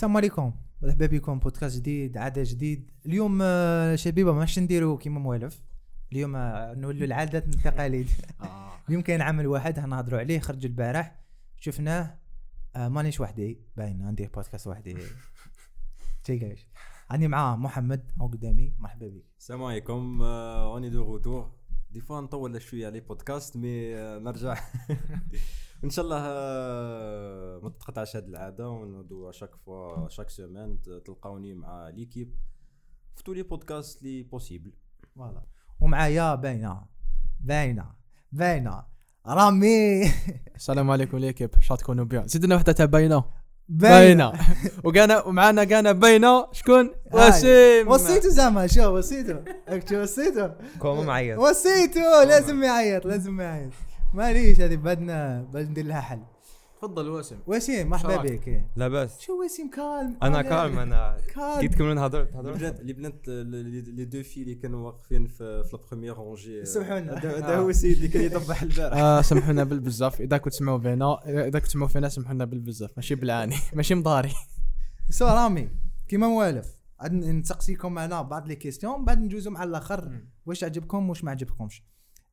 السلام عليكم. مرحبا بكم. بودكاست جديد عادة جديد. اليوم آه، شبيبة ماش نديرو كيما موالف اليوم آه، نولوا العادات والتقاليد. اليوم كاين عمل واحد نهضروا عليه. خرج البارح شفناه آه مانيش وحدي. باين ندير بودكاست وحدي. تيقاش عندي معاه محمد هو قدامي مرحبا بك. السلام عليكم. on est de retour. des fois نطول شوية على بودكاست mais آه، نرجع. ان شاء الله آه، ما تقطعش هذه العادة ونعودوا chaque fois chaque semaine تلقاوني مع l'équipe في tous les podcasts les possibles voilà ومعايا باينة باينة باينة. رامي! السلام عليكم l'équipe شا تكونوا bien. زدنا وحدة تاع باينة. باينة. وكان ومعنا كان باينة. شكون. وسيم. وصيته زعما شو وصيته راك شو وصيته كوما معيط. وصيته لازم يعيط لازم يعيط. معليش هذه بدنا بدنا ندير لها حل. تفضل وسيم وسيم مرحبا؟ بك لاباس شو وسيم؟ calme. أنا calme. أنا calme. كي تكملون هضرت هضرت البنات اللي بنات les deux filles اللي كانوا واقفين في في ال première rangée سمحوا لنا. هذا هو السيد اللي كان يطيح البارح. آه سمحونا بالبزاف. إذا كنت تسمعوا بينا إذا كنت تسمعوا فينا سمحونا بالبزاف. ماشي بالعاني. ماشي مضاري. so رامي كيما موالف عاد نسقسيكم معنا بعض les questions بعد ندوزو مع الآخر. واش عجبكم واش ما عجبكمش. آه،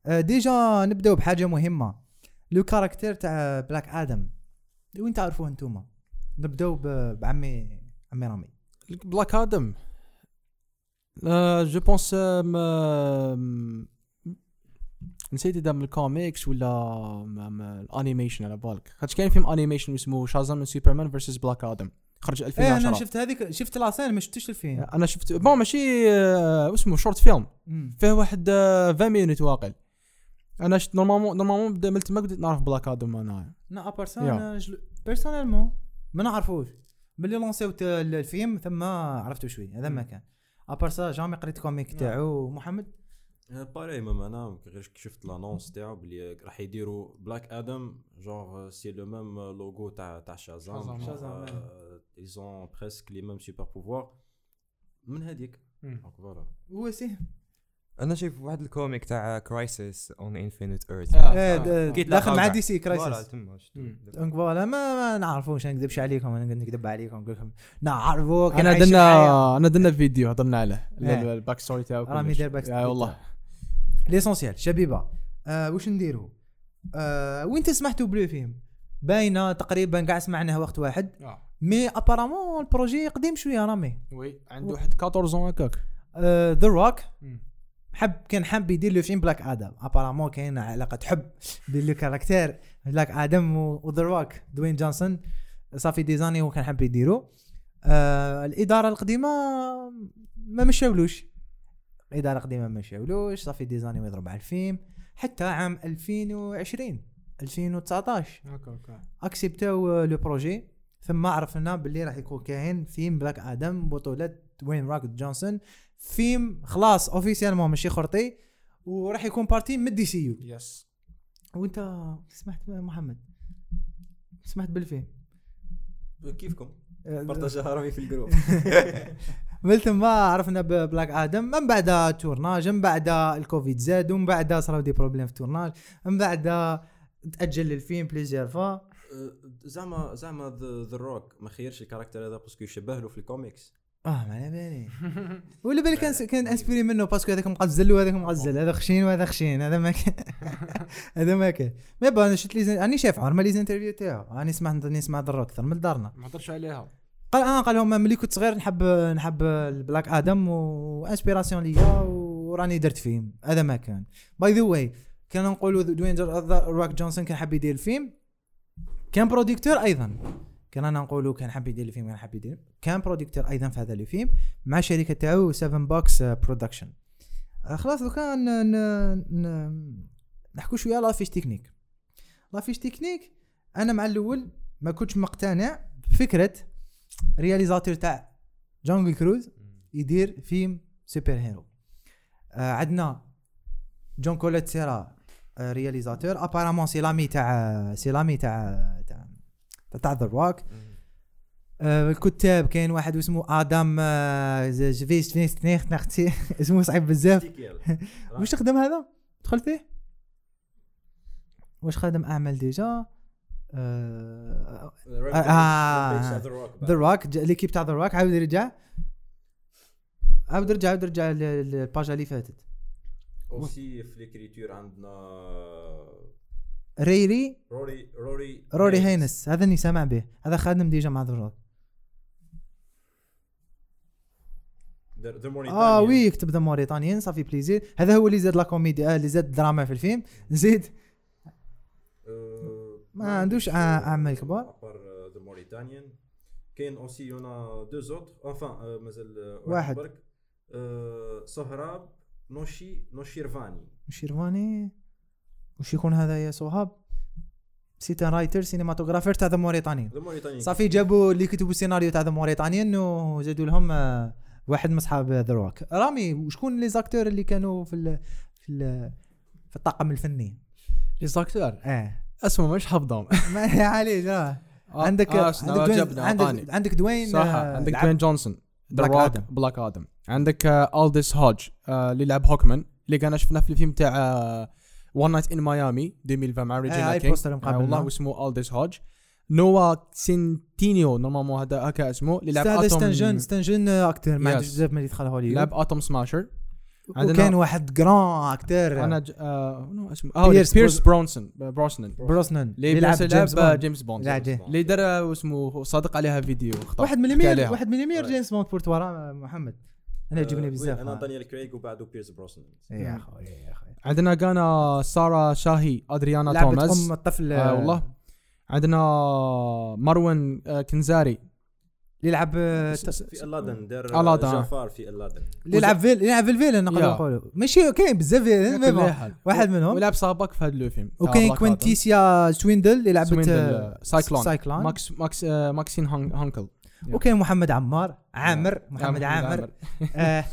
déjà نبداو بحاجة مهمة. le caractère تاع بلاك آدم وين تعرفوه نتوما نبداو بعمي عمي رامي. بلاك آدم. آه je pense آه م- نسيت إذا من الكوميكس ولا ال animation على بالك. خاطش كاين فيلم animation اسمه شازام سوبرمان versus بلاك آدم خرج إيه 2010 أنا شفت هذيك شفت la scène ما شفتش الفيلم. أنا شفت bon ماشي آه، اسمه short film. فيه واحد آه، 20 minutes واقل. أنا شفت normalement normalement بدأ من تما بديت نعرف بلاك آدم أنا. نا ابار. أنا جل- personnellement ما نعرفوش. ملي lançaوت الفيلم ثم عرفتو شوي هذا ما كان. à part ça jamais قريت comic تاعو. محمد؟ pareil même أنا غير شفت l'annonce تاعو بلي راح يديروا بلاك آدم genre c'est le même logo تاع تاع شازام شازام. شازام، ils ont presque les mêmes super pouvoirs من هذيك. donc voilà هو c'est. أنا شايف واحد ال comic تاع Crisis on Infinite Earths آه. إيه، داخل مع. DC Crisis. donc voilà ما, ما نعرفوش أنا نكذبش عليكم أنا نكذب عليكم نقول لكم نعرفو كان أنا درنا. أنا درنا فيديو هضرنا عليه إيه. ال backstory تاعو رامي. دار back آه، story والله l'essentiel شبيبة. آه واش نديرو؟ آه وين سمحتوا ب le film؟ باينة تقريبا كاع سمعناها وقت واحد. mais apparemment ال projet قديم شوية رامي oui عنده واحد 14 هكاك. ذا روك حب كان حاب يدير له فيلم بلاك آدم. apparemment كاين علاقة حب. بين le caractère بلاك آدم وذا روك دوين جونسون صافي ديزاني هو كان حاب يديرو. آه الإدارة القديمة ما مشاولوش. الإدارة القديمة ما مشاولوش. صافي ديزاني ويضرب على الفيلم. حتى عام 2020 2019 هكاك acceptاو le projet ثم عرفنا باللي راح يكون كاين فيلم بلاك آدم بطولة دوين روك جونسون. فيلم خلاص officiellement ماشي خرطي وراح يكون partie من DCU yes وانت سمعت محمد؟ سمعت بالفيلم؟ كيفكم؟ آه، partageها رامي في ال groupe. من ثم عرفنا ببلاك آدم. من بعد tournage من بعد الكوفيد زاد ومن بعد صراو des problèmes في tournage من بعد تأجل الفيلم plusieurs fois زعما زعما ذا روك ما خيرش ال character هذا parce que يشبه له في الكوميكس. آه ما على بالي. ولا بالي كان كان inspiré منه parce que هذاك مغزل وهذاك مغزل هذا خشين وهذا خشين هذا ما كان هذا ما كان. mais bah أنا شفت لي راني شايف عمر les interviews تاعو. راني سمعت راني سمعت ذا روك أكثر من دارنا. ما هضرش عليها. قال أنا قال لهم ملي كنت صغير نحب نحب البلاك آدم و inspiration ليا وراني درت فيلم. هذا ما كان. by the way كان نقولوا دوين روك جونسون كان حاب يدير الفيلم. كان producteur أيضا. كان أنا نقولوا كان حاب يدير الفيلم كان حاب يدير. كان producteur أيضا في هذا الفيلم مع شركة تاعو 7 Bucks Productions خلاص دوكا ن- ن- ن- نحكوا شوية la fiche technique la fiche technique أنا مع الأول ما كنتش مقتنع بفكرة réalisateur تاع جونجل كروز يدير فيلم super hero آه عندنا Jaume Collet-Serra réalisateur apparemment c'est l'ami تاع c'est l'ami تاع تاع تاع The Rock آه الكتاب كاين واحد اسمه آدم آه جفيس فيس تنيخ نختي. اسمه صعيب بزاف. واش تخدم هذا؟ دخل فيه؟ واش خدم أعمال déjà؟ آه، Rampage- آه. The Rock l'équipe تاع The Rock عاود يرجع. عاود رجع عاود رجع لل- للباجا اللي فاتت. اوسي في ليكريتور عندنا ريري روري روري روري هينس هذا اللي سامع به. هذا خادم déjà مع The Rock آه oui يكتب The Mauritanian ça fait plaisir هذا هو اللي زاد la comédie آه اللي زاد الدراما في الفيلم. زيد. ما عندوش أعمال كبار. The Mauritanian كاين aussi il y en a deux autres enfin مازال واحد. برك Sohrab Noshi Noshirvani. Shirvani وش يكون هذا يا صهاب؟ c'est writer cinematographer تاع The Mauritanian. صافي جابوا اللي كتبوا السيناريو تاع The Mauritanian وزادوا لهم آه، واحد من أصحاب The Rock. رامي وشكون les acteurs اللي كانوا في ال في ال في الطاقم الفني؟ les acteurs؟ آه اسمه مش حافظهم ما عليك آه. عندك آه عندك عندك Dwayne عندك, Dwayne صح آه، عندك دوين جونسون. بلاك. آدم. بلاك آدم عندك آه، Aldis Hodge آه، اللي لعب Hawkman اللي كان شفناه في الفيلم تاع One Night in Miami 2020 مع آه، Regina هاي King. والله واسمه Aldis Hodge Noah Centineo normalement هذا هكا اسمه اللي لعب اتوم ستنجن ستنجن أكتر ما. عندوش بزاف من يدخل هوليوود لعب Atom Smasher وكان واحد grand acteur أنا ج... آه... non اسمه آه Pierce Pierce Bronson Brosnan Brosnan اللي لعب James Bond James Bond. اللي دار اسمه صادق عليها فيديو. واحد عليها. واحد Right. James Bond pour toi را محمد أنا يعجبني بزاف أنا آه. Daniel Craig وبعده Pierce Brosnan. يا أخوي يا أخوي عندنا كانا سارة شاهي أدريانا توماس. أم الطفل. آه والله. عندنا مروان آه كنزاري اللي يلعب في Aladdin دار. Jafar في Aladdin. اللي يلعب فيل اللي يلعب في ال villain نقدر. نقولوا ماشي كاين بزاف villain. واحد منهم. ولعب سابق في هذا الفيلم تاع وكاين Quintessa Swindell اللي لعبت Swindell، آه، آه، Cyclone. Cyclone. ماكس ماكس آه ماكسين هان- هانكل. وكاين محمد عمار عامر محمد عامر. آه،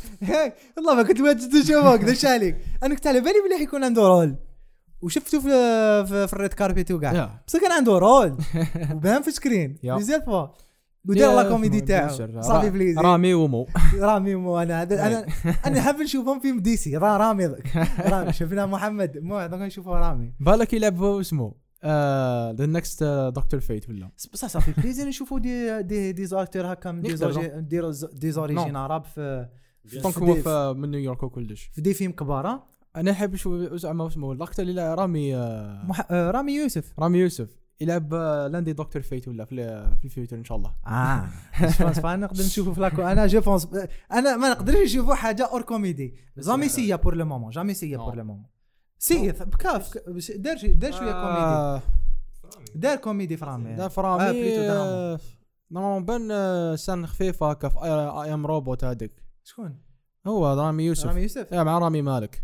والله ما كنت واجد نشوفك دش عليك أنا كنت على بالي بلي حيكون عنده rôle وشفته في في, في ال red carpet وكاع. بس كان عنده rôle وبان في screen. بزاف fois ودار la comédie تاعو. ça fait plaisir رامي ومو. رامي مو أنا أنا أنا حاب نشوفهم في DC را رامي. رامي. شفنا محمد. مو نشوفه رامي. بالك يلعب اسمه. the next Doctor Fate ولا؟ بصح ça fait plaisir نشوفوا des des des acteurs هكا des origines عرب في donc هو في- من نيويورك وكلش. في des films كبار أنا نحب نشوف زعما اسمه ال acteur اللي رامي آه، مح... آه، رامي يوسف. رامي يوسف. يلعب لاندي دكتور فيت ولا في ال- في الفيوتر إن شاء الله. آه. جوبونس فا نقدر نشوفوا فلاكو أنا جو بونس أنا ما نقدرش نشوفوا حاجة اور كوميدي جامي سيا بور لو مومون جامي سيا بور لو مومون سي بكاف دار دار شوية كوميدي. آه، دار كوميدي في رامي دا آه، فرامي بليتو دراما. آه، نورمالمون بان آه، سن خفيفه هكا في اي ام روبوت هذيك شكون؟ هو رامي يوسف. رامي يوسف؟ يا مع رامي مالك.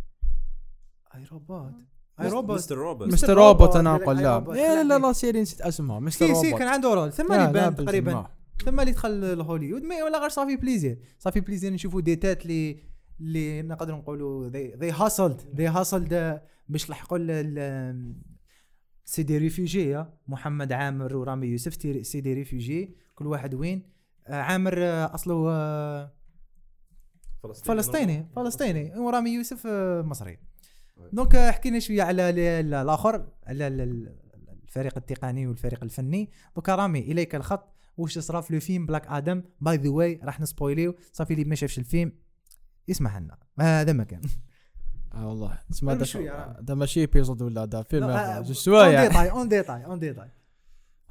I, Robot I, Robot Mr. Robot. Mr. Robot، أنا لا، أقول لا. إيه، لا لا خلعني. لا سيري نسيت اسمها Mr. Robot سي كان عنده rôle ثم لا، اللي لا، بان تقريبا. ما. ثم اللي دخل لهوليوود mais ولا غير ça fait plaisir. ça fait plaisir نشوفوا ديتات اللي اللي نقدر نقولوا they hustled they hustled باش لحقوا c'est des réfugiés محمد عامر ورامي يوسف c'est des réfugiés كل واحد وين؟ آه، عامر آه، أصله آه، فلسطيني. فلسطيني ورامي يوسف آه، مصري. donc آه، حكينا شوية على ال- ال- الآخر على ال- ال- الفريق التقني والفريق الفني. دوك رامي إليك الخط. واش صرا في le film Black Adam by the way راح نسبويليو. صافي اللي ما شافش الفيلم يسمح لنا. هذا ما كان آه والله. اسمع شوية، شو- آه. ماشي épisode ولا ده فيلم هذا، آه، جو اون شوية ديتاي اون ديتاي اون ديتاي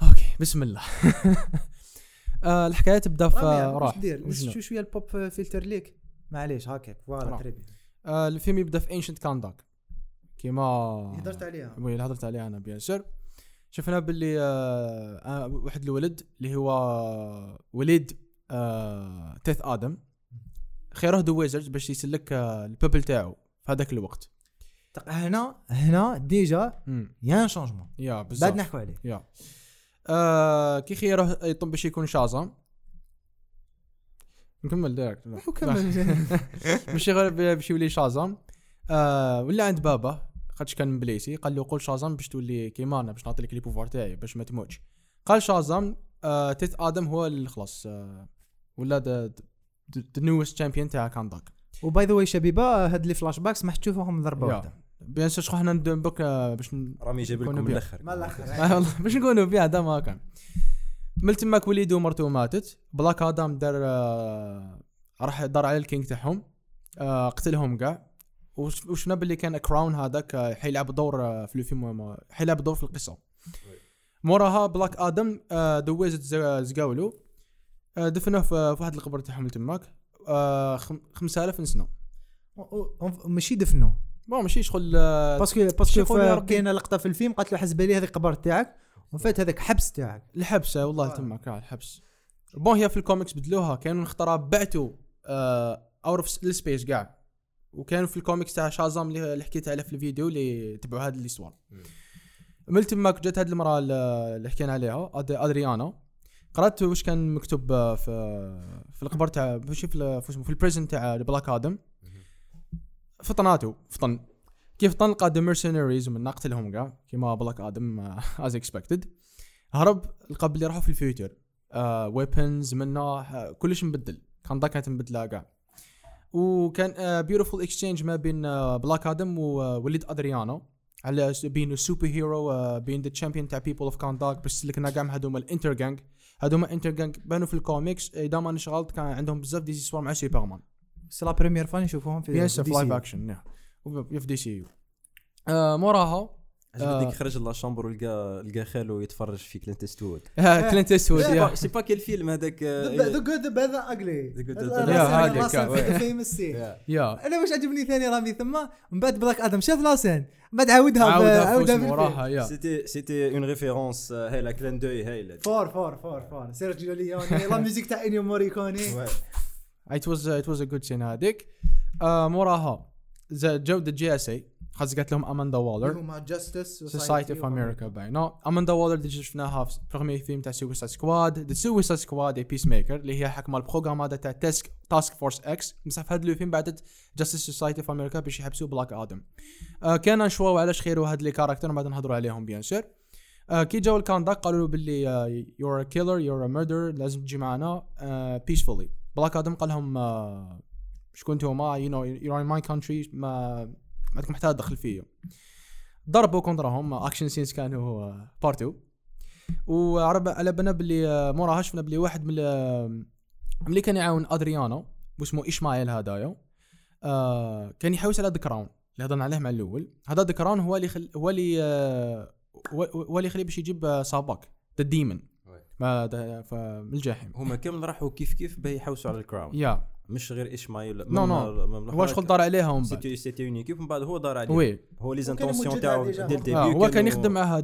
أوكي بسم الله. آه، الحكاية تبدأ في راح؟ شو شوية ال pop filter ليك؟ معليش هكاك voilà راح. très bien آه، الفيلم يبدأ في ancient Kahndaq كيما هدرت عليها. oui هضرت عليها أنا bien sûr. شفنا باللي واحد الولد اللي هو وليد آه Teth Adam. خيره the wizards باش يسلك آه ال peuple تاعو في هذاك الوقت. هنا هنا déjà يا changement يا بزاف بعد نحكوا عليه. يا. آه كي خيره يطلب باش يكون Shazam نكمل direct لا. وكمل ماشي غير ب- باش يولي Shazam آه ولا عند بابا خاطش كان مبليسي قال له قول Shazam باش تولي كيما أنا باش نعطي لك les pouvoirs تاعي باش ما تموتش. قال Shazam آه Teth Adam هو اللي خلاص آه ولا the newest champion تاع Kahndaq و by the way شبيبة هاد les flashbacks ما حتشوفوهم ضربة. واحدة. bien sûr شكون حنا ندبك آه، باش رامي جايب لكم بيع. الأخر. ما الأخر. آه باش نكونوا بها هذا ما كان. من تماك وليدو ومرته ماتت. بلاك آدم دار آه، راح دار على ال king تاعهم. قتلهم كاع. وش- وشفنا باللي كان crown هذاك حيلعب دور في الفيلم ما- حيلعب دور في القصة. موراها بلاك آدم the wizards قالوا دفنوه في واحد القبر تاعهم تماك. آه، خم- 5000 سنه ماشي دفنو bon ماشي شغل آه، parce que parce que. كاينة لقطة في الفيلم قالت له حسب لي هذه القبر تاعك ومن فات هذاك حبس تاعك. الحبس آه، والله آه. تماك آه، الحبس. bon هي في الكوميكس بدلوها كانوا نختارها بعتوا out of ال space كاع وكانوا في الكوميكس تاع شازام اللي حكيت عليه في الفيديو اللي تبعوا هذه الاسوار من تماك جات هذه المراه اللي اللي حكينا عليها أد- أدريانا. قرأت واش كان مكتوب آه، في في القبر تاع في في ال prison تاع بلاك آدم فطناتو فطن كيف طن لقى the mercenaries من قتلهم كاع كيما بلاك آدم as expected هرب لقى بلي راحوا في ال future weapons منة آه، كلش مبدل. كان ضا كانت مبدلة كاع وكان beautiful exchange ما بين بلاك آدم ووليد أدريانو. على بين super hero بين the champion تاع people of كانداك بس اللي كنا كاع هذوما الإنتر جانج هذوما انتر جانج بانوا في الكوميكس اذا ما غلط كان عندهم بزاف des histoires مع سوبرمان c'est la première fois نشوفوهم في. في live action في دي سي يو آه، موراها عجبتني آه. خرج la chambre ولقى لقى خالو يتفرج في كلينت استوود كلينت استوود je sais pas quel film هذاك the good the bad the ugly. yeah أنا واش عجبني ثاني رامي ثم؟ من بعد بلاك آدم. شاف la scène من بعد عاودها عاودها. يا c'était c'était une référence هايله clin d'œil هايله for for for for سيرجيو ليوني la musique تاع انيو موريكوني it was it was a good scene هذيك. موراها جو the جي اس اي خاص قالت لهم اماندا والر هما Justice Society of America باين no اماندا والر اللي شفناها في premier film تاع سويسايد سكواد the سويسايد سكواد اي بيس ميكر اللي هي حكمه ال programme هذا تاع تاسك تاسك فورس إكس بصح في هذا الفيلم بعدت Justice Society of America باش يحبسوا بلاك آدم آه كان نشوفوا علاش خيروا هاد les caractères بعد نهضروا عليهم bien sûr آه كي جاو الكانداك قالوا له باللي you're killer you're murderer لازم تجي معنا peacefully بلاك آدم قال لهم آه، شكون نتوما you know you're in my country ما ما عندكم حتى دخل فيا ضربوا contre هم action scenes كانوا partout وعرب على بالنا باللي آه، موراها شفنا باللي واحد من اللي كان يعاون أدريانو واسمه إشماعيل هدايا. آه كان يحوس على the crown اللي هضرنا عليه مع الأول. هذا the crown هو اللي خل... هو اللي آه، هو اللي يخليه باش يجيب صاباك the demon. ما من الجحيم. هما كامل راحوا كيف كيف باهي يحوسوا على ال crown. yeah. مش غير إشمايل non non. هو شغل دار عليها ومن بعد؟ c'était c'était une équipe من بعد هو دار عليه. oui. هو les intentions تاعو. dès le début آه هو كان يخدم مع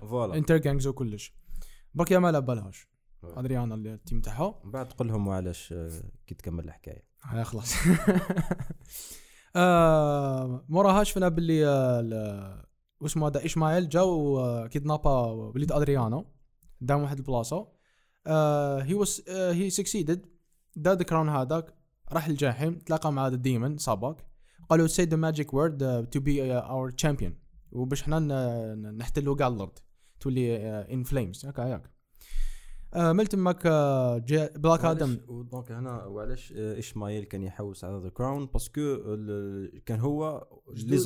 voilà. الانتر جانجز وكلش برك يا ما على بالهاش. ادريانا ال team تاعها من بعد تقول لهم علاش آه، كي تكمل الحكاية. آه خلاص. آه موراها شفنا باللي ال- واسمه هذا اشماعيل جاو آه، kidnappa وليد أدريانو. دام واحد البلاصة. he was he succeeded the crown هذاك راح الجحيم تلاقى مع the demon صابك قالوا say the magic word to be our champion وباش حنا نحتلوا كاع الأرض تولي in flames هكا هكا آه، من تماك آه، جا بلاك آدم donc هنا وعلاش آه، اشمايل كان يحوس على the crown parce que كان هو لي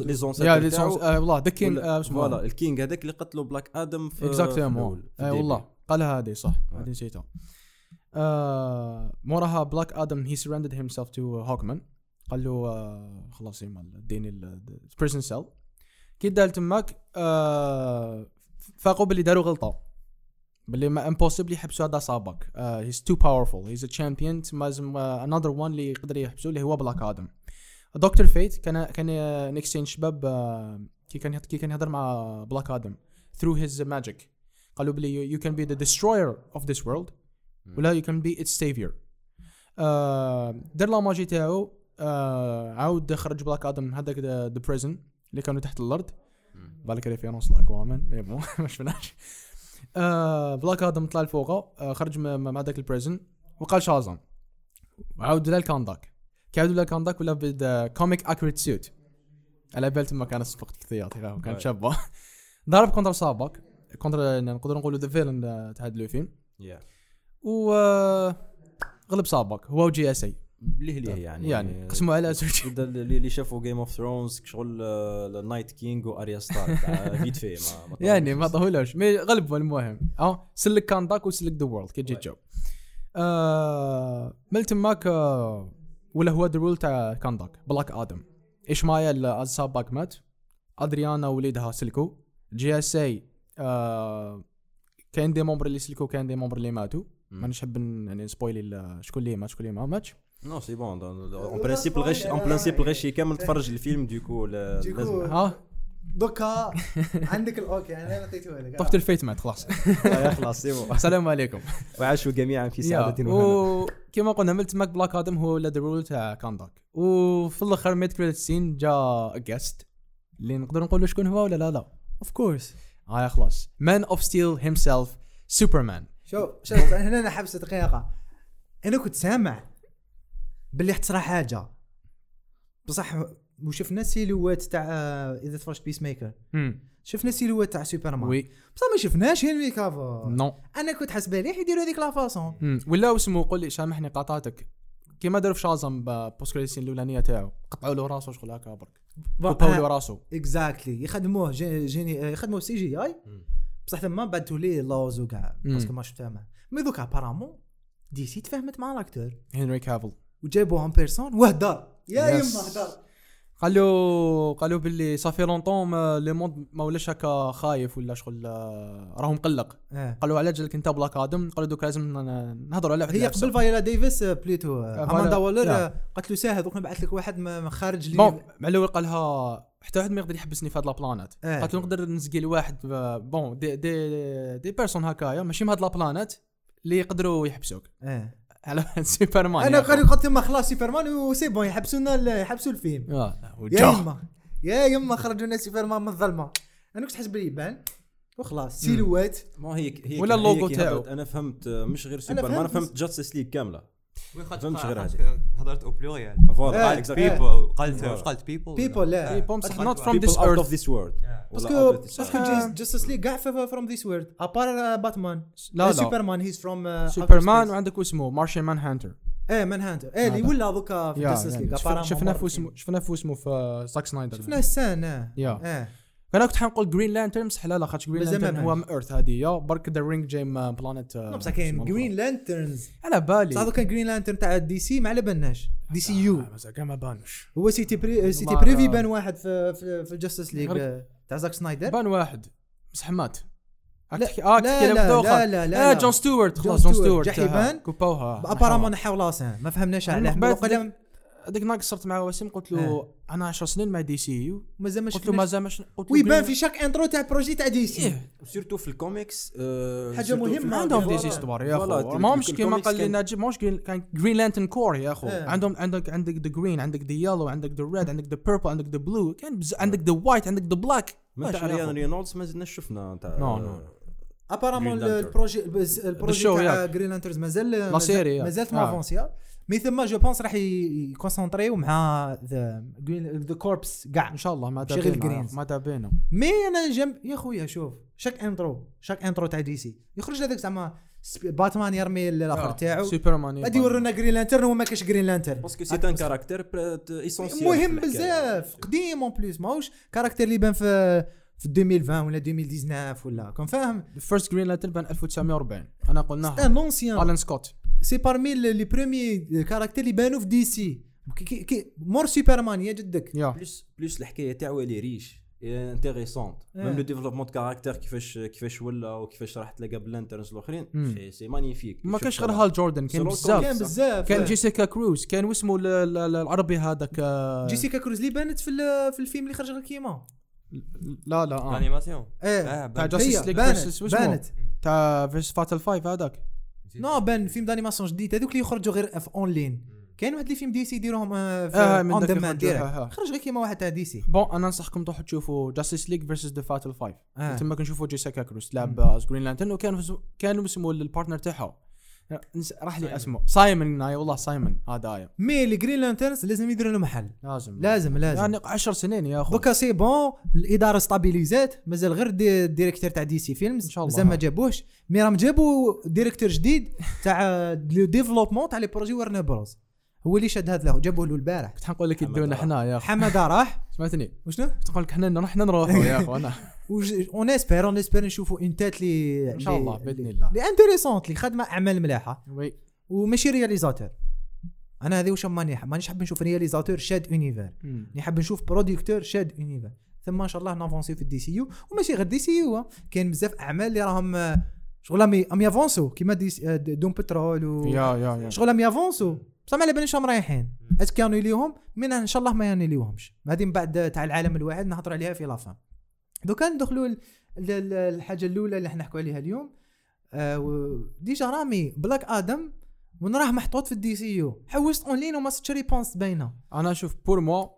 لي تاعو آه، والله ذا اسمه voilà ال king هذاك اللي قتلوا بلاك آدم في exactement au début. والله قالها هذه صح. آه. هذه نسيتها. آه موراها بلاك آدم he surrendered himself to هوكمان قال له آه خلاص يما اديني ال prison cell كي دار تماك آه فاقوا باللي داروا غلطة. باللي ما impossible يحبسوا هذا صابك. he's too powerful he's a champion لازم another one اللي يقدر يحبسوا اللي هو بلاك آدم. دكتور فيت كان كان نكستين شباب آه، كي كان كي كان يهضر مع بلاك آدم through his magic. قالوا بلي you can be the destroyer of this world. ولا can be its savior. آه دار la magie تاعو. آه عاود خرج بلاك آدم من هذاك the prison اللي كانوا تحت الأرض. بالك référence لاكوامان mais bon ما شفناش. آه بلاك آدم طلع لفوقه. آه خرج م- م- مع ذاك ال prison وقال شازام. عاود له الكانداك كي عاود له الكانداك ولا بد comic accurate suit على بال تما كان سبق احتياطي كان. شابه. ضرب contre صابك. contre نقدر نقولوا the villain تاع هذا الفيلم Yeah. و غلب صابك. هو وجي اس اي. ليه ليه يعني؟ يعني قسموا على زوج اللي شافوا جيم اوف ثرونز شغل نايت كينج واريا ستارك تاع فيت في ما- يعني ما. طولوش mais غلبوا المهم. آه سلك كانداك وسلك the world كي تجي. تجاوب من تماك ولا هو the ruler تاع كانداك بلاك آدم. إيش مايا Sabbac مات؟ Adrianna وليدها سلكوا. JSA آه كاين des membres اللي سلكوا كاين des membres اللي ماتوا. مانيش نحب يعني spoiler ال- شكون اللي مات شكون اللي ما ماتش. non c'est bon en principe الغاش en principe الغاشي كامل تفرج الفيلم ديكو. لازم ها دوكا عندك ال OK أنا نعطيته لك Doctor Fate مات خلاص خلاص c'est bon. السلام عليكم. وعاشوا جميعا في يا، سعادة وهنا. وكما قلنا ملت ماك Black Adam هو the ruler تاع Kahndaq. وفي الأخر mid-credit scene جا juste اللي نقدر نقول شكون هو ولا لا؟ لا. of course هاي خلاص. Man of Steel himself Superman شوف شوف هنا أنا حبس دقيقه أنا كنت سامع باللي حتصرى حاجة. بصح وشفنا silhouette تاع إذا تفرجت Peacemaker شفنا silhouette تاع Superman oui. بصح ما شفناش Henry Cavill non. أنا كنت حاسب عليه يديروا هذيك la façon. ولا اسمه قول لي سامحني قاطعتك كيما داروا في Shazam post-credit scene الأولانية تاعو. قطعوا له راسه شغل هكا برك. كوباو له راسه. exactly يخدموه جي- جيني آه، يخدموه CGI. بصح ثما بعثوا ليه لوز وكاع. parce que ما شفتها معاه mais دوكا apparemment DC تفاهمت مع ال acteur Henry Cavill. وجابوه en personne وهدر يا. يما هدر قالوا قالوا باللي صافي longtemps le monde ما ولاش هكا خايف ولا شغل آه، راهو مقلق. آه. قالوا على جالك انت Black Adam قالوا دوك لازم نهضروا على هي. قبل Viola Davis آه، plutôt آه، Amanda Waller قالت له ساهل دوك نبعث لك واحد خارج bon لي مع الأول قالها حتى واحد ما يقدر يحبسني في هاد la planète آه. قالت له نقدر نسقي لواحد آه، bon des des des personnes هكايا ماشي من هاد la planète اللي يقدروا يحبسوك آه. على سوبرمان أنا. قالوا قلت لهم خلاص Superman و c'est bon يحبسونا يحبسوا الفيلم آه، يا. يما يا يما خرجوا لنا سوبرمان من الظلمة أنا كنت حاسب باللي يبان وخلاص silhouette ما هي هي ولا اللوجو تاعو. أنا فهمت آه، مش غير سوبرمان أنا فهمت. فهمت Justice League كاملة وين خاطر فهمتش غير هذه. هضرت au pluriel voilà. people قالت. واش قالت people people لا. people from this people out of earth. this world. parce que parce que. Justice League كاع from this world à part Batman لا لا. Superman he's from Superman وعندك اسمه؟ Martian Manhunter إيه Manhunter إيه اللي. ولا دوكا في Justice يعني League شفنا- شفناه في اسمه شفناه في اسمه في Zack Snyder شفنا la scène آه يا آه أنا كنت حنقول Green Lantern بصح لا لا خاطر Green Lantern هو من Earth هذه. يا برك the ring جاي من planète لا بصح كاين Green Lanterns على بالي. بصح كان Green Lantern تاع DC ما على بالناش DCU آه، مازال كاع ما بانوش هو c'était pré- c'était prévu بان واحد في في, في Justice League غير- تاع Zack Snyder بان واحد. بصح مات. لا، لا لا. لا لا لا لا. John Stewart خلاص John Stewart Stewart جا حيبان. آه، كوباوها. apparemment نحاو la scène ما فهمناش أنا عليه من من بعد قدم هذيك ناقص صرت مع وسيم قلت له أنا 10 سنين مع دي سي يو مازال ما قلت له مازال مش قلت له ويبان في شاك انترو تاع بروجي تاع دي سي إيه. سيرتو في الكوميكس آه، سيرتو في مهمة. عندهم. دي سي ستوار يا أخو تل- ما همش تل- كيما قال لي ماهوش جرين كان جرين لانترن كور يا أخو إيه. عندهم عندك عندك ذا جرين عندك ذا يلو عندك ذا ريد عندك ذا بيربل عندك ذا بلو كان بز... عندك ذا وايت عندك ذا بلاك من تاع ريان رينولدز ما زلنا شفنا تاع نو، نو. ابارامون. البروجي البروجي تاع. جرين لانترز مازال لا سيري، مازالت. ما افونسيا mais ثم je pense راح ي- يكونسونطريو مع the the Corps كاع إن شاء الله ما دابينا Greens. ما دابينا mais أنا جنب يا خويا شوف chaque intro chaque intro تاع DC. يخرج هذاك زعما سب- باتمان يرمي الآخر تاعو. سوبرمان غادي يورونا Green Lantern وما كاش Green Lantern parce que c'est un caractère essentiel مهم بزاف قديم en plus ماهوش caractère اللي بان في في 2020 ولا 2019 ولا كون فاهم؟ first Green Lantern بان 1940 أنا قلناها. un ancien Alan Scott c'est parmi les premiers caractères اللي بانوا في DC كي- كي- مور سوبرمان يا جدك يا plus plus الحكاية تاعو اللي riche intéressante. même le développement du caractère كيفاش كيفاش ولا وكيفاش راح تلاقى ب ال Lanterns الاخرين. سي- magnifique ما كانش غير Hal Jordan كان بزاف كان بزاف كان. Jessica Cruz كان واسمه ال- ال- ال- العربي هذاك Jessica Cruz اللي بانت في ال- في الفيلم اللي خرج غير كيما لا لا آه. l'animation إيه آه تاع. Justice League بانت تاع versus Fatal 5 هذاك non بان film d'animation جديد. هذوك اللي يخرجوا غير في اونلاين كاين واحد اللي film DC يديروهم آه، في آه من on ذاك demand direct ها، ها. خرج غير كيما واحد تاع DC. bon أنا ننصحكم تروحوا تشوفوا Justice League versus the Fatal 5 آه. تما كنشوفوا Jessica Cruz تلعب Green Lantern وكان كان اسمه ال partner تاعها راح لي اسمه. Simon اي والله Simon هذايا mais les Green Lanterns لازم يديروا له محل. لازم لازم. لازم يعني 10 سنين يا اخو دوكا c'est bon الإدارة ستابيليزات مازال غير دي ال directeur تاع DC Films. إن شاء الله. مازال ما جابوش. mais راهم جابوا directeur جديد تاع le développement تاع les projets Warner Bros. هو اللي شد هذا له جابوه له البارح. كنت حنقول لك يدونا. إحنا يا اخو حماده راح. سمعتني؟ وشنو؟ كنت نقول لك إحنا إحنا نروحوا يا اخو أنا. on espère on espère نشوفوا انتات لي إن شاء الله بإذن الله. les intéressantes اللي خدمة أعمال ملاحة. oui. وماشي réalisateur أنا هذه واش ماني مانيش حاب نشوف réalisateur شاد univers. راني حاب نشوف producteur شاد univers ثم إن شاء الله نافونسي في الدي سي يو وماشي غير دي سي يو كاين بزاف أعمال اللي راهم آه، شغل ام يافونسو. كيما دي آه، دوم بترول و يا يا يا. شغل ام يافونسو. بصح ما على باليش راهم رايحين. اسك كانوا ليهم من إن شاء الله ما ينيليوهمش هذه من بعد تاع العالم الواحد نهضروا عليها في لافان. دوكا ندخلوا الحاجة الأولى اللي إحنا نحكوا عليها اليوم. آه ديجا رامي بلاك آدم وين راه محطوط في الدي سي يو حوست اون لين وما صدتش réponse باينة. أنا أشوف pour moi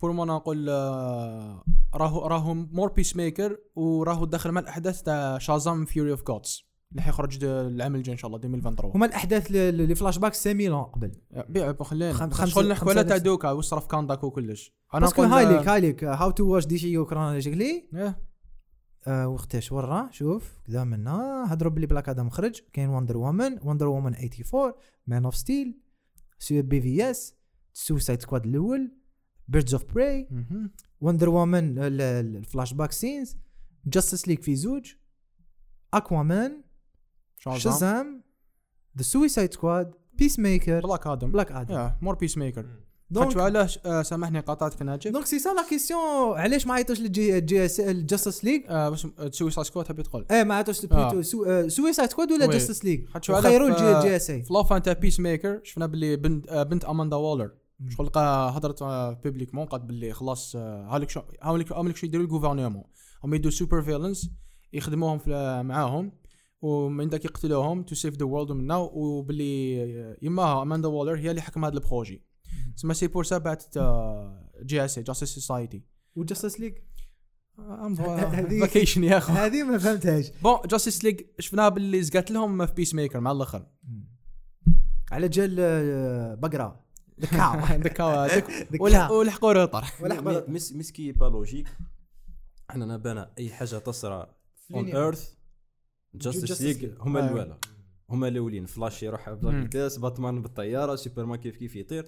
pour أنا نقول آه، راهو راهو مور Peacemaker وراهو داخل مع الأحداث تاع Shazam Fury of Gods اللي حيخرج العام الجاي إن شاء الله 2023 هما الأحداث ل- les flashbacks c'est ميلان قبل. بيع خلينا. شغل نحكوا على تاع دوكا وصرف كان داك وكلش أنا parce que هاي ليك هاي ليك how to watch DCU chronologically إيه. آه وقتاش ورا؟ شوف كذا منا هضروا بلي Black Adam خرج. كاين Wonder Woman Wonder Woman 84 Man of Steel سي BvS Suicide Squad الأول. Birds of Prey. Wonder Woman ال flashback scenes. Justice League في زوج. Aquaman Shazam The Suicide Squad Peacemaker Black Adam Black Adam يا مور Peacemaker donc علاش سامحني قاطعتك ناجف. donc c'est ça la question علاش ما عيطوش لل JSA ال Justice League آه، بس Suicide Squad تبي تقول. إيه ما عيطوش plutôt Suicide Squad ولا. Justice خاطر خيروا ال JSA في la fin تاع Peacemaker شفنا باللي بنت آه، بنت Amanda Waller شغل هضرت publiquement قالت باللي خلاص آه، هاولك شو هاولك شو يديروا ال gouvernement هم يدوا super villains يخدموهم في معاهم. ومن داك يقتلوهم to save the world من ناو وباللي آه، يماها Amanda Waller هي اللي حكم هذا ال projet. تسمى c'est pour ça بعثت JSA Justice Society و Justice League هذه فاكيشن يا اخو هذه ما فهمتهاش. بون جاستس ليج شفناها باللي زقات لهم في بيس ميكر مع الآخر. على جال آه، بقرة. دكاو دكا دك دكاو ولحقوا مس مسكي با لوجيك إحنا نبانا أي حاجة تصرى اون. ايرث جاستس ليج. هما آه. الأولى هما الأولين فلاش يروح مم. بالكاس باتمان بالطيارة سوبرمان كيف كيف يطير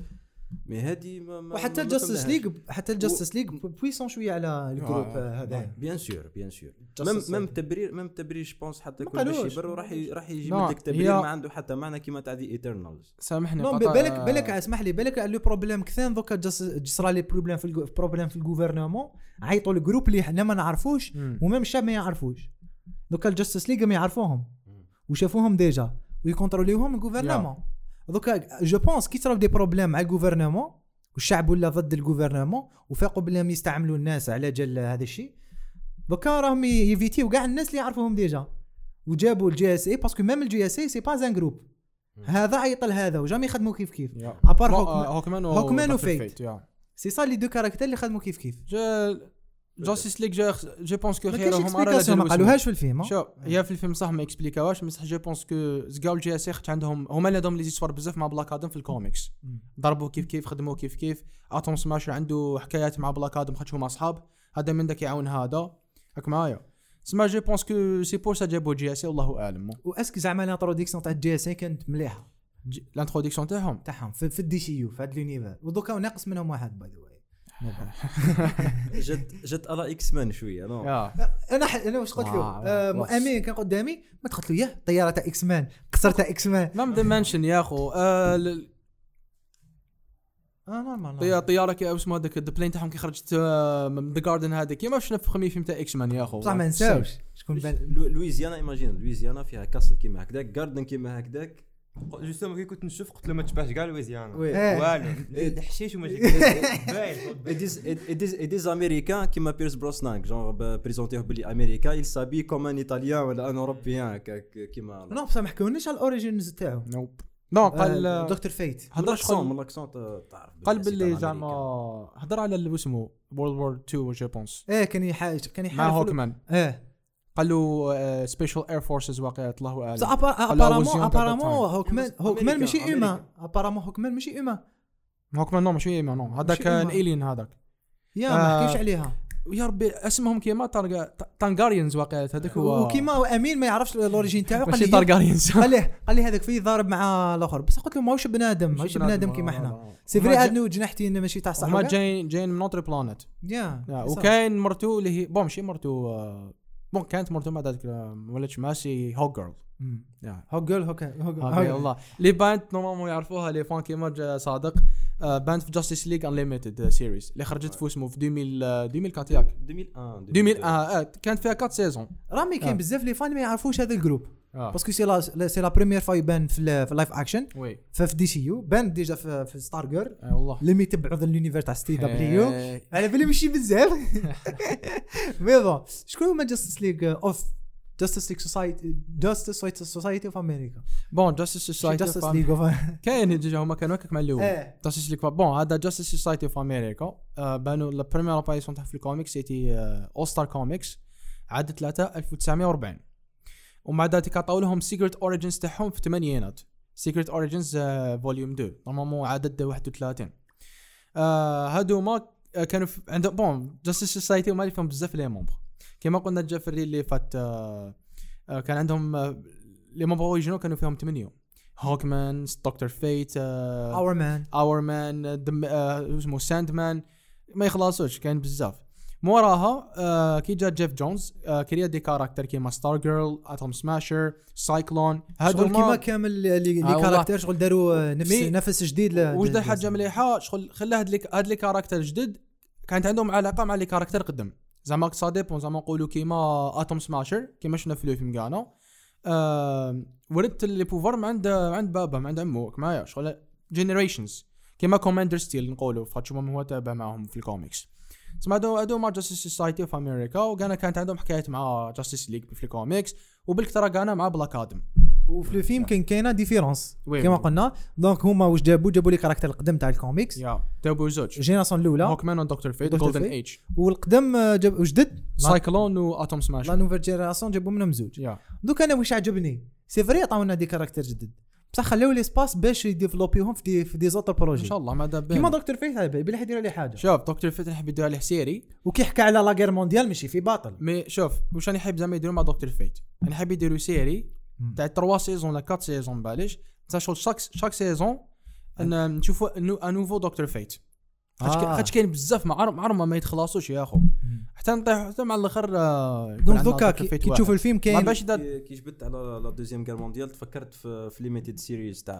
mais هادي ما ما وحتى ال Justice. League حتى ال Justice League puissants شوية على ال groupe آه. آه، هذا بيان سور بيان سور ميم. ميم تبرير ميم تبرير جوبونس حتى باش قالوش. يبر وراح ي- راح يجيب لا، لك تبرير ما عنده حتى معنى كيما تاع The Eternals سامحني non قطع- بالك بالك اسمح لي بالك le problème c'est quand دوكا جس- صرا les problèmes في problème في ال gouvernement عيطوا ال groupe اللي حنا ما نعرفوش. و même الشعب ما يعرفوش دوكا ال Justice ما يعرفوهم. وشافوهم déjà ويكونتروليوهم ال gouvernement دوكا je pense كي صراو des problèmes مع ال gouvernement والشعب ولا ضد الجوفرنمون وفاقوا بلي يستعملوا الناس على جال هذا الشيء. دوكا راهم ي- يفيتيو كاع الناس اللي يعرفوهم déjà. وجابوا ال JSA parce que même ال JSA c'est pas un groupe. هذا عيط لهذا و jamais يخدموا كيف كيف. à part Hawkman Hawkman و Fate. c'est ça les deux caractères اللي خدموا كيف كيف. جا Justice League جا je pense que خيرهم ما قالوهاش في الفيلم ها؟ شو هي في الفيلم صح ما اكسبليكاوهاش بصح je pense que زقاو ال JSA عندهم هما اللي عندهم les histoires بزاف مع Black Adam في الكوميكس. ضربوا كيف كيف خدموا كيف كيف Atom Smasher عنده حكايات مع Black Adam خاطر هما اصحاب هذا من داك يعاون هذا راك معايا سما je pense que c'est pour ça جابوا JSA والله اعلم و est-ce que زعما ال introduction تاع ال JSA كانت مليحه ال introduction تاعهم تاعهم في, في ال DCU في هذا ال univers ودوكا ناقص منهم واحد by the way جت جت على X-Men شوية non يا. أنا ح... أنا واش قلت له؟ آه، آه. امين كان قدامي ما تقلت له ياه طيارة تاع إكس مان قصر تاع X-Men. نعم dimension يا أخو. آه، ال- آه normal طيارة طيارة كي اسمه هذاك ال plane تاعهم كي خرجت آه، من the garden هذاك كيما شفنا في premier film تاع X-Men يا أخو. بصح ما نساوش شكون بان Louisiana imagine Louisiana فيها castle كيما هكذاك garden كيما هكذاك. justement كي كنت نشوف قلت له ما تشبهش كاع Louisiana oui. إيه. والو الحشيش وما جاك باين ايديز امريكان كيما بيرس بروسنان جونغ بريزونتيه بلي امريكان يل سابي كوم ان ايطاليان ولا ان اوروبيان هكاك كيما نو بصح ما حكوناش على الاوريجينز تاعو نوب نو قال دكتور فيت هضر الاكسون من شغل الاكسون تعرف قال باللي باللي زعما. هضر على اللي اسمه وورلد وور 2 جو بونس إيه كان يحاج كان يحارب مع هوكمان. إيه. قال له سبيشال اير فورسز واقعة الله أعلم. ابارامون ابارامون هوكمان. هوكمان ماشي. اوما ابارامون هوكمان ماشي اوما Hawkman non ماشي humain non هذاك. l'alien هذاك. يا آه. ما حكيش عليها. يا ربي اسمهم كيما Thanagarians واقيلا هذاك هو. وكيما أمين ما يعرفش ال origine تاعو. قال ماشي les Targaryens قال لي قال لي هذاك فيه ضارب مع الآخر. بس قلت له ماهوش بنادم ماهوش بنادم كيما إحنا. c'est vrai عندنا جناحتين ماشي تاع صح وكاع؟ جايين جايين من une autre planète يا وكاين مرتو اللي هي bon ماشي مرتو آه، bon كانت مرتو مع ذاك ولاتش ماشي Hawkgirl Hawkgirl Hawk Hawk والله اللي بانت normalement يعرفوها les fans كيما جا صادق بانت في Justice League Unlimited series اللي خرجت في اسمه في 2000 آه، 2004 ياك 2001 2000 آه آه، كانت فيها 4 saisons رامي. كاين بزاف les fans ما يعرفوش هذا ال groupe آه. parce que c'est la c'est la première fois يبان في ال- في ال live action oui. في DCU. بان déjà في, في Stargirl آه، والله. لم يتبعوا ذا ال univers تاع CW. على بالي ماشي بزاف. mais bon شكون هما Justice League of Justice League Society Justice Society of America bon Justice Society Justice League of كاين déjà هما كانوا هكاك مع الأول. Justice League bon هذا Justice Society في أمريكا آه، بانوا la première apparition تاعها في ال comics c'était All Star Comics عاد 3 1940 ومع ذلك عطاو لهم secret origins تاعهم في الثمانينات Secret Origins volume 2 normalement عدد 31 آه، هادوما آه، كانوا عندهم bon جاستيس سوسايتي اللي فيهم بزاف les membres كما قلنا جا في اللي فات آه، آه، كان عندهم آه، les membres originals كانوا فيهم ثمانية. هوكمان دكتور فيت اور مان اور مان اسمه ساند مان ما يخلصوش كاين بزاف. موراها آه كي جا جيف جونز آه créa des caractères كيما ستار جيرل اتوم سماشر سايكلون هادو شغل كيما ما كامل لي لي آه. caractères شغل داروا آه، نفس نفس جديد ل- حاجة مليحة؟ شغل خلى هاد لي هاد les caractères جدد كانت عندهم علاقه مع les caractères قدم. زعما ça dépend زعما نقولوا كيما اتوم سماشر كيما شفنا في الفيلم كاعنا آه ولدت les pouvoirs من عند عند بابا من عند عمو معايا شغل generations كيما كوماندر ستيل نقولوا هو هو تابع معاهم في الكوميكس تسمى هادو هادو مع جاستيس سوسايتي في أمريكا وكان كانت عندهم حكايات مع جاستيس ليج في الكوميكس وبالكثره كان مع بلاك آدم وفي الفيلم كان كاينة différence كما. قلنا donc هما واش جابوا جابوا les caractères القدم تاع الكوميكس يا تابو زوج ال génération الاولى هوكمان ودكتور فيت golden. age والقدم جاب جدد سايكلون واتوم la سماشر nouvelle génération جابوا منهم زوج دوك أنا واش عجبني c'est vrai عطاونا des caractères جدد بصح خلاو l'espace باش يديفلوبيهم في des في des autres إن projets شاء الله ما كيما دكتور فيت بلا يديروا عليه حاجة. شوف دكتور فيت نحب يدير عليه série وكي حكى على la guerre mondiale ماشي في باطل. mais شوف واش راني حاب زعما يديروا مع دكتور فيت أنا حاب يديروا série. تاع 3 saisons ولا 4 saisons باليش تاع chaque chaque saison إن نشوفوا un nouveau دكتور فيت خاطش كاين- آه. خاطش كاين بزاف مع مع ما يتخلصوش يا أخو حتى نطيح حتى مع الآخر آه، donc دوكا كي. تشوف الفيلم ما كاين باش كي جبت على la deuxième guerre mondiale تفكرت في في limited series تاع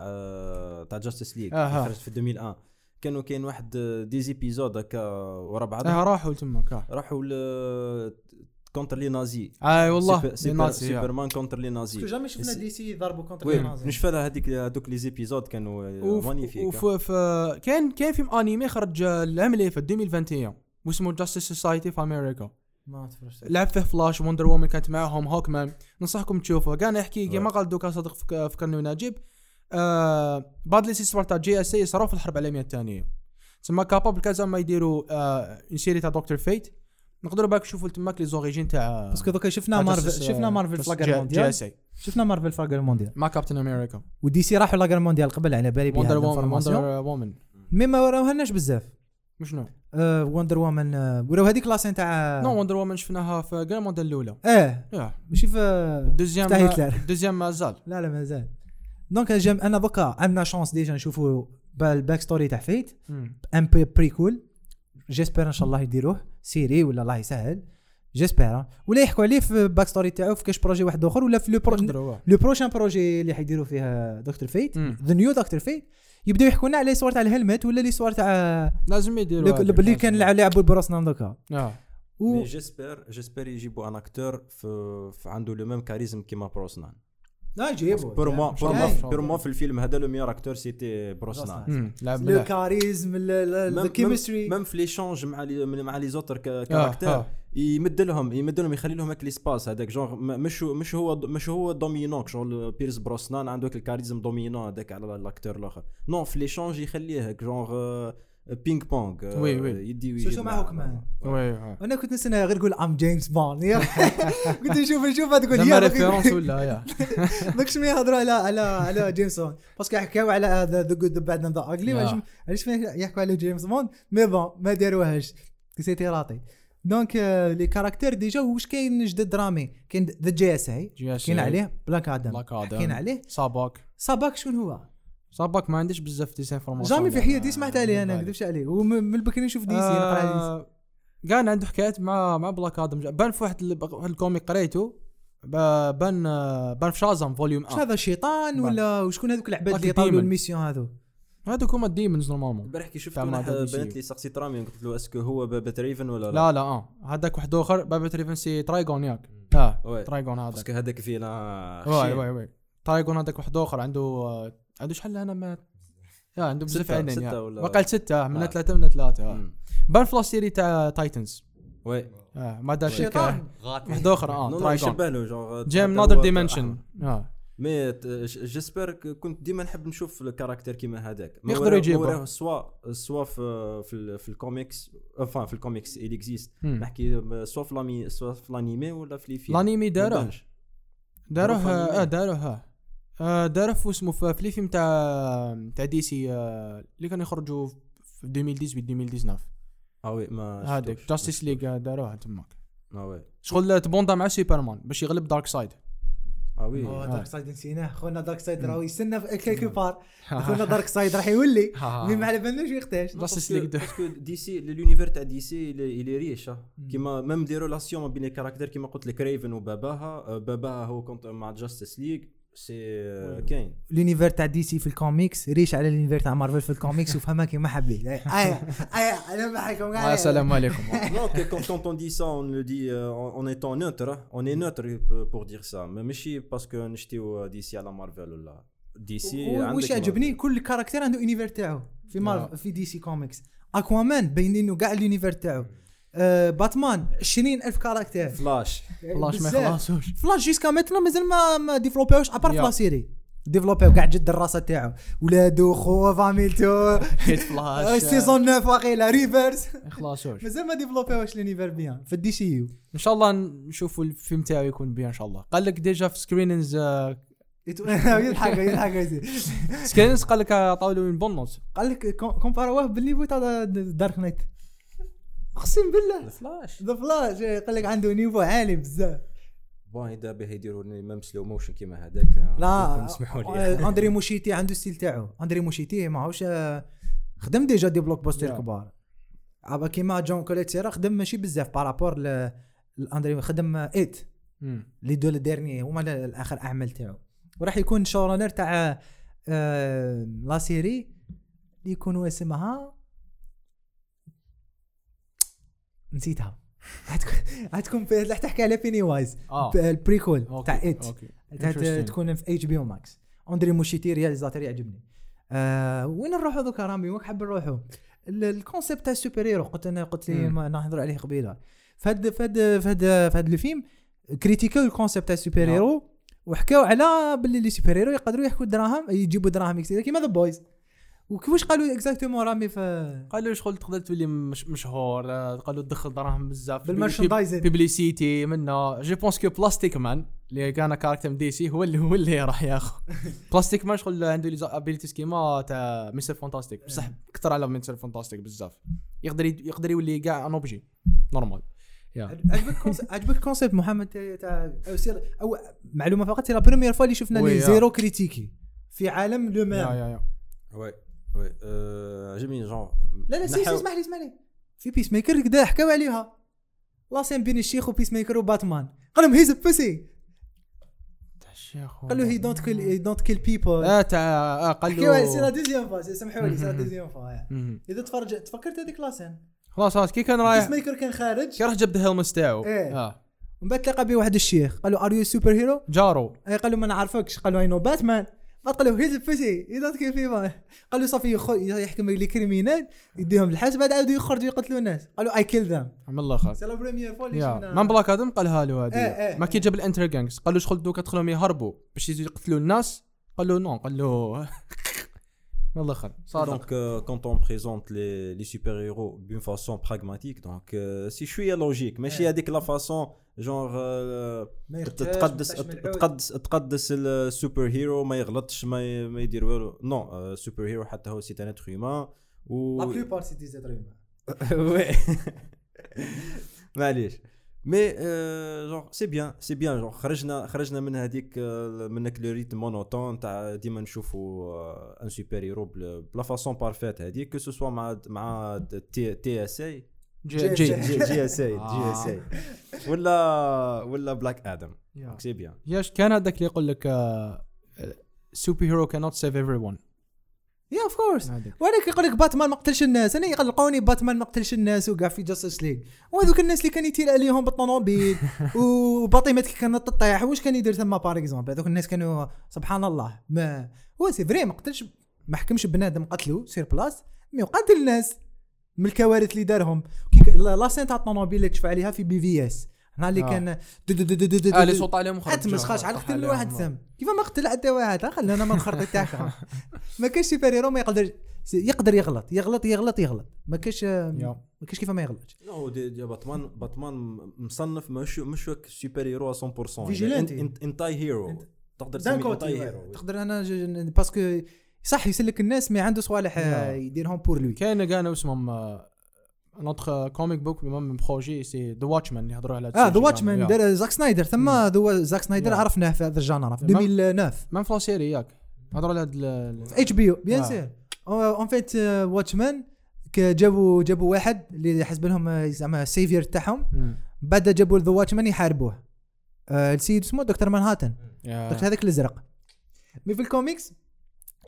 تاع جاستس ليج آها. خرجت في 2001 كانوا كاين واحد des épisodes هكا ورا بعض آه راحوا تماك آه. راحوا ل contre les nazis اي والله سوبر- لي آه. سوبرمان contre les nazis jamais شفنا بس- دي سي ضربوا contre les nazis. نشفى لها هذيك هذوك les épisodes كانوا magnifiques كان كان فيلم انمي خرج العام اللي فات 2021 واسمه جاستيس سوسايتي في أمريكا ما تفرجت لعب فيه فلاش وندر وومن كانت معاهم هوكمان ننصحكم تشوفوه. كان يحكي كيما قال دوكا صدق فك- فكرني ونجيب آه بعض الاستثمار تاع JSA صاروا في الحرب العالمية الثانية. تسمى capables كذا ما يديروا آه série تاع دكتور فيت نقدروا باك نشوفوا تماك les origines تاع parce que دوكا شفنا مارفل شفنا مارفل guerre mondiale شفنا مارفل في la guerre mondiale مع كابتن أمريكا ودي سي راحوا la guerre mondiale قبل على بالي بها وندر وومن وندر وومن mais ما وراوهالناش بزاف. شنو؟ آه وندر وومن آه وراو هذيك la scène تاع no وندر وومن شفناها في guerre mondiale الأولى. آه ماشي في deuxième. deuxième مازال لا لا مازال donc أنا دوكا عندنا chance déjà نشوفوا ال back story تاع فيت. un بي préquel j'espère إن شاء الله يديروه. série ولا الله يسهل. j'espère ولا يحكوا عليه في back story تاعو في كاش projet واحد آخر ولا في le pro le prochain projet اللي حيديروا فيها دكتور فيت. the new دكتور فيت يبداو يحكوا لنا على صور تاع ال helmet ولا لي صور تاع لازم يديروا اللي كان لعبوا بروسنان دوكا. آه. و- mais j'espère j'espère يجيبوا un acteur في, في عنده le même charisme كيما بروسنان لا يجيبوا pour moi إن شاء pour. moi في الفيلم هذا le meilleur acteur c'était بروسنان le. charisme ذا même- في l'échange مع مع les autres caractères آه. يمد لهم يمد لهم يخلي لهم هاك l'espace هذاك. جونغ مش هو- مش هو مش هو dominant شغل بيرس بروسنان عنده هاك ال charisme dominant هذاك على ال acteur الآخر. non في l'échange يخليه هاك. genre ping pong oui, oui. يدي ويجيب surtout مع معاه. هوكمان. oui. أنا كنت نستنى غير يقول I'm جيمس بوند كنت نشوف نشوف تقول يا référence ولا يا داك شنو يهضروا على على على جيمس بوند parce que يحكيو على هذا the good the bad and the ugly. علاش فين يحكوا على جيمس بوند mais bon ما داروهاش c'était raté donc les caractères déjà واش كاين جدد درامي كاين the JSA كاين عليه بلاك آدم بلاك آدم كاين عليه صاباك صاباك شكون هو صابك ما عنديش بزاف des informations jamais في حياتي سمعت عليه أنا نكذبش عليه. ومن البكري نشوف دي سي دي سي. آه، كان عنده حكايات مع مع بلاك آدم بان في واحد ال- واحد الكوميك قريته. بان آه، بان في شازم فوليوم واش 1 هذا شيطان ولا وشكون هذوك العباد اللي الديمون. الميسيون هذو؟ هذوك هما الديمونز نورمالمون. البارح كي شفت. بنت لي سقسيت رامي قلت له أسكو هو بابا ريفن ولا لا؟ لا لا آه. هذاك واحد آخر بابا تريفنسي ترايجون ياك. آه وي. ترايجون هذاك. باسكو هذاك فينا واي واي واي ترايجون هذاك واحد آخر عنده آه، عنده شحال أنا مات يا عنده بزاف ستة- عينين ستة يا. ولا- وقال ستة من آه. ثلاثة من ثلاثة آه. بان في السيري تاع تايتنز وي آه ما داش شيطان واحد آخر آه يشبه له جونغ جاي من حتى نادر ديمنشن. آه مي جيسبر كنت ديما نحب نشوف الكاركتير كيما هذاك ما يقدروا. ما وراه سوا سوا في في, ال- في الكوميكس في الكوميكس existe مم. نحكي سوا في لامي سوا في الانيمي ولا في لي فيلم الانيمي ما داروه بانش. داروه آه داروه آه آه، في اسمه في في الفيلم تاع تاع دي سي آه، اللي كانوا يخرجوا في 2018 2019 آه oui ما هذاك. جاستيس ليغ داروه تماك آه oui. شغل تبوندا مع سوبرمان باش يغلب دارك سايد آه oui. أوه، دارك سايد نسيناه. خونا دارك سايد. راهو يستنى في كيكو بار. خونا دارك سايد راح يولي. mais ما على بالناش وقتاش جاستيس ليغ parce que دي سي l'univers تاع دي سي est riche. كيما même des relations ما بين les caractères كيما قلت لك ريفن وباباها آه، باباها هو كنت مع جاستيس ليغ si كاين. l'univers تاع DC في ال comics riche على l'univers تاع مارفل في الكوميكس وفهمها كيما حبيت أي أي أنا معكم آه، السلام عليكم. Non, que quand, quand on dit ça, on le dit euh, en, en étant neutre. hein. On est neutre euh, pour dire ça. Mais ماشي parce que نشتيو DC على مارفل ولا DC وش يعجبني كل caractère عنده univers تاعو في مارفل في DC Comics Aquaman باينينه كاع ال univers تاعو آه باتمان 20000 caractères. Flash. Flash ما. يخلصوش. Flash jusqu'à maintenant مازال ما ما ديفلوبيوش à part في يا. la série. ديفلوبيو كاع جد الراسه تاعو. ولادو خو فاميلتو هيت فلاش سيزون 9 واقيلا ريفرس ما يخلصوش. مازال ما ديفلوبيوش لونيفير بيان في الدي سي يو إن شاء الله نشوفوا الفيلم تاعو يكون بيان إن شاء الله. قال لك ديجا في سكرينز يضحك يضحك يزيد. سكرينز قال لك طاولوا من بونوس قال لك كوم- كومباروه بالنيفو تاع دارك نايت اقسم بالله. فلاش ذا فلاش قال لك عنده نيفو عالي بزاف. Bon إذا به يديروا même slow motion كيما هذاك. لا اسمحوا لي. آه، Andy Muschietti عنده style تاعو. Andy Muschietti ماهوش آه، خدم déjà des blockbusters. كبار. pas كيما Jaume Collet-Serra خدم ماشي بزاف par rapport ل Andy خدم It les deux derniers هما ال- الآخر أعمال تاعو. وراح يكون showrunner تاع آه، la série اللي يكون اسمها نسيتها. في- راح تحكي على بيني وايز البريكول تاع Interesting. تكون في HBO Max Andy Muschietti réalisateur يعجبني. آه وين نروحوا دوكا رامي؟ وين حاب نروحوا؟ ال- ال concept تاع ال super-héros قلت أنا قلت لي نهضروا عليه قبيلة. فهاد فهاد فهاد فهاد الفيلم كريتيكاو ال concept تاع السوبر نعم. héros وحكاو على باللي les super-héros يقدروا يحكوا دراهم يجيبوا دراهم كثير كيما The Boys وكيفاش قالوا exactement رامي في قالوا شغل تقدر تولي مش مشهور آه، قالوا تدخل دراهم بزاف. بال merchandising publicité منه je pense que Plastic Man اللي كان caractère من DC هو اللي هو اللي راح ياخذ. Plastic Man شغل عنده les abilities كيما تاع Mister Fantastic بصح كثر على Mister Fantastic بزاف. يقدر يقدر يولي كاع un objet normal عجبك عجبك concept محمد تاع- أو معلومة فقط c'est la première fois اللي شفنا لي. زيرو كريتيكي في عالم لو يا مان يا يا وي وي آه، عجبني جون لا لا سي سي اسمح لي اسمح لي. في بيس ميكر كدا حكاو عليها. لا سين بين الشيخ وبيس ميكر وباتمان. قال لهم هيز بوسي تاع الشيخ قال له هي دونت كيل هي دونت كيل بيبل آه تاع آه، قال حكاو سي لا له دوزيام فوا سامحوا لي سي لا. دوزيام فوا مهم. إذا تفرج تفكرت هذيك لا سين. خلاص خلاص كي كان بيس رايح ميكر كان خارج. كي راح جاب الهيلمس تاعو. إيه. آه. ومن بعد تلاقى به واحد الشيخ. قال له are you superhero جارو. اي قال له ما نعرفكش. قال له I know Batman له he's pussy he don't kill people قال له صافي يحكم les criminels يديهم الحبس بعد عاودوا يخرجوا يقتلوا الناس. قال له I kill them عم الله خير. c'est la première fois اللي شفنا même Black Adam قالها له هذه. إيه. ما كي جاب ال Intergang قال له شغل دوكا تخلهم يهربوا. باش يزيدوا يقتلوا الناس قال له no قال له Donc, euh, quand on présente les, les super-héros d'une façon pragmatique, donc euh, c'est شوية logique. ماشي إيه. هذيك la façon جونغ ما يغتاش، تقدس ما يفتحش من العود. تقدس تقدس ال super-héros ما يغلطش ما ي- ما يدير والو non ال super-héros حتى هو c'est un être humain و la plupart c'est des êtres humains oui معليش mais genre c'est bien c'est bien genre خرجنا خرجنا من هذيك من هاك le rythme monotone تاع ديما نشوفوا un super-héros ب la façon parfaite هذيك que ce soit مع مع تي تي اس اي جي جي- جي اس اي جي اس اي ولا ولا بلاك آدم. سي بيان ياش كان هذاك اللي يقول لك سوبر هيرو كانوت سيف ايفري ون يا اوف كورس ولكن يقول لك باتمان ما قتلش الناس. أنا يقلقوني باتمان ما قتلش الناس وكاع في جاستس ليج وهذوك الناس اللي كان يتير عليهم بالطوموبيل وباطيمات كي كانت تطيح. واش كان يدير ثما بار اكزومبل هذوك الناس كانوا سبحان الله. ما هو سي فري ما قتلش ما حكمش بنادم قتلو سير بلاس مي قتل الناس من الكوارث اللي دارهم. كي لا سين تاع الطوموبيل اللي تشفع عليها في بي في اس هنا اللي آه. كان دو دو دو دو دو دو آه اللي. صوت عليهم وخرج اتمس خاش على طاح قتل. واحد ثم كيف ما قتل حتى واحد خلينا ما نخرط تاعك ما كاينش سوبر هيرو ما يقدر يقدر يغلط يغلط يغلط يغلط ما كاينش. ما كاينش كيف ما يغلطش نو باتمان باتمان مصنف مش مش سوبر هيرو 100% فيجيلانتي. انتاي هيرو تقدر تسميه انتاي هيرو تقدر أنا باسكو صح يسلك الناس ما عنده صوالح آه،. يديرهم بور لوي كاين كاع اسمهم نوتخ كوميك بوك من بروجي سي ذا واتشمان اللي يهضروا على آه ذا واتشمان دار زاك سنايدر ثم زاك سنايدر. عرفناه في هذا الجانرا في ما- 2009 مام في لا سيري ياك هضروا على في اتش بي أو بيان. سير اون فيت واتشمان جابوا جابوا واحد اللي حسب لهم زعما السيفير تاعهم. بعد جابوا The Watchmen يحاربوه السيد اسمه Doctor Manhattan. دكتور هذاك الأزرق mais في الكوميكس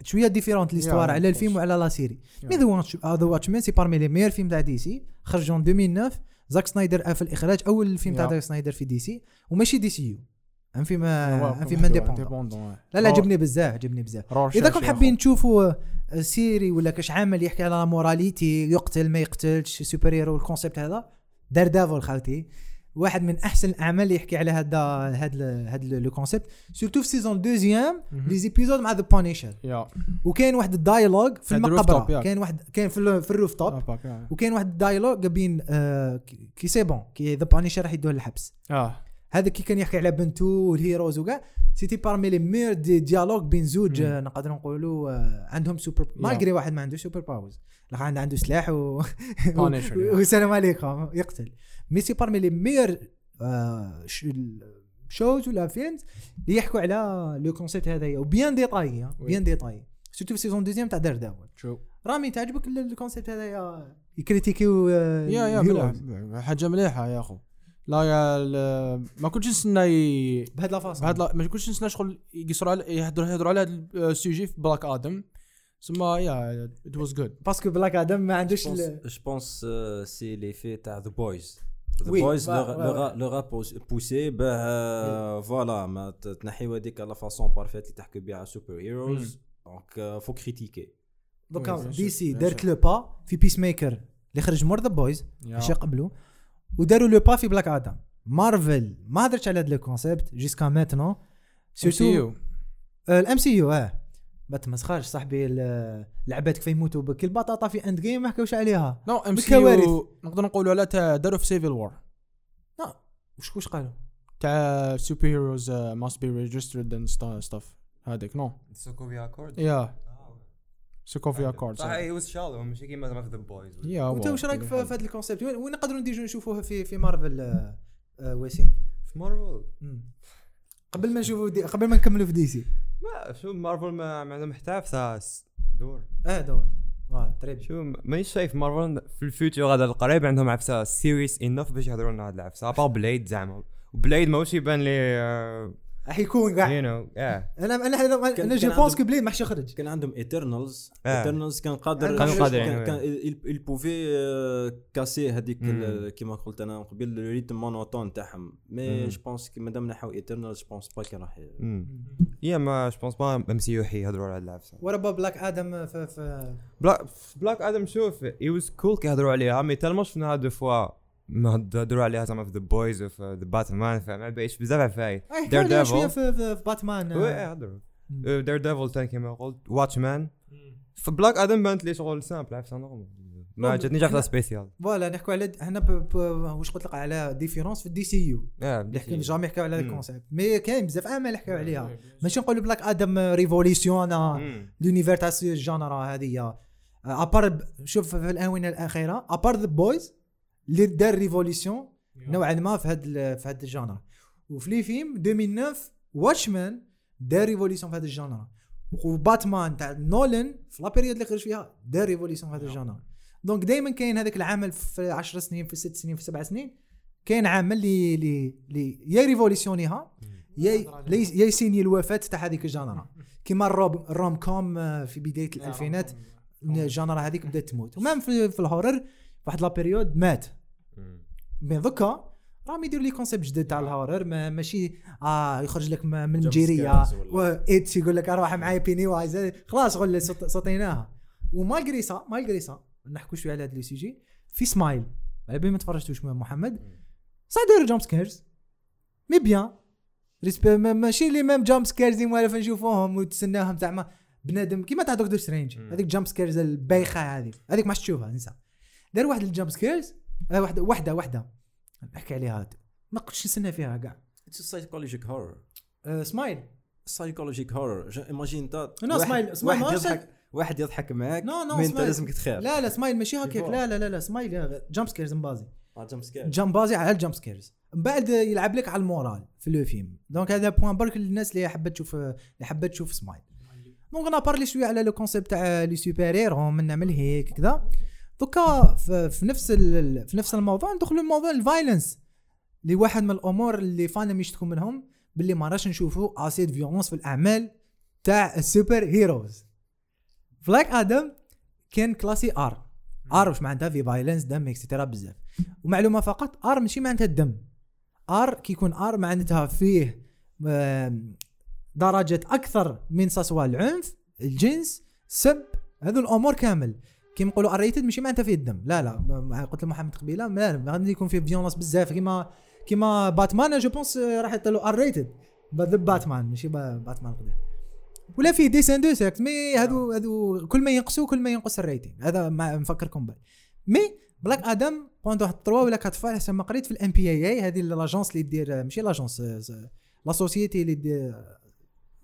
شوية différente l'histoire على الفيلم. وعلى la série. mais The Watchmen c'est parmi les meilleurs films تاع DC. خرج en 2009 Zack Snyder في الاخراج أول فيلم تاع. Zack Snyder في DC. وماشي DCU. un film un film indépendant لا لا عجبني بزاف عجبني بزاف إذا كنتم. حابين تشوفوا série ولا كاش عمل يحكي على moralité يقتل ما يقتلش super-héros ال concept هذا. Daredevil خالتي واحد من أحسن الاعمال اللي يحكي على هذا هذا هذا le concept surtout في saison deuxième. les épisodes مع The Punisher yeah. وكاين واحد ال dialogue في المقبرة. كاين واحد كاين في, في ال rooftop آه، آه. وكاين واحد ال dialogue بين آه كي- c'est bon كي The Punisher راح يدوه للحبس. آه. هذا كي كان يحكي على بنته وال heroes وكاع c'était parmi les meilleurs des dialogues بين زوج. آه، نقدر نقولوا آه، عندهم super malgré واحد ما عنده super powers عنده سلاح و والسلام عليكم يقتل. mais c'est parmi les meilleures choses ولا films اللي يحكوا على le concept هذايا و bien détaillé ouais. bien détaillé. surtout في saison deuxième تاع Daredevil show رامي تعجبك ال- ال concept هذايا؟ يكريتيكيو آه، يا يا حاجة مليحة يا أخو. لا يا ما كنتش نستنى ي... بهاد la façon بهاد la- ما كنتش نستنى شغل يقصروا على يهضروا يهضروا على هذا ال sujet في Black Adam ثم yeah it was good parce que Black Adam ما عندوش Je pense euh, c'est l'effet تاع The Boys. A- leur a pous- poussé باه voilà ما تنحيو هذيك la façon parfaite اللي تحكي بها superheroes donc faut critiquer دوكا DC bien دارت. l'ont pas fait Peacemaker اللي خرج مور The Boys ماشي قبلو وداروا l'ont pas fait Black Adam Marvel ما هدرتش على هذا ال concept jusqu'à maintenant surtout ال MCU آه ما تمسخرش صاحبي العباد كيف يموتوا بكل البطاطا في Endgame ما حكاوش عليها. non mais si نقدر نقولوا على تاع داروا في Civil War وش وش قالوا؟ تاع superheroes must be registered and stuff هذيك no. Sokovia Accords yeah Sokovia Accords صح هي was shallow ماشي كيما زعما في The Boys yeah وانت wow. وش رأيك في هذا ال concept وين نقدروا نديجوا نشوفوه في في مارفل آه، آه، وسيم في مارفل. قبل ما نشوفوا دي قبل ما نكملوا في DC ما شو مارفل ما ما عندهم حتى ثاس دور. آه دور. voilà très bien. شو مانيش شايف مارفل في ال future. هذا القريب عندهم عفسه serious enough باش يهضروا لنا هاد العفسه à part Blade زعما. Blade ماهوش يبان لي راح يكون كاع you know أنا أنا أنا, je pense que Blade ما حش يخرج كان عندهم Eternals. Eternals كان قادر كان وي. كان il pouvait casser هذيك مم. ال- كيما قلت أنا قبل ال rythme monotone تاعهم mais. je pense كي مادام نحاو Eternals je pense pas كان راح yeah mais je pense pas MCU حي يهضروا على العفسه ورا Black Adam في, Black Adam شوف it was cool كيهضروا عليها mais tellement شفناها deux fois ما هضروا عليها زعما في The Boys وفي The Batman فما بايش بزاف حكوا شوية Daredevil. في, Batman ouais آه. هضروا. Daredevil تاني كيما قلت. Watchmen في Black Adam بانت لي شغل simple عفسه normale ما جاتنيش إحنا- spéciale voilà نحكوا على هنا واش قلت لك على différence في ال DCU آه اللي حكينا jamais يحكوا على. ال concept mais كاين بزاف اعمال يحكوا عليها. ماشي نقولوا Black Adam révolution l'univers تاع ال genre هذه à part شوف في الآونة الأخيرة à part The Boys اللي دار révolution نوعا ما في هاد ال- في هاد ال genre. وفي les films 2009 Watchmen دار révolution في هاد ال genre. و Batman تاع نولان في la période اللي خرج فيها دار révolution في هاد ال genre. donc دائما كاين هذاك العمل في 10 سنين في 6 سنين في 7 سنين. كاين عامل اللي اللي يا ريفوليسيونيها يا يا- يا يسيني الوفاة تاع هذيك ال genre. كيما ال rom- ال rom-com آه، في بداية الألفينات. ال genre هذيك بدات تموت. و même في, في ال horror واحد la période مات. mais دوكا راهم يديروا les concepts جديد تاع ال horror ما ماشي آه يخرج لك من الجيرية. و it's يقول لك أروح معايا Pennywise خلاص غل صطيناها و malgré ça malgré ça نحكوا شوية على هذا لي سيجي في سمايل على بالي ما تفرجتوش محمد. صح داروا jump scares mais bien ماشي les mêmes jump scares اللي موالف نشوفوهم وتسناهم تاع ما بنادم كيما تاع Doctor Strange. هذيك jump scares البايخة هذيك هذيك ما تشوفها انسى. دار واحد ال jump scares واحدة واحدة واحدة نحكي عليها هاد. ما قلتش نستنى فيها كاع. اتس سايكولوجيك هورر آه، سمايل سايكولوجيك هورر ايماجين انت واحد- smile- smile واحد يضحك واحد يضحك معاك no no انت smile. لازمك تخاف. لا لا سمايل ماشي هكاك؟ لا لا لا لا Smile jump scares مبازي jump scare jump basé على ال jump scares من بعد يلعب لك على ال moral في le film. donc هذا point برك للناس اللي حابه تشوف اللي حابه تشوف Smile donc أنا parler شوية على le concept تاع les super-héros من نعمل هيك كذا. دوكا في نفس في نفس الموضوع ندخلوا لموضوع ال violence. اللي واحد من الأمور اللي fans يشتكوا منهم باللي ما راش نشوفوا assez de violence في الأعمال تاع ال superheroes. Black Adam كان classé R R واش معناتها في violence دم extra بزاف. ومعلومة فقط R ماشي معناتها الدم. R كي يكون R معناتها فيه آم، درجة أكثر من سسوى العنف الجنس سب هذو الأمور كامل. كيما نقولوا R-rated ماشي معناتها فيه الدم. لا لا قلت لمحمد قبيلة لا غادي يكون فيه violence بزاف. كيما كيما Batman je pense راح يطلعوا R-rated The Batman ماشي با- باتمان قدام. ولا فيه des scènes de sexe mais هذو هذو كل ما ينقصوا كل ما ينقص ال rating هذا ما نفكركم به. mais Black Adam banned واحد 3 ولا 4 fois حسب ما قريت في ال MPAA هذه l'agence اللي دير ماشي l'agence la société اللي دير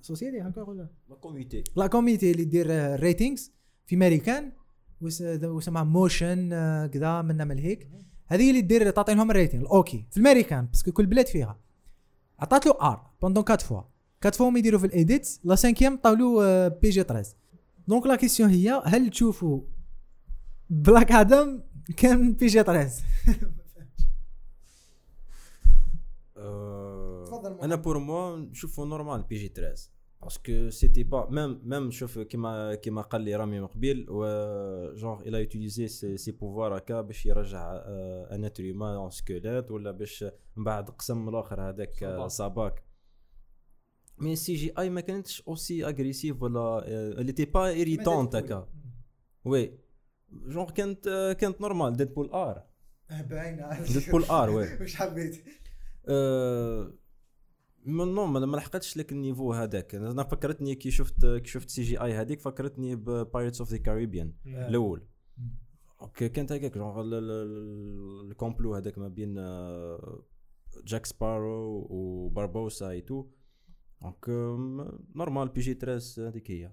société هكا ولا la comité la comité اللي دير ال ratings في ماريكان وسمها Motion آه، كذا من نعمل هيك. هذه اللي دير تعطي لهم ال rating ال OK في الأمريكان parce que كل بلاد فيها. عطات له R pendant 4 fois 4 fois يديروا في ال edits. la cinquième عطاو لو PG 13 donc la question هي هل تشوفوا Black Adam كان PG 13 تفضل محمد. أنا pour moi نشوفو normal PG 13 parce que c'était pas même même شوف كيما كيما قال لي رامي من قبيل و genre il a utilisé ses, ses pouvoirs هكا باش يرجع un être humain squelette ولا باش من بعد قسم الآخر هذاك آه، Sabbac mais CGI ما كانتش aussi agressive ولا elle était pas irritante هكا وي جونغ كانت آه، كانت normal Deadpool R باينه Deadpool R oui واش حبيت أه من نو ما لحقتش لك ال niveau هذاك. أنا فكرتني كي شفت كي شفت CGI هذيك فكرتني ب Pirates of the Caribbean الأول. OK كانت هكاك جونغ ال- ال- ال- ال combat là هذاك ما بين Jack Sparrow و Barbossa et tout donc normal PG 13 هذيك هي.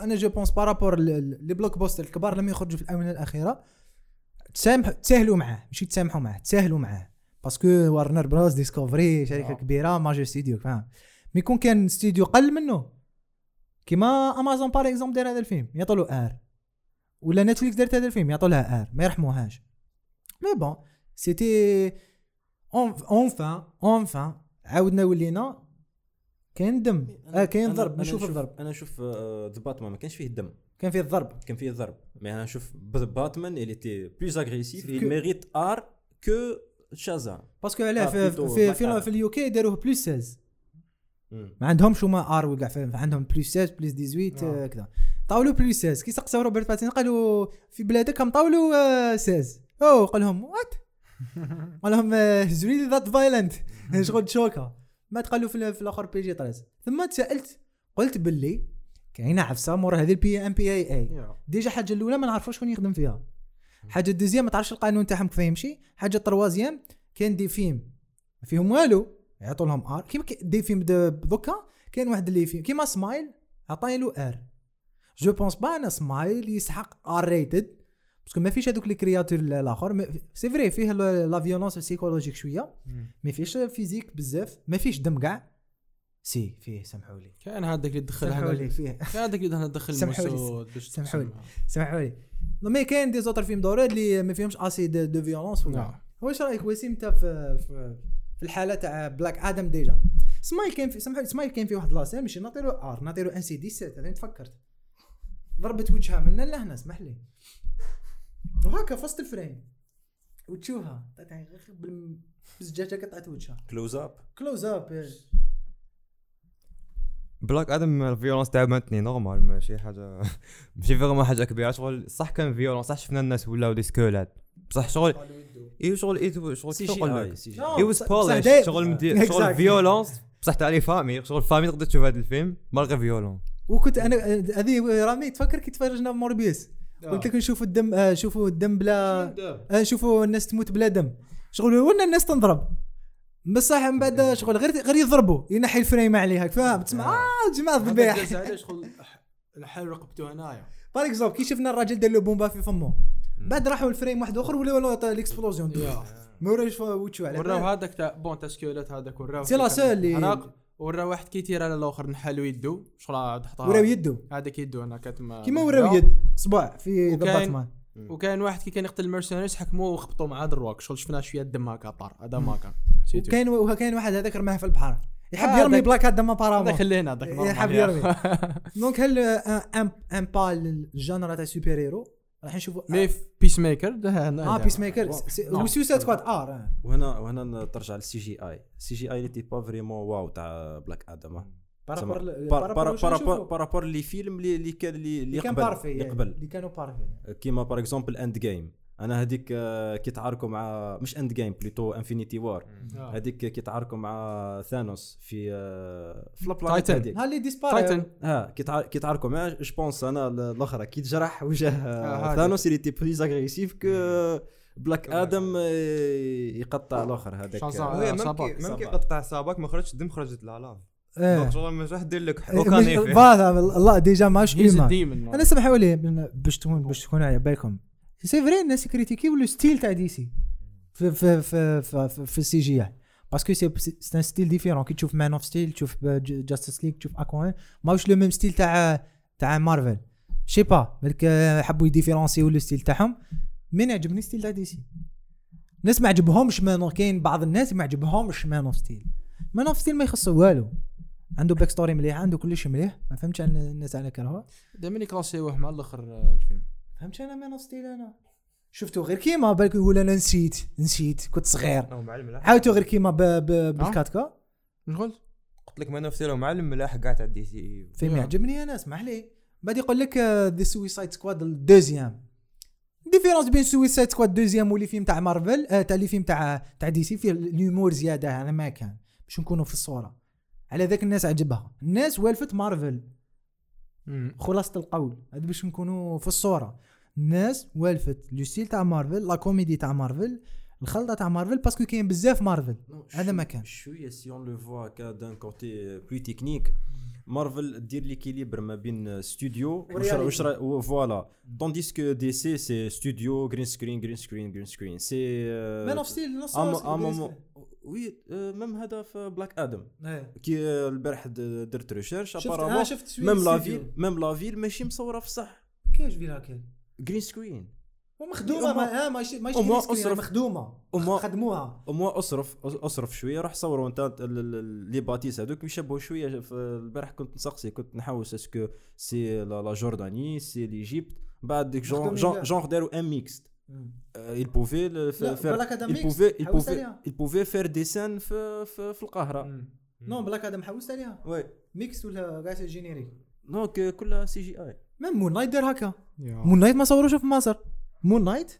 أنا je pense par rapport les blockbusters الكبار لما يخرجوا في الآونة الأخيرة تسامح تساهلوا معاه ماشي تسامحوا معاه تساهلوا معاه. parce que Warner Bros Discovery شركه آه. كبيره major studio فاهم mais يكون كان ستوديو قل منه كيما Amazon par exemple دار هذا الفيلم يعطوا له R ولا Netflix دارت هذا الفيلم يعطوا لها R ما يرحموهاش mais bon c'était enfin enfin عاودنا ولينا كاين دم آه كاين ضرب نشوف الضرب أنا نشوف The Batman ما كانش فيه دم كان فيه الضرب كان فيه ضرب مي أنا نشوف باتمان était plus agressif C'est il que- mérite art Shazam باسكو علاه في في في. في اليو كي داروه بلوس 16 مم. ما عندهمش هما ار وكاع عندهم بلوس 16 بلوس 18 آه. آه، كذا طاولوا بلوس 16 كي سقساو روبرت باتين قالوا في بلادك هم طاولوا آه، 16 أو قال لهم وات قال لهم هز ريلي ذات فايلنت شغل شوكا ما تقالوا في, ال- في الآخر بي جي 13 ثم تسالت قلت باللي كاينة عفسه مور هذه ال MPAA déjà حاجة الاولى ما نعرفوش شكون يخدم فيها حاجة ال deuxième ما تعرفش القانون تاعهم كيف يمشي. حاجة ال troisième كاين des films ما فيهم والو يعطوا لهم R. كيما كي- des films دوكا كاين واحد اللي فيلم كيما سمايل عطاي له آر. je pense pas أنا سمايل يسحق R rated parce que ما فيش هذوك les créatures الآخر. c'est vrai فيه la violence psychologique شوية ما فيش فيزيك بزاف ما فيش دم كاع سي فيه سامحوا لي كأن هذاك اللي دخل سامحوا لي هنا فيه. كان هذاك اللي دخل سامحوا لي. سامحوا لي. تقسم. سامحوا لي مي كاين دي زوتر فيلم دورات اللي ما فيهمش اسي دو, دو فيولونس ولا؟ نعم. واش رأيك وسيم انت في, في في الحالة تاع بلاك آدم ديجا سمايل كان في سامحوا لي سمايل كان في واحد لاسين ماشي نعطي له آر نعطي له ان سي دي 7 هذا تفكرت ضربت وجهها من لهنا اسمح لي. وهكا في وسط الفريم. وتشوفها. غير بال- بالزجاجه قطعت وجهها. كلوز اب كلوز اب بلاك آدم الفيولونس تاعو بانتني نورمال ماشي حاجة ماشي فيغمون حاجة كبيرة. شغل صح كان فيولونس صح شفنا الناس ولاو دي سكولات بصح شغل اي شغل اي شغل كيف نقول اي لك واز بولش شغل مدي- شغل Exactly. فيولونس. بصح تاع لي فامي شغل فامي تقدر تشوف هذا الفيلم مالغي فيولون. وكنت أنا هذه رامي تفكر كي تفرجنا Morbius قلت لك نشوفوا الدم آه، شوفوا الدم بلا آه، شوفوا الناس تموت بلا دم. شغل وين الناس تنضرب. بصح من بعد شغل غير غير يضربوا ينحي ال frame عليها فاهم تسمع آه جماعة الذبيح هذا شغل الحل رقبته هنايا. par exemple كي شفنا الراجل دار له بومبا في فمه. بعد راحوا ال frame واحد آخر ولا ولا ال explosion ما وراش وتشو على وراو. هذاك تاع bon تاع squelettes هذاك وراو c'est la seule اللي- ورا واحد كي يتير على الآخر نحالو يدو. شغل عاد حطها. وراو يدو. هذاك يدو أنا كاتم كيما وراو يد. صباع في وكاين- باتمان وكان واحد كي كان يقتل المرسينيرز حكموه وخبطوا مع دروك شغل شفنا شوية دم هكا طار. هذا ما كان. وكاين وكاين واحد هذاك رماه في البحر. يحب آه، يرمي بلاك هذا ما هذا بارامون خلينا هذاك يحب نورمال. يرمي. دونك هل آه، ان ان با الجانرا تاع سوبر هيرو راح نشوفوا مي بيس ميكر آه بيس ميكر. وسوسايد سكواد ار آه. وهنا وهنا ترجع للسي جي اي السي جي اي اللي تي با فريمون واو تاع Black Adam par rapport par rapport les films اللي اللي كان اللي قبل. اللي قبل. اللي كانوا parfaits كيما par exemple Endgame أنا هذيك آه، كي تعاركوا مع مش Endgame plutôt Infinity War هذيك كي تعاركوا مع Thanos في آه، في ال planète. هذيك. ها elle disparaît Titan ها كي تع- كي تعاركوا معاه je pense أنا ال- الأخرى كي تجرح وجه. Thanos elle était plus agressive que Black Adam يقطع الأخر هذاك. آه، ممكن Sabbac. ممكن قطع Sabbac ما خرجت دم خرجت la lave إيه. Donc شغل مش راح دير لك إيه، voilà الله déjà ماش إيمان. أنا سمحوا لي من- باش تكون باش تكون على بالكم. c'est vrai الناس critiquaient le style تاع DC. في في في في, في, في ال CG parce que c'est c'est un style différent كي تشوف Man of Steel تشوف Justice League تشوف Aquaman ماهوش le même style تاع تاع مارفل je sais pas بالك حبوا يديفيرونسيو le style تاعهم mais يعجبني style تاع DC الناس ما عجبهمش مان كاين بعض الناس ما عجبهمش Man of Steel Man of Steel ما يخصو والو عنده backstory مليح عنده كلش مليح ما فهمتش الناس على كرهه دائما كلاسيوه مع الآخر الفيلم فهمتش أنا Man of Steel أنا. شفتو غير كيما بالك يقول أنا نسيت نسيت كنت صغير. أو معلم ملاح عاودتو غير كيما ب- ب- بالكاتكا. إيش قلت؟ قلت لك Man of Steel معلم ملاح قاعد على ال DC film. يعجبني أنا اسمح لي. بعد يقول لك The Suicide Squad ال deuxième. différence بين Suicide Squad deuxième و les films تاع مارفل آه تاع les films تاع تاع DC فيه ال humour زيادة هذا ما كان. باش نكونوا في الصورة. على ذاك الناس عجبها. الناس والفت مارفل خلاصة القول. هذا باش نكونوا في الصورة. الناس والفت le style تاع مارفل la comédie تاع مارفل الخلطة تاع مارفل parce que كاين بزاف مارفل. هذا ما كان. شوية si on le voit que d'un côté plus technique مارفل دير l'équilibre ما بين studio و réalité. voilà tandis que DC c'est studio green screen green screen green screen c'est Man of Steel نص oui même هذا في Black Adam. إيه. كي آه، البارح درت recherche apparemment même la studio. ville même la ville ماشي مصورة في الصح. كاش فيلا كاين جرين سكرين ومخدومة ما ها ماشي ماشي أصرف. مخدومة. أما- خدموها. وموا اصرف أصرف شوية روح صوروا أنت لي باتيس هذوك يشبهوا شوية. البارح كنت نسقسي كنت نحوس اسكو سي لا جورداني سي ليجيبت. بعد ديك جون جون داروا ان ميكست il pouvait le faire il pouvait il حوست pouvait عليها il pouvait faire des scènes في في, في القاهرة. نو بلاك آدم حوست عليها وي mix ولا كاع générique donc كلها CGI même Moon Knight دار هكا. Moon Knight ما صوروش في مصر. Moon Knight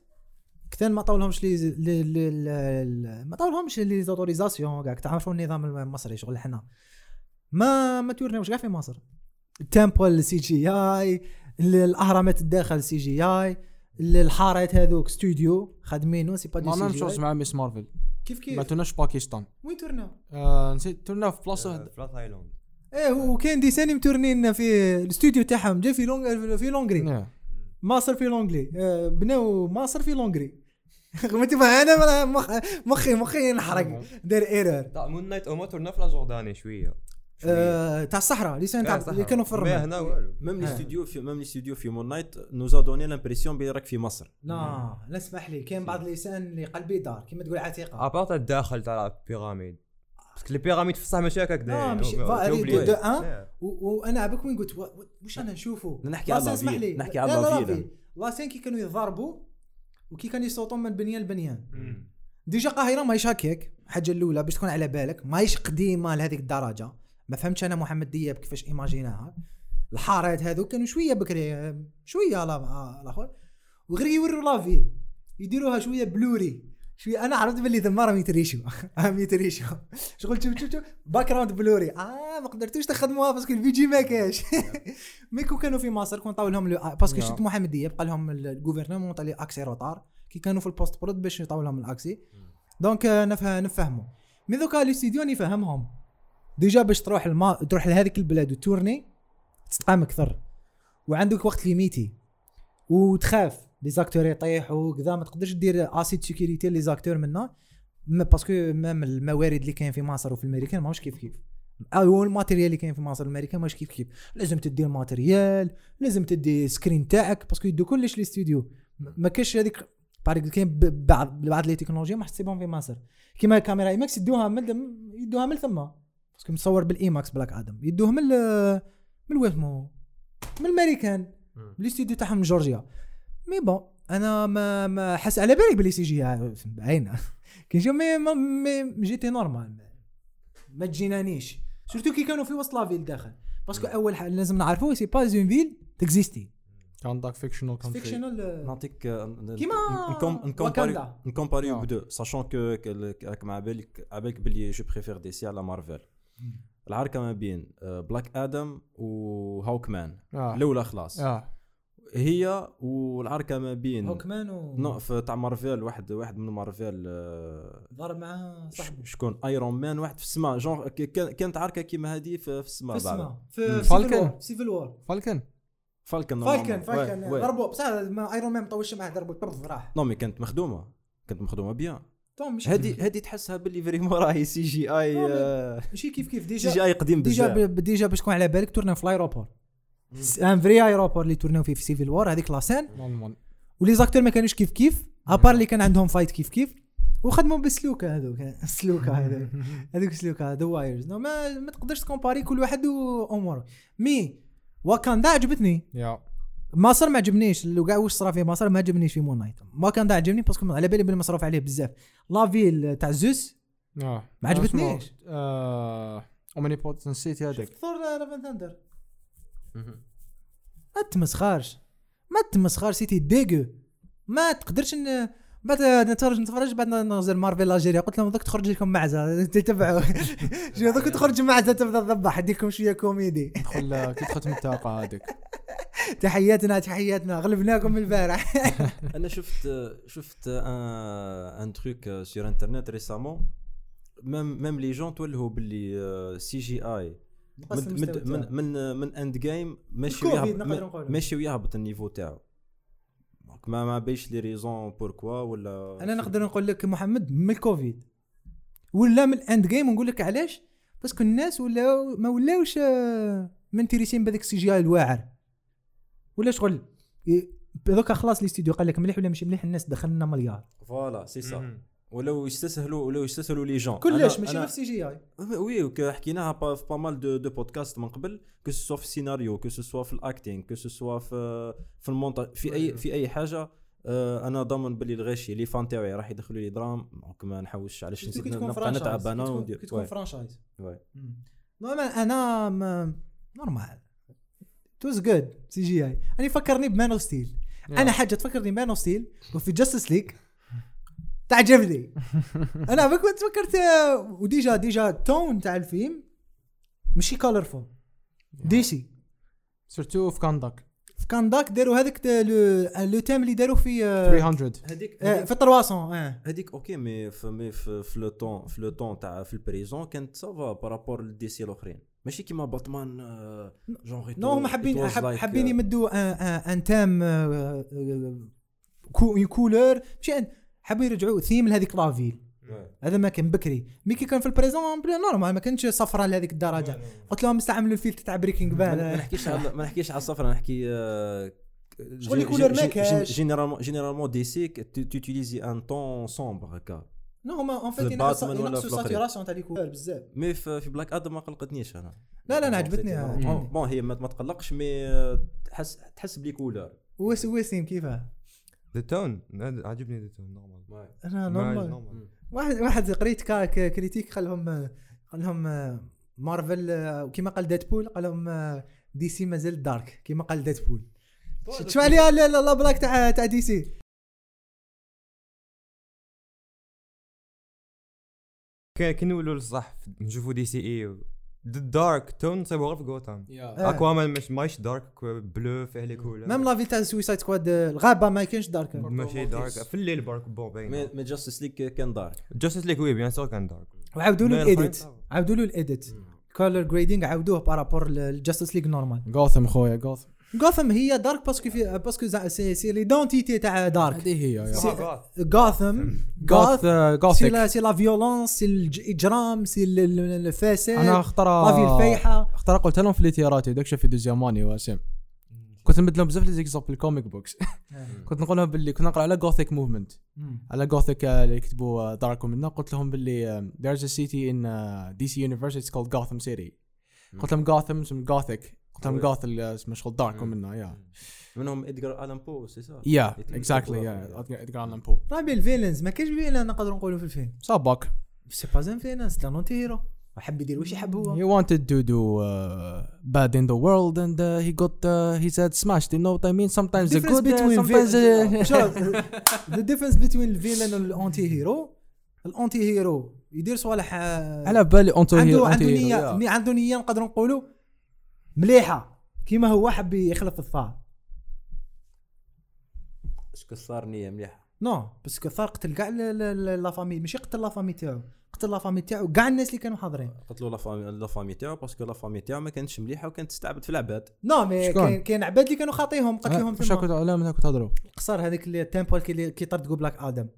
كثان ما طولهمش لي لي لي لي- ما طولهمش les autorisations كاع تعرفوا النظام المصري شغل حنا. ما ما تورناوش كاع في مصر. ال temple CGI الأهرامات الداخل CGI الحارات هذوك ستوديو خادمينو c'est pas de mais c'est même جي chose مع Ms. Marvel كيف ما كيف توناش باكستان. وين تورناو؟ آه، نسيت ترنا في بلاصة في تايلاند إيه وكاين دي ساني متورنين في الاستوديو تاعهم جا في لونغ في لونغري نعم. ماصر في لونجلي آه، بناو ماصر في لونجري ما تفهم أنا مخ- مخي مخي ينحرق. داير ايرور تاع مون نايت أو موتور نفلا جورداني شوية. آه، تاع الصحراء اللي سان تاع اللي كانوا في ما الرمل هنا والو. ميم لي. ستوديو في ميم لي ستوديو في مون نايت نوزا دوني لامبرسيون بلي راك في مصر. لا لا اسمح لي كاين بعض les scènes اللي قلبي دار كيما تقول عتيقة. à part الداخل تاع ال pyramides parce que les pyramides في الصح ماشي هكاك لا، داير ماشي-. دو- دو أن. وأنا عباك وين قلت واش أنا نشوفه نحكي على la ville، les. نحكي على la، la ville. la scène كي كانوا يضاربوا وكي كانوا يصوتوا من بنيان لبنيان. déjà قاهرة ماهيش هكاك الحاجة الأولى باش تكون على بالك ماهيش قديمة لهذيك الدرجة. ما فهمتش أنا محمد دياب كيفاش ايماجيناها الحارات هذو كانوا شوية بكري شوية لا الآخر. وغير يوروا la ville يديروها شوية blurry. شوية أنا عرفت باللي ثما راهم يتريشوا. راهم يتريشوا. شغل شوف شوف شوف. background blurry. آه ما قدرتوش تخدموها parce que الفيجي ما كاش. mais كون كانوا في مصر كون طاو لهم ال- parce que نعم. شفت محمد دياب قال لهم ال gouvernement طا les accès retard كي كانوا في ال post-prod باش يطاو لهم ال accès donc آه، نفه نفهموا. mais دوكا les studios نفهمهم. déjà باش تروح الما... تروح لهذيك البلاد وتورني تستقام أكثر. وعندك وقت limité. وتخاف. les acteurs يطيحوا وكذا. ما تقدرش دير assez de sécurité les acteurs منا parce que même الموارد اللي كاين في مصر وفي الامريكان ماهوش كيف كيف. أو ال matériel اللي كاين في مصر والامريكان ماهوش كيف كيف. لازم تدي ال matériel لازم تدي screen تاعك. parce que يدو كلش les studios ما كاش هذيك بارك كاين بعض بعض les technologies ما حسيبهم في مصر. كيما الكاميرا IMAX يدوها من يدوها من ثم. parce que مصور بال IMAX Black Adam. يدوه من ال- من وين اسمه من الأمريكان les studios تاعهم من جورجيا. mais bon أنا ما ما حس على بالي بلي CG باينه كي نشوف mais ما- mais j'étais normal. ما- تجينانيش. surtout كي كانوا في وسط la ville داخل. parce que أول حاجة لازم نعرفوا c'est pas une ville qui existe عندك fictional country fictional نعطيك كيما نكومباري واكاندا. نكومباري آه. tout en sachant que راك مع بالك على بالك بلي je préfère DC على مارفل العركة ما بين Black Adam و Hawkman آه. الأولى خلاص. آه. هي والعركة ما بين Hawkman و non في تاع مارفل واحد واحد من مارفل آه، ضرب معاه صاحبه. شكون؟ Iron Man واحد في السماء. جونغ كانت عركة كيما هذه في في في السماء. السماء. في Falcon. Civil War Falcon Falcon Falcon Falcon. ضربوا بصح ما Iron Man ما طولش معاه ضربوا طرف راح non mais كانت مخدومة. كانت مخدومة bien. توم مش هذه هذه تحسها باللي vraiment راهي سي جي آي مي- آه، ماشي كيف كيف؟ c'est déjà جي آي قديم déjà بزاف. ب- déjà باش تكون على بالك تورنا في ال aéroport un vrai aéroport اللي تورناو فيه في Civil War هذيك la scène و les acteurs ما كانوش كيف كيف à part اللي كان عندهم فايت كيف كيف. وخدموا بالسلوكه هذوك السلوكه هذوك. هذوك السلوكه هذو wires ما ما تقدرش ت comparer كل واحد واموره mais واكاندا عجبتني. يا. مصر ما عجبنيش لو كاع واش صرا في مصر ما عجبنيش في Moon Knight واكاندا عجبني parce que على بالي بلي مصروف عليه بزاف. la ville تاع زوس. آه. ما عجبتنيش. آه Omnipotence City هذاك Thor Love and Thunder ما تمسخرش. ما تمسخرش c'était dégueu. ما تقدرش ن... بعد نتفرج نتفرج بعد نغزل Marvel Algeria قلت لهم دوك تخرج لكم معزة. تتبعوا. شو دوك تخرج معزة تبدأ تذبح. اديكم شوية كوميدي. دخل كي دخلت من الطاقه هذيك. تحياتنا تحياتنا. غلبناكم من البارح. أنا شفت شفت ان truc sur internet récemment même même les gens تولهوا باللي CGI من من من من, من Endgame ماشي يهبط. ماشي يهبط ال niveau تاعو. donc ما ما بيش les raisons pourquoi ولا أنا نقدر نقول لك محمد من الكوفيد. ولا من ال Endgame ونقول لك علاش؟ parce que الناس ولاو ما ولاوش آه، م intéressé ين بهذاك ال CGI الواعر. ولا شغل؟ ي- دوكا خلاص الاستوديو قال لك مليح ولا مش مليح الناس دخلنا مليار. voilà c'est ça. ولو يستسهلوا ولو يستسهلوا les gens. كلش ماشي غير في سي جي أي. وي حكيناها با- في pas mal de de podcasts من قبل كو سوا في السيناريو كو سوا في الاكتينغ كو سوا في في المونتاج في أي في أي حاجة آه، أنا ضامن باللي الغاشي les fans تاعي راح يدخلوا les drames donc ما نحوسش علاش نسيت نبقى نتعب أنا كي تكون- franchise. normal أنا ما- normal it was good CGI أنا فكرني ب Man of Steel. أنا حاجة تفكرني ب Man of Steel وفي Justice League تعجبني. أنا كنت فكرت آه، و déjà déjà ton تاع الفيلم ماشي كولرفول ديسي سيرتو في كانداك في كانداك داروا هذاك لو تيم اللي داروا في آه، 300 هذيك آه، هذيك- في 300 آه. هذيك أوكي مي في مي في, لو طون في لو طون تاع في البريزون كانت سافا بارابور للدي سي الاخرين ماشي كيما باتمان آه، جونغ نو هما حابين حاب حابين يمدوا ان- تام آه، آه، كو- كولور ماشي حابين يرجعوا ثيم لهذيك لافيل هذا ما كان بكري. مي كي كان في البريزون بلا نورمال ما كانش صفرة لهذيك الدرجة. قلت لهم استعملوا الفيلتر تاع بريكينج ما باد نحكيش على ما نحكيش على الصفر نحكي آه، شغل الكولور ما كاش. جينيرالمون جينيرالمون دي سي تيوتيليزي ان طون سومبر هكا. نو هما اون في فيت ينقصوا. ساتوراسيون تاع لي كولور بزاف مي في بلاك آدم ما قلقتني أنا. لا، لا، أنا عجبتني. بون بون هي ما تقلقش مي آه، تحس تحس بلي كولور وس وسيم كيفاه the tone عجبني the tone normal أنا ما- normal. واحد واحد قريت critique قال لهم قال لهم آه، مارفل آه، كيما قال Deadpool قال لهم آه، DC مازال dark كيما قال Deadpool شوف عليها لا لا لا black تاع تاع DC كي كي نقولوا الصح نشوفوا DCU. dark tone غير في جوثام آه. Aquaman مش مايش dark plus فيه les couleurs même la vie تاع Suicide Squad الغابة ما كانش dark ماشي dark في الليل برك bon mais باين mais Justice League كان dark Justice League oui bien sûr كان dark وعاودوا له ال edit عاودوا له ال edit color grading عاودوه par rapport لل Justice League normal Gotham خويا Gotham Gotham هي dark parce que في parce que c'est c'est l'identité تاع dark هذه هي يا. c'est- Gotham Goth Goth c'est gothique لا c'est la violence c'est الإجرام c'est ال- ال- الفساد. أنا اختار la vie الفيحة. اختار قلت لهم في الاثيرات داك في deuxième année واسم. كنت نبدل لهم بزاف les exemples ال comic books كنت نقول لهم باللي كنت نقرأ على Gothic movement على Gothic اللي يكتبوا dark ومنا قلت لهم باللي there's a city in uh, DC universe. It's called Gotham City. قلت لهم Gotham اسم Gothic oui. Goth اسمه شغل dark ومنا يا منهم Edgar Allan Poe c'est ça yeah exactly yeah Edgar Allan Poe. رابي ال villains ما كاينش villain نقدروا نقولوا في الفيلم. ça fait que c'est pas un villain c'est un anti-hero حب يدير واش يحب هو؟ He wanted to do uh, bad in the world and uh, he got uh, he said smashed. You know what I mean? Sometimes the difference good uh, between sometimes uh, the difference بين ال villain وال anti-hero ال anti-hero يدير صوالح آه، على بالي انتو عنده هي عنده نيه نية- عنده نية نقدروا نقولوا. مليحة. كيما هو حب يخلف الثار. est-ce que صار نية مليحة. non parce que الثار قتل كاع la famille ماشي قتل la famille تاعو. قتل la famille تاعو. كاع الناس اللي كانوا حاضرين. قتلوا la famille la famille تاعو parce que la famille تاعو ما كانتش مليحة وكانت تستعبد في العباد. non mais شكون؟ كاين كاين عباد اللي كانوا خاطيهم قتلهم واش كنت ثم. على من كنت تهضروا القصار هذيك اللي ال temple كي كي طردقوا Black Adam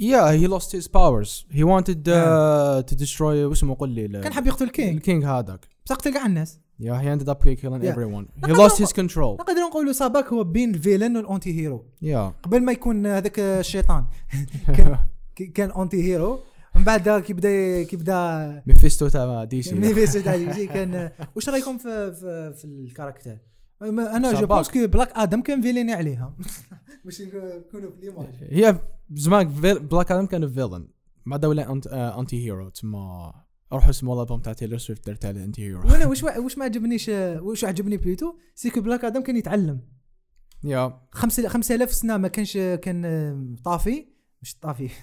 Yeah, he lost his powers. He wanted uh, آه. to destroy واسمه قول لي كان حاب يقتل ال king ال king هذاك. بس قتل كاع الناس. Yeah, he ended up killing Yeah. everyone. He lost his control. نقدر نقولوا ça fait que هو بين ال villain وال anti-hero Yeah. قبل ما يكون هذاك الشيطان كان- كان anti-hero من بعد كي بدا كي بدا Mephisto تاع DC. Mephisto تاع DC كان واش رايكم في في, في ال character أنا je. pense que Black Adam كان villain ي عليها باش نكونوا في l'image هي زمان Black Adam كان villain بعد ولا anti-hero تما روحوا اسمه الالبوم تاع Taylor Swift على Anti-Hero. وأنا واش واش ما عجبنيش واش عجبني بليتو؟ c'est que Black Adam كان يتعلم. خمسة 5000 سنة ما كانش كان طافي. مش طافي.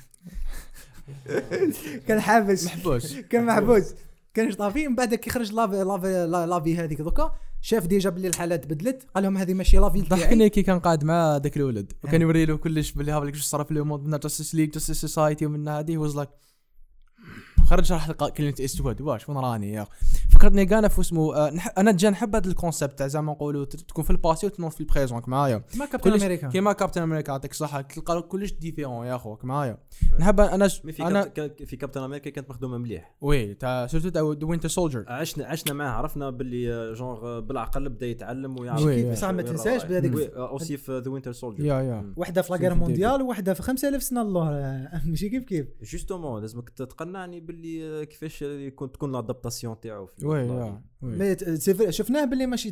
كان حابس. محبوس. كان محبوس. كانش طافي. من بعد كي خرج la vie la vie la vie هذيك دوكا. شاف déjà باللي الحالات بدلت. قال لهم هذه ماشي la vie ضحكني كي كان قاعد مع ذاك الولد. وكان يوري له كلش باللي هذاك شو صار في من Justice League Justice Society ومن هذه. was like خرج راح لقى كلمة استواد واش وين راني يا فكرتني كان في اسمه آه، أنا جا نحب هذا ال concept تاع زعما نقولوا تكون في ال passé وتنوض في ال présent معايا ما Captain America. كيما Captain America يعطيك الصحة. تلقى كلش différent يا خوك معايا نحب أنا ش- في أنا كاب- كا- في Captain America كانت مخدومة مليح. oui تاع surtout تاع Winter Soldier عشنا عشنا معاه عرفنا باللي آه، جونغ بالعقل بدا يتعلم ويعرف. بصح ما تنساش. بهذيك- oui، آه، aussi في The Winter Soldier يا يا. وحدة في ال début. مونديال وحدة في 5000 سنة الله ماشي كيف كيف. justement لازمك تقنعني باللي آه، كيفاش يكون تكون l'adaptation تاعو في oui. mais t- c'est vrai- شفناه باللي ماشي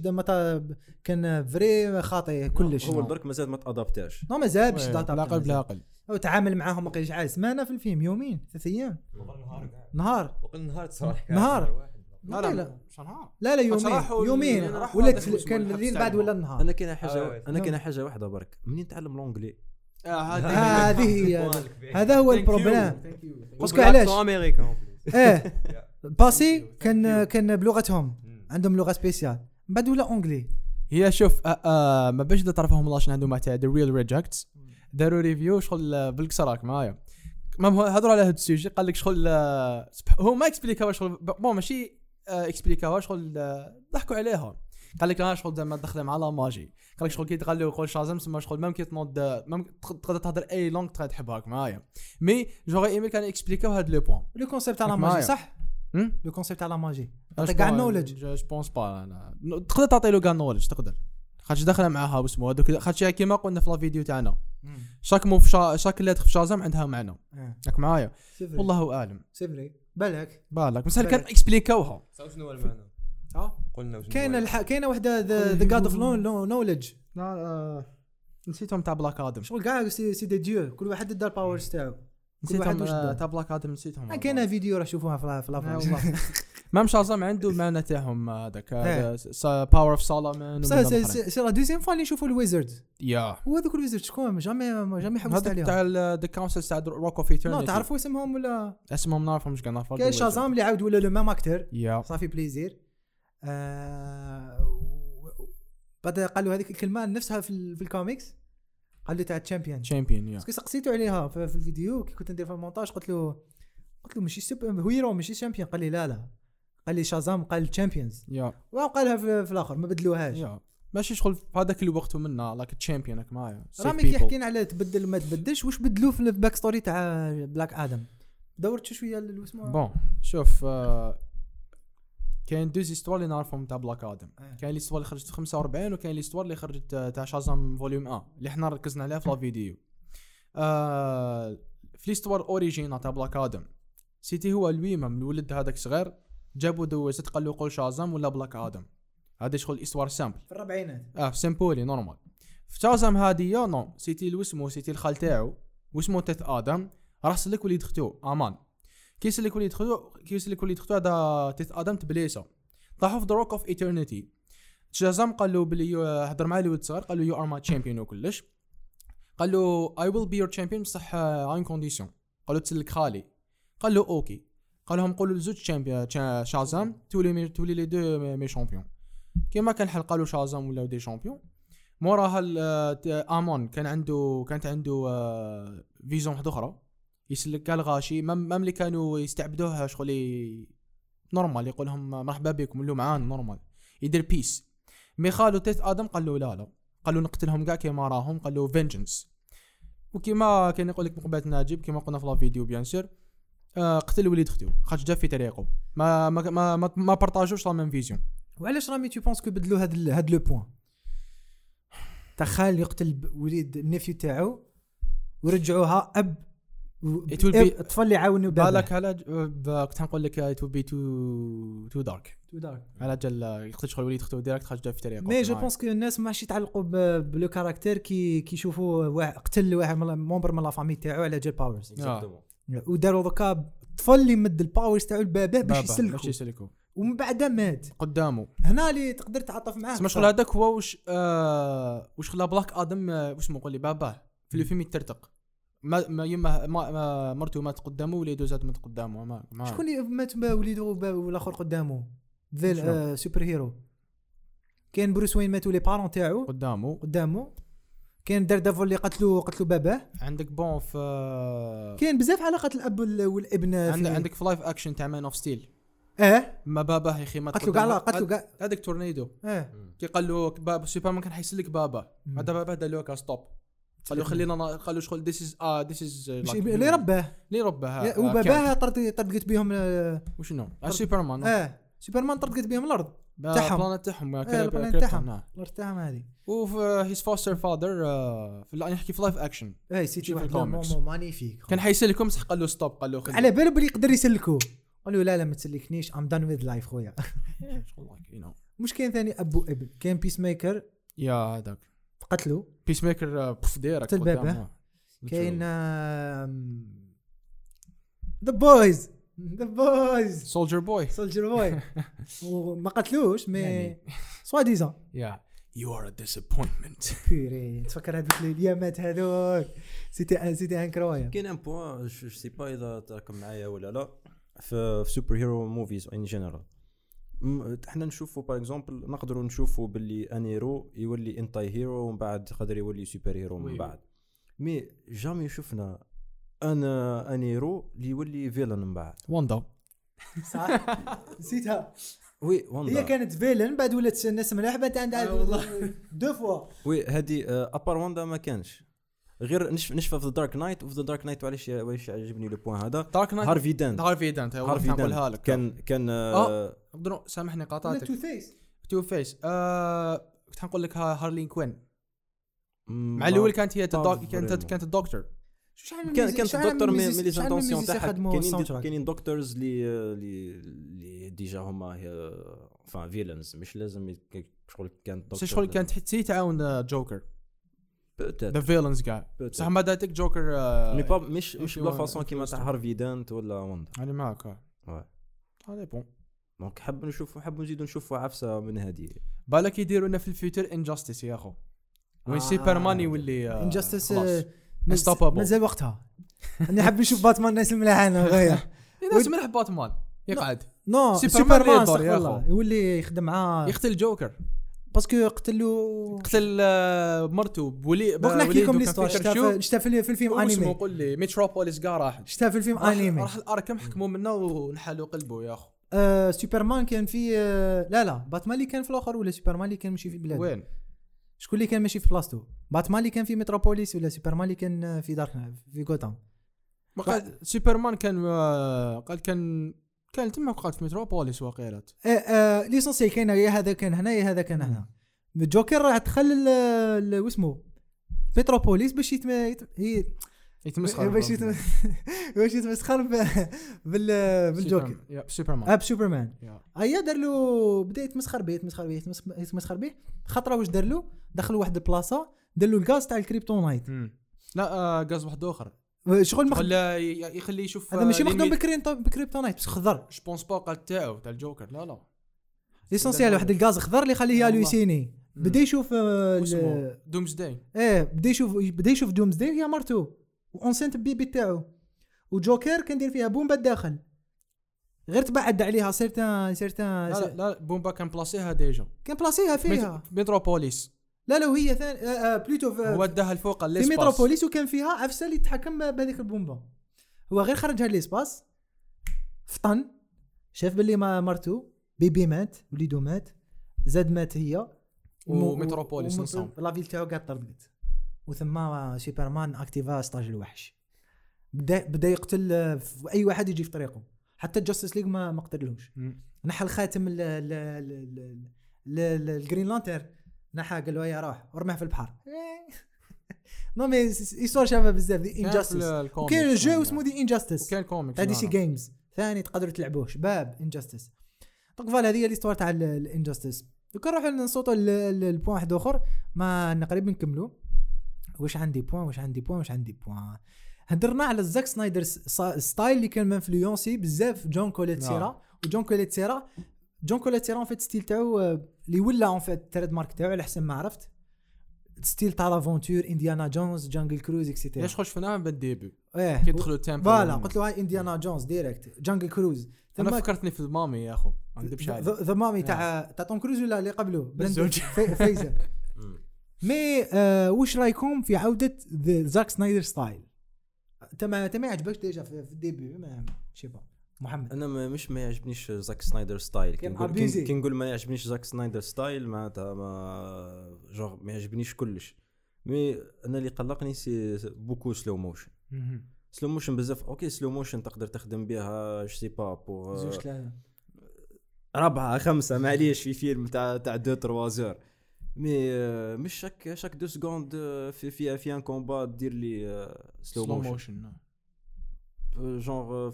كان vrai خاطي كلش هو. درك مازال ما تادابتاش non مازال باش oui، داتا بالعقل بالعقل هو تعامل معاهم ما عاد سمانه في الفيلم يومين ثلاث أيام. نهار وقل نهار. تصرح نهار لا لا لا لا, لا يومين. يومين. ولا كان الليل بعد ولا. النهار؟ أنا كاين آه، حاجة أنا نعم. كاين حاجة واحدة برك. منين تعلم l'anglais هذه هي. هذا هو ال problème parce que علاش؟ إيه. باسي كان كان بلغتهم. عندهم لغة spéciale من بعد ولا anglais هي شوف آه آه ما باش تعرفهم الله شنو عندهم تاع The Reel Rejects داروا review شغل آه، بالكسر راك معايا. ما هو هضروا على هذا ال sujet قال لك شغل آه، هو ما expliqua شغل bon ماشي آه، expliqua وها شغل آه، ضحكوا عليها. قال لك أنا شغل زعما مع la magie. قال لك شغل كي تغلي ويقول Shazam تسمى شغل même كي تنوض même تقدر تهضر أي langue تقدر تحبها هاك معايا. mais j'aurais aimé كان expliqua و هاد le point le concept تاع la معايا. magie صح؟ le concept تاع la magie عطيك كاع ال knowledge je pense pas أنا تقدر تعطي له كاع ال knowledge تقدر. خاطش داخله معاها واسمو هذوك خاطش كيما قلنا في la vidéo تاعنا. chaque mot في cha... chaque lettre في Shazam عندها معنى. آه. ياك معايا. والله أعلم. c'est vrai بالك. بالك. بس. كان expliqua وها شنو هو المعنى؟ آه قلنا كاينة هو. الح... كاينة وحدة the God of knowledge لا نسيتهم تاع Black Adam شغل كاع سي سي دي ديو كل واحد دار powers تاعو. نسيتهم. تاع Black Adam نسيتهم آه، كاينة فيديو راه شوفوها في لا- في la page والله. même Shazam عنده المعنى تاعهم هذاك. power of Solomon c'est la deuxième fois اللي نشوفوا ال wizard يا. هو هذوك الويزرد شكون؟ jamais jamais حوست هذاك عليهم. تاع the council تاع Rock of Eternity non تعرفوا اسمهم ولا؟ اسمهم نعرفهم مش كاع نعرفهم كاين Shazam اللي عاود ولا le même acteur يا. ça fait plaisir آه بعد قال له هذيك الكلمة نفسها في, في الكوميكس؟ قال له تاع champion champion يا سقسيتو عليها في, في الفيديو كي كنت ندير في المونتاج قلت له قلت له ماشي super hero ماشي champion قال لي لا لا. قال لي Shazam قال champions يا وقالها في, في الآخر ما بدلوهاش. يا ماشي شغل في هذاك اللي وقته منا like champion هاك معايا رامي كي. حكينا على تبدل وما تبدلش واش بدلوا في ال backstory تاع Black Adam دورت شوية ال- اسمه bon شوف آه، كاين deux histoires اللي نعرفهم تاع Black Adam. آه. كاين ال histoire اللي خرجت في 45 وكاين ال histoire اللي خرجت آه، تاع Shazam volume 1 اللي إحنا ركزنا عليها في la vidéo. آه في ال histoire originale تاع Black Adam. c'était هو الويمم الولد هذاك صغير جابوا دوزت قال له قول Shazam ولا Black Adam. هذا شغل ال histoire simple. في الربعينات. آه في سامبولي normal. في Shazam هادي non c'était الوسمو c'était الخال تاعو واسمو Teth-Adam راح سلك وليد ختو Amon. كي يسلك وليد ختو كي يسلك وليد ختو هذا Teth-Adam تبليسه طاحوا في the Rock of Eternity Shazam قال له بلي هضر مع الولد صغير قال له you are my champion وكلش قال له I will be your champion بصح une condition قال له تسلك خالي قال له okay قال لهم قولوا لزوج champion Shazam تولي تولي les deux mé- champions كيما كان حل قالوا Shazam ولاو des champions موراها Amon كان عنده كانت عنده vision واحدة أخرى يسلك الغاشي. مم مم اللي كانوا يستعبدوه شغل normal يقول لهم مرحبا بكم اللي معانا normal. يدير peace mais خالو Teth-Adam قال له لا لا. قال له نقتلهم كاع كيما راهم قال له vengeance وكيما كان يقول لك مقبلة ناجب كيما قلنا في la vidéo bien sûr آه قتل وليد ختو خاطر جا في طريقه ما ما ما ما, ما بارطاجوش لا ميم فيزيون وعلاش رامي تو بونس كو بدلوا هاد هاد لو بوان تاع خال يقتل وليد النيفيو تاعو ورجعوها أب It will be- اب- اطفال اللي يعاونوا بابا بالك على كنت نقول لك ات بي تو تو دارك على جال يقتل شغل وليد ختو ديريكت خاطر جا في طريقه. مي جو بونس كو الناس ماشي يتعلقوا بلو كاركتير كي كي يشوفوا واحد قتل واحد من مومبر من لا فامي تاعو على جال باورز Exactement. وداروا دوكا الطفل اللي مد الباورز تاعو لباباه باش باش يسلكوا يسلكوا ومن بعد مات. قدامه هنا اللي تقدر تعاطف معاه. تسمى شغل هذاك هو وش آه وش خلا Black Adam آه، وش نقول لي باباه. في الفيلم يترتق. ما ما يما ما ما مرته مات قدامه وليدو زاد مات قدامه ما, ما شكون اللي مات وليدو والآخر قدامه شنو؟ آه super hero كاين Bruce Wayne ماتوا les parents تاعو. قدامه قدامه كاين Daredevil اللي قتلوا قتلوا باباه. عندك bon في آه، كاين بزاف علاقات الأب وال- والابن عندك في- عندك في live action تاع Man of Steel آه ما باباه يا أخي مات قتلوا كاع. قتلوا كاع هذاك تورنيدو. آه كي قال له بابا سوبرمان كان حيسلك بابا. هذا بابا دار له stop قال له خلينا نا- قال له شغل this is آه this is اللي رباه اللي رباه وباباه طرد طردقت بهم وشنو؟ آه، سوبرمان. آه سوبرمان طردقت بهم الأرض. تاعهم. ال planète تاعهم كريبتون، تاعهم. الأرض تاعهم هذه. وفي his foster father في نحكي في live action et c'était واحد. magnifique كان حيسلكم بصح قال له stop قال له على باله بلي يقدر يسلكو. قال له لا لا ما تسلكنيش. I'm done with life خويا. مش كاين ثاني اب وابن كاين Peacemaker يا هذاك. قتلوا Peacemaker بف ديرك. كاين The Boys The Boys Soldier Boy Soldier Boy وما قتلوش mais. soi-disant yeah you are a disappointment بيري تفكر هذوك الايامات هذوك c'était c'était incroyable كاين un point je sais pas اذا تراكم معايا ولا لا في superhero movies en général إحنا نشوفوا par exemple نقدروا نشوفوا باللي un héros يولي anti-hero ومن بعد يقدر يولي superhero من وي. بعد. mais jamais شفنا un un héros اللي يولي villain من بعد. واندا صح. نسيتها. وي واندا هي كانت villain بعد ولات الناس ملاح بعد عندها آه والله. deux fois. ouais هذه à part واندا ما كانش. غير نشف نشفى في Dark Knight وفي Dark Knight وعلاش علاش عجبني le point هذا. Dark Knight هارفي دانت هارفي دانت هارفي نقولها لك. كان كان آه، آه. سامحني قاطعتك. Two-Face Two-Face آه كنت حنقول لك ها- هارلين كوين مع الأول كانت هي كانت. كانت الدكتور. كان كانت الدكتور mais les intentions تاعها. كاينين. كاينين doctors اللي اللي اللي déjà هما هي فان villains مش لازم شغل كانت دكتور. شغل كانت حتى تعاون آه، جوكر the villains كاع بصح ما داتك جوكر آه، mais با مش مش في ب la façon كيما تاع في هارفي دانت ولا واندا أنا معاك آه. Ouais. هذا bon donc حاب نشوفوا حاب نزيدوا نشوفوا عفسة من هذه. بالك يديروا لنا في ال future Injustice يا أخو. وين آه. سوبرمان يولي آه،. Unstoppable Unstoppable. مازال وقتها. أنا حاب نشوف باتمان الناس الملاحه أنا غير الناس ملح باتمان يقعد. no سوبرمان. يولي يخدم معاه. يقتل جوكر. parce que قتلو قتل آه، مرته بولي donc نحكي لكم l'histoire شتا. في- الفيلم انمي قول لي متروبوليس كاع راح. شتا في الفيلم انمي راح ال Arkham حكموا منا ونحلوا قلبه يا أخو. آه سوبرمان كان في آه لا لا باتمان اللي كان في الآخر ولا سوبرمان اللي كان ماشي في البلاد؟ وين؟ شكون اللي كان ماشي في بلاصتو؟ باتمان اللي كان في متروبوليس ولا سوبرمان اللي كان آه، في دارك في غوتام ما قال سوبرمان كان آه، قال كان كان تما قاعد في متروبوليس وقيلت آه آه l'essentiel كاين يا هذا كان هنا يا هذا كان هنا. الجوكر راح دخل ال- ال- واسمه متروبوليس باش يتم يتمسخر. باش يتم باش يتمسخر ب- بال بالجوكر. سوبرمان. يا، سوبرمان أب سوبرمان يا. أيا دار له بدا يتمسخر به يتمسخر به يتمسخ- يتمسخر به. خطرة واش دار له؟ دخل واحد البلاصة دار له الغاز تاع الكريبتونايت. لا آه، غاز واحد آخر. شغل مخ... ولا ي- يخليه يشوف هذا ماشي مخدوم بكرينت- بكريبتونايت بس خضر. je pense pas قال تاعو تاع الجوكر؟ لا لا. l'essentiel واحد الغاز خضر اللي يخليه. halluciner بدا يشوف آه، Doomsday إيه بدا يشوف بدا يشوف Doomsday هي مرتو و enceinte bébé تاعو. وجوكر كان داير فيها بومبا داخل غير تبعد عليها سيرتان سيرتان لا لا, لا بومبا كان بلاصيها ديجا. كان بلاصيها فيها. متروبوليس لا لا وهي ثاني آه آه بلوتو في, هو داها الفوق في متروبوليس وكان فيها عفسه اللي تحكم بهذيك البومبا هو غير خرجها ليسباس فطن. شاف باللي ما مرتو. بيبي مات وليدو مات. زاد مات هي. ومتروبوليس ومت- نصام. لافيل تاعو قاعد طردقت وثم سوبرمان أكتيفا ستاج الوحش. بدا بدا يقتل آه، أي واحد يجي في طريقه. حتى Justice League ما ما قتلوش مم. نحى الخاتم ال Green Lantern نحى قال له يا روح ورماه في البحر. non mais يصور شابه بزاف The Injustice وكاين jeu. اسمه The Injustice وكان comics DC games ثاني تقدروا تلعبوه شباب Injustice donc voilà هذه هي l'histoire تاع ال Injustice دوكا نروحوا نصوتوا ال point واحد آخر. ما قريب نكملوا واش عندي point واش عندي point واش عندي point هدرنا على زاك سنايدر style اللي كان influencé بزاف جون كوليت نعم. سيرا وجون كوليت سيرا جون كوليت سيرا en fait style تاعو آه، اللي ولا en fait trademark تاعو على حسب ما عرفت. style تاع l'aventure Indiana Jones Jungle Cruise et cetera ليش خوش فينا بال début إيه كي دخلوا ال temple voilà قلت له هاي Indiana Jones direct Jungle Cruise أنا فكرتني في ال Mummy يا أخو. ما نكذبش عليك. The Mummy تاع تاع توم كروز ولا اللي قبله؟ بالزوج. في- فيزر. mais آه وش رأيكم في عودة the زاك سنايدر style انت ما انت ما يعجبكش déjà في, في ال début mais je sais pas محمد. أنا ما مش ما يعجبنيش زاك سنايدر style. كي نقول. كي- ما يعجبنيش زاك سنايدر style معناتها ما جونغ ما يعجبنيش كلش. mais أنا اللي قلقني c'est beaucoup slow motion slow motion بزاف. okay slow motion تقدر تخدم بها je sais pas pour زوج ثلاثة. ربعة خمسة معليش في فيلم تاع تاع de trois heures. mais آه، مش chaque chaque deux secondes آه، في في في un combat دير لي آه، slow motion motion genre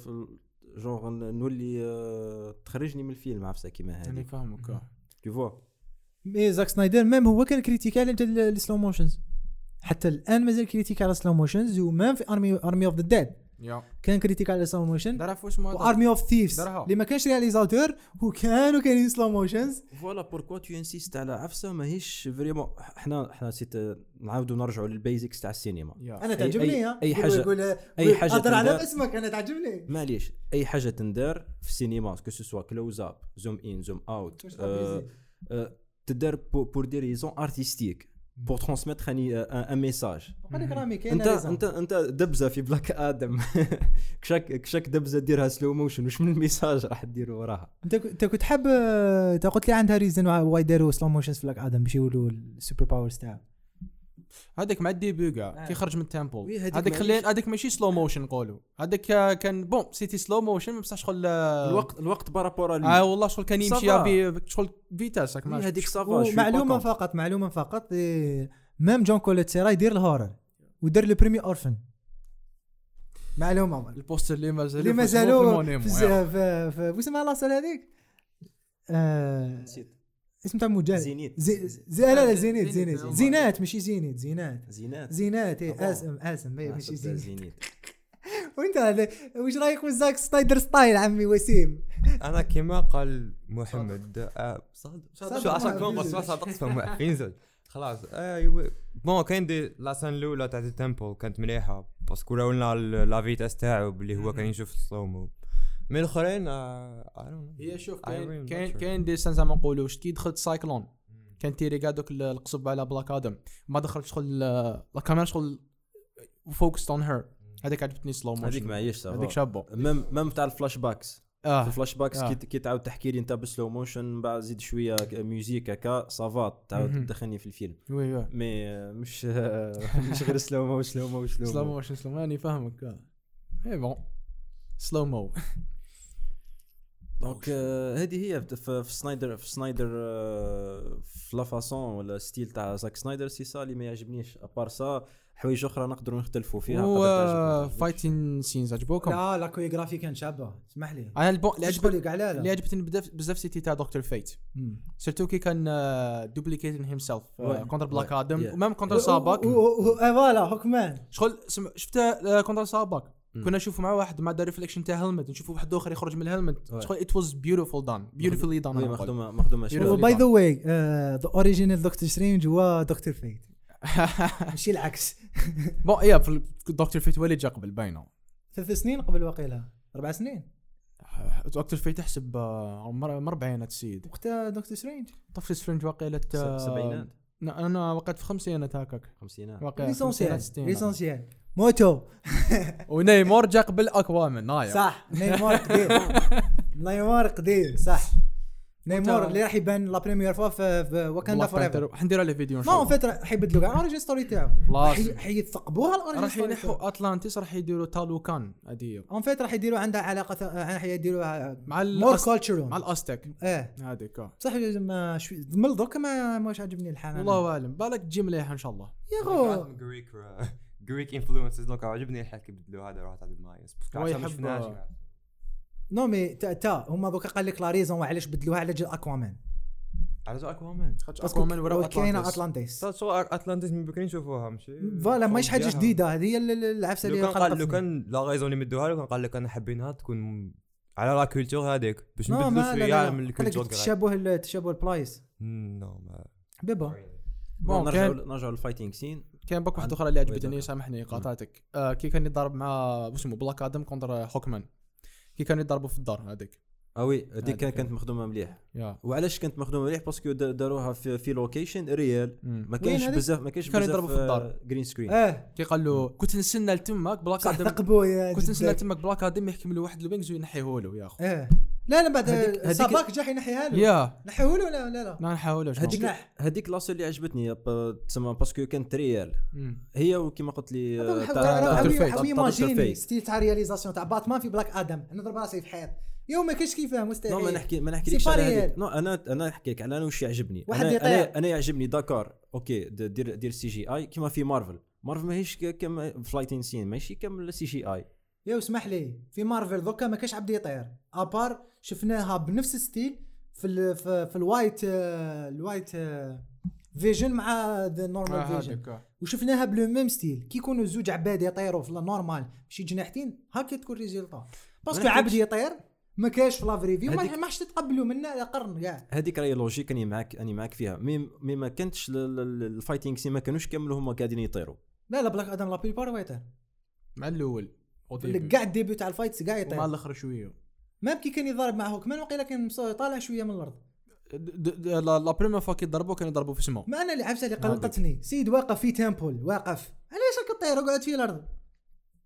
genre نولي آه، تخرجني من الفيلم عفسه كيما أنا هذه فاهمك آه. toutefois مي زاك سنايدر ميم هو كان critical انت ال slow motions حتى الآن مازال critical على slow motions و même في Army Army of the Dead كان critical على slow motion واش و Army of Thieves. اللي ما كانش réalisateur وكانوا كاينين slow motions voilà pourquoi tu insistes على عفسه ماهيش vraiment إحنا إحنا سيت نعاودوا نرجعوا لل basics تاع السينما. أنا تعجبني أي حاجة- يقول أي حاجة أقدر على. اسمك أنا تعجبني معليش اي حاجة تندار في السينما que ce soit close up zoom in zoom out تدار pour des raisons artistiques pour transmettre un message انت انت انت دبزة في بلاك آدم. chaque chaque دبزة ديرها slow motion وش من ال message راح دير وراها؟ انت كنت حاب انت قلت لي عندها ريزن واي داروا slow motions في بلاك آدم باش يولوا ال super powers تاعو هذاك مع ال début آه. كاع كي خرج من ال temple هذاك معليش. خلي هذاك ماشي slow motion نقولوا هذاك كان bon c'était slow motion بصح شغل الوقت الوقت par rapport آه والله شغل كان يمشي صافا. بي شغل vitesse هذيك ça va ومعلومة فقط معلومة فقط إيه، ميم جون كوليتسيرا يدير الهورر ودار لو بريمي اورفن معلومة. البوستر اللي مازال اللي مازالوا في في في واسمها لاصال هذيك؟ آه، اسم تاع مجاهد. زينيت. زي زي لا لا زينيت زينيت،. زينات ماشي زينيت زينات. زينات. زينات آه، إيه. أسم أسم إيه، آه، ماشي زينيت. زينيت. وإنت هذا واش رأيك في زاك سنايدر ستايل عمي وسيم؟ أنا كيما قال محمد آه، صادق. صادق شو عشان محمد. كون بس ما صادقت فهم واقفين زوج خلاص. ايوا بون كاين دي لاسان الأولى تاعت التمبل كانت مليحة باسكو راولنا ال- لا فيتاس تاعو اللي هو كان يشوف السلومو من الأخرين آه،. هي شوف كاين كاين sure. كاين دي سان زعما نقولوا واش كي دخلت سايكلون كان تيري كاع دوك ال- القصب على بلاك آدم ما دخلت شغل آه، لا كاميرا شغل فوكست اون هير هذيك عجبتني slow motion هذيك معليش هذيك ça va شابة. même même تاع ال flashbacks في آه. ال flashbacks آه. كي تعاود تحكي لي انت ب slow motion من بعد زيد شوية music هكا ça va تعاود. تدخلني في الفيلم. oui oui. mais آه، مش مش غير slow mo slow mo slow slow mo motion slow راني فاهمك. آه. eh bon slow mo donc آه، هذه هي في سنايدر في سنايدر آه، في la façon ولا style تاع زاك سنايدر سي سا اللي ما يعجبنيش à part ça حوايج أخرى نقدروا نختلفوا فيها و. fighting scenes عجبوكم لا لا كويوغرافي كان شابة اسمح لي أنا ال bon اللي عجبني لي كاع لا اللي عجبتني بزاف c'était تاع دكتور فيت. surtout كي كان duplicating himself. contre بلاك. آدم. و même contre ساباك آه، voilà هوكمان شغل. شفت contre ساباك مم. كنا نشوفوا مع واحد مع reflection تاع helmet نشوفوا واحد آخر يخرج من ال helmet. شغل it was beautiful done beautifully done مخدومه مخدومه. by the way ذا اوريجينال دكتور سترينج هو دكتور فيت ماشي العكس. بون يا في دكتور فيت ولي جا قبل باينة. ثلاث سنين قبل وقيلها أربع سنين. دكتور فيت مر- مربعينات السيد وقتها دكتور سترينج طفل سفرنج واقيلة س- سبعينات. نا- أنا وقعت في خمسينات هكاك. خمسينات. واقيلا ليسونسيال ليسونسيال موتو. ونيمار جا قبل أكوامان نايا صح نيمار قديم. نيمار قديم صح. نيمار اللي راح يبان لا بريمير فوا في واكاندا فور ايفر Panther. حندير عليه فيديو إن ما شاء هو الله. فترة حيبدلوا كاع الاوريجين ستوري تاعو خلاص. حي- حيثقبوها الاوريجين راح ينحوا أتلانتيس راح يديروا تالوكان هذه اون فيت راح يديروا عندها علاقة راح يديروا مع مور كولتشرال مع الأستك. إيه. هذيك. صح ما شوي من دوكا ما ماش عاجبني الحال. والله أعلم. بالك تجي مليحه إن شاء الله. يا غو. جريك انفلونسز دوكا عجبني الحال كي بدلوا هذا راح تعدل معايا بس ما يحب- شفناهاش نو مي تا, تا هما دوكا قال لك لا ريزون علاش بدلوها؟ على جال أكوامان. على جو أكوامان. خاطر أكوامان ورا كاينة اتلانتيس شو اتلانتيس من بكري نشوفوها ماشي. فوالا ماهيش حاجة. جديدة. هذه هي ال- ال- العفسة لو اللي كان قال لو. كان لا غيزون اللي مدوها له كان قال لك أنا حابينها تكون على لا كولتور هذيك. باش لا شوية من الكولتور تشابه تشابه البلايص نو ما بيبا. بون نرجعوا كان نرجعوا للفايتنج سين كان باك واحد عند- أخرى اللي عجبتني. سامحني قاطعتك. آه كي كان يضرب مع واسمه بلاك آدم كونتر هوكمان كي كانوا يضربوا في الدار هذيك. آه وي هذيك. هذيك كان- كانت مخدومة مليح. وعلاش كانت مخدومة مليح؟ باسكو دا- داروها في, في لوكيشن ريال. ما كانش؟ بزاف ما كانش كانوا بزاف يضربوا في الدار. جرين سكرين آه. كي قال له كنت نستنى لتمك بلاك آدم. كنت نستنى. لتمك بلاك آدم يحكم له واحد الوينجز وينحيه له يا أخو. آه. لا لا بعد صاباك جا ينحيها له يا نحيه له لا لا لا ما نحاول هذيك. هذيك لاصو اللي عجبتني تسمى باسكو كانت ريال. هي وكما قلت لي حاول- تاع- تاع حاول- دكتور فيت. حاول تاع دكتور يماجيني فيت. ستيل تاع رياليزاسيون تاع باتمان في بلاك آدم نضرب راسي في حيط يوم ما كاينش كيفاه مستحيل نو ما نحكي ما نحكيلكش على هذيك ريال. نو أنا أنا نحكي لك على أنا واش يعجبني واحد أنا يطيح. أنا, أنا يعجبني داكار أوكي دير دير سي جي آي كيما في مارفل مارفل ماهيش كم فلايتين سين ماشي كم سي جي آي يا اسمح لي في مارفل دوكا ما كاش عبد يطير. أبار شفناها بنفس الستيل في ال في, في الوايت الوايت فيجن مع ذا نورمال آه، فيجن. آه. وشفناها بلو ميم ستيل. كي يكونوا زوج عباد يطيروا في النورمال ماشي جناحتين هكا تكون ريزلتا parce que عبد يطير ما كاش في la vraie vie و ما ماش تتقبلوا منه قرن كاع. هذيك راهي logique أني معاك أني معاك فيها. مي مي ما كانتش ال- ال- ال fighting scenes ما كانوش كامل هما قاعدين يطيروا. لا لا Black Adam la plupart هو يطير مع الأول. اللي كاع ال début تاع ال fights مع يطير. الآخر شوية. ما كي كان يضارب مع Hawkman وقيلا كان طالع شوية من الأرض. la première fois كي ضربوا كانوا يضربوا في سمو. ما أنا العفسة اللي قلقتني. سيد واقف في temple واقف. علاش راك طير وقعد في الأرض؟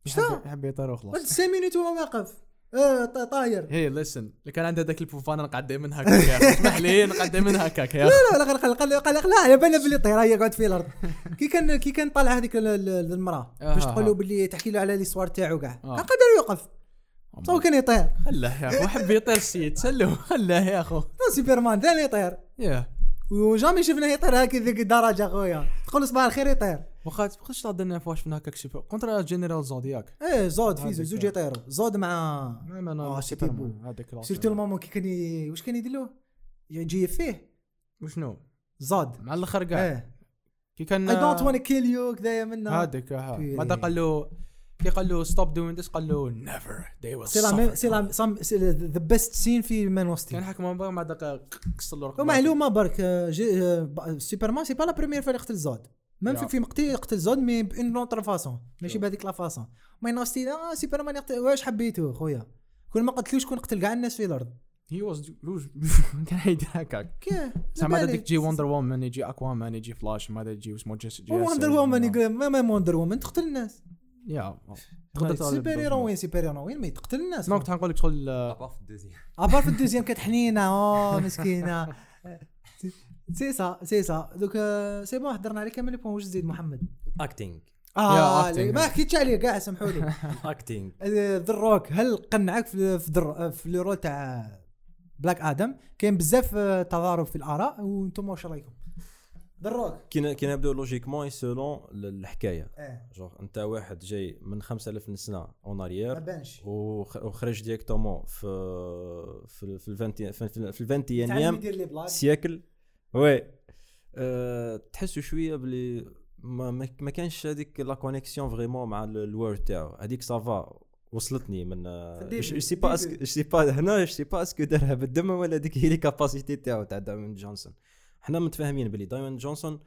شتا؟ يحب يطير وخلاص. قلت 5 minutes وهو واقف. آه ط- طاير. هي la scène اللي كان عنده ذاك البوفان نقعد دائما هكاك اسمح لي نقعد دائما هكاك يا أخي. لا لا قلق قلق قلق لا يا بنا باللي طير هي يقعد في الأرض. كي كان كي كان طالع هذيك ال- ال- المرأة باش آه، تقول له آه. باللي تحكي له على l'histoire تاعو كاع. آه. قادر يوقف. تو كان يطير. خلاه يا اخو حب يطير السيد سلو خلاه يا أخو. سوبرمان ثاني يطير. yeah. و jamais شفناه يطير هكا ذيك الدرجة خويا. تقول صباح الخير يطير. واخا تبقاش لا درنا فوا شفنا هكاك سوبر كونترا جنرال زودياك. إيه زود في. زوج يطيروا زود مع آه، أنا سيتي بو. هذاك. سيرتو المامون كي كان واش كان يدير له؟ يجي فيه وشنو؟ زاد مع الآخر كاع. إيه. كي كان اي دونت وان كيل يو كذايا منا هذاك ها. في- بعد قال له كي قال له ستوب دوين ذس قال له نيفر they will سي. سي ذا بيست سين في مان كان ستيل حكم بعد بعد كسر له. ومعلومة برك سوبرمان سي با لا بروميير فوا اللي يقتل زود. ميم في يا. في مقتل يقتل زود مي بان لونتر فاسون ماشي بهذيك لا فاسون مان ستيل آه سوبرمان يقتل واش حبيتو خويا. كل ما قتلوش كون قتل كاع الناس في الأرض. هي واز كان يدير هكاك. زعما هذيك تجي وندر وومن يجي اكوا مان يجي فلاش ما يجي اسمه جيس وندر وومن يقول ما ما وندر وومن تقتل الناس. يا سوبر هيرو وين سوبر هيرو وين ما تقتل الناس. ما كنت حنقول لك شغل ابار في الدوزيام ابار في الدوزيام كانت حنينة آه مسكينة. سي سا سي سا دوك آه، سي بون هضرنا عليه كامل بون واش تزيد محمد اكتينغ آه. ما حكيتش عليه كاع سامحوا لي اكتينغ ذا روك هل قنعك في في در في لو رول تاع بلاك آدم كاين بزاف آه، تضارب في الاراء وأنتم واش رايكم ذا روك كي كي نبداو لوجيكمون سولون الحكاية إيه جوغ انت واحد جاي من 5000 سنه اون ما اريير بانش وخرج ديريكتومون في في في الفانتي في, في, في تعلم الفانتيانيام لي سيكل وي أه تحسوا شوية بلي ما, ما ما كانش هذيك لا كونيكسيون فريمون مع ال- الوورد تاعو. هذيك سافا وصلتني من جو سي با. جو سي با هنا جو سي با اسكو دارها بالدم ولا هذيك هي لي كاباسيتي تاعو تاع دايموند جونسون. حنا متفاهمين بلي دايموند جونسون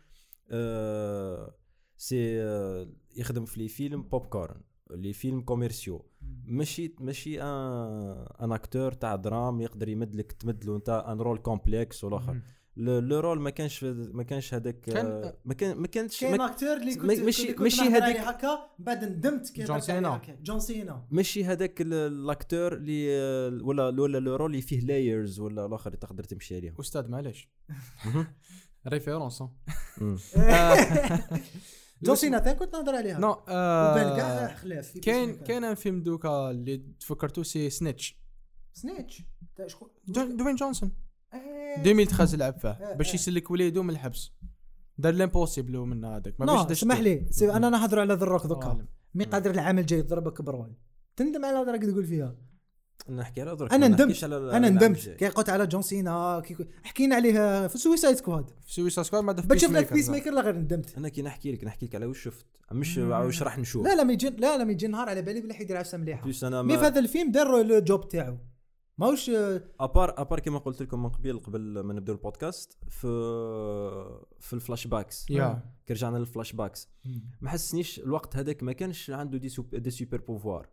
أه سي أه يخدم في لي فيلم بوب كورن les films commerciaux ماشي ماشي un un acteur تاع drame يقدر يمد لك تمد له انت un rôle complexe والآخر. le rôle ما كانش ما كانش هذاك كان- آه، ما كان ما كانش كاين acteur اللي كنت ما- ماشي- عليه هكا بعد ندمت كي جون سينا. جون سينا. ماشي هذاك ال- ال acteur اللي آه، ولا ولا le rôle اللي فيه layers ولا الآخر اللي تقدر تمشي عليهم. أستاذ معليش. référence مم. John Cena ثاني كنت نهضر عليها. non كاين كاين un film دوكا اللي تفكرتو c'est Snitch Snitch Dwayne Johnson. إيه. 2013 لعب فيه آه، باش آه. يسلك وليدو من الحبس. دار l'impossible من هذاك. ما باش اسمح لي أنا نهضر على The Rock آه. دوكا mais قادر العام الجاي يضربك ب rôle تندم على هذا راك تقول فيها. نحكي على درك أنا ما ندمت. أنا ندمت. كي قلت على John Cena كي حكينا عليه في Suicide Squad في Suicide Squad في باش شفنا Peacemaker لا غير ندمت. أنا كي نحكي لك نحكي لك على واش شفت. مش واش راح نشوف. لا لا ما يجي لا لا ما يجي نهار على بالي بلي حيدير عفسه مليحه mais في ما هذا الفيلم دار le job تاعو. ماهوش à part à part كما قلت لكم من قبل قبل ما نبداو البودكاست في في ال flashbacks. yeah. كي رجعنا لل flashbacks. ما حسنيش الوقت هذاك ما كانش عنده des sup- des super-pouvoirs.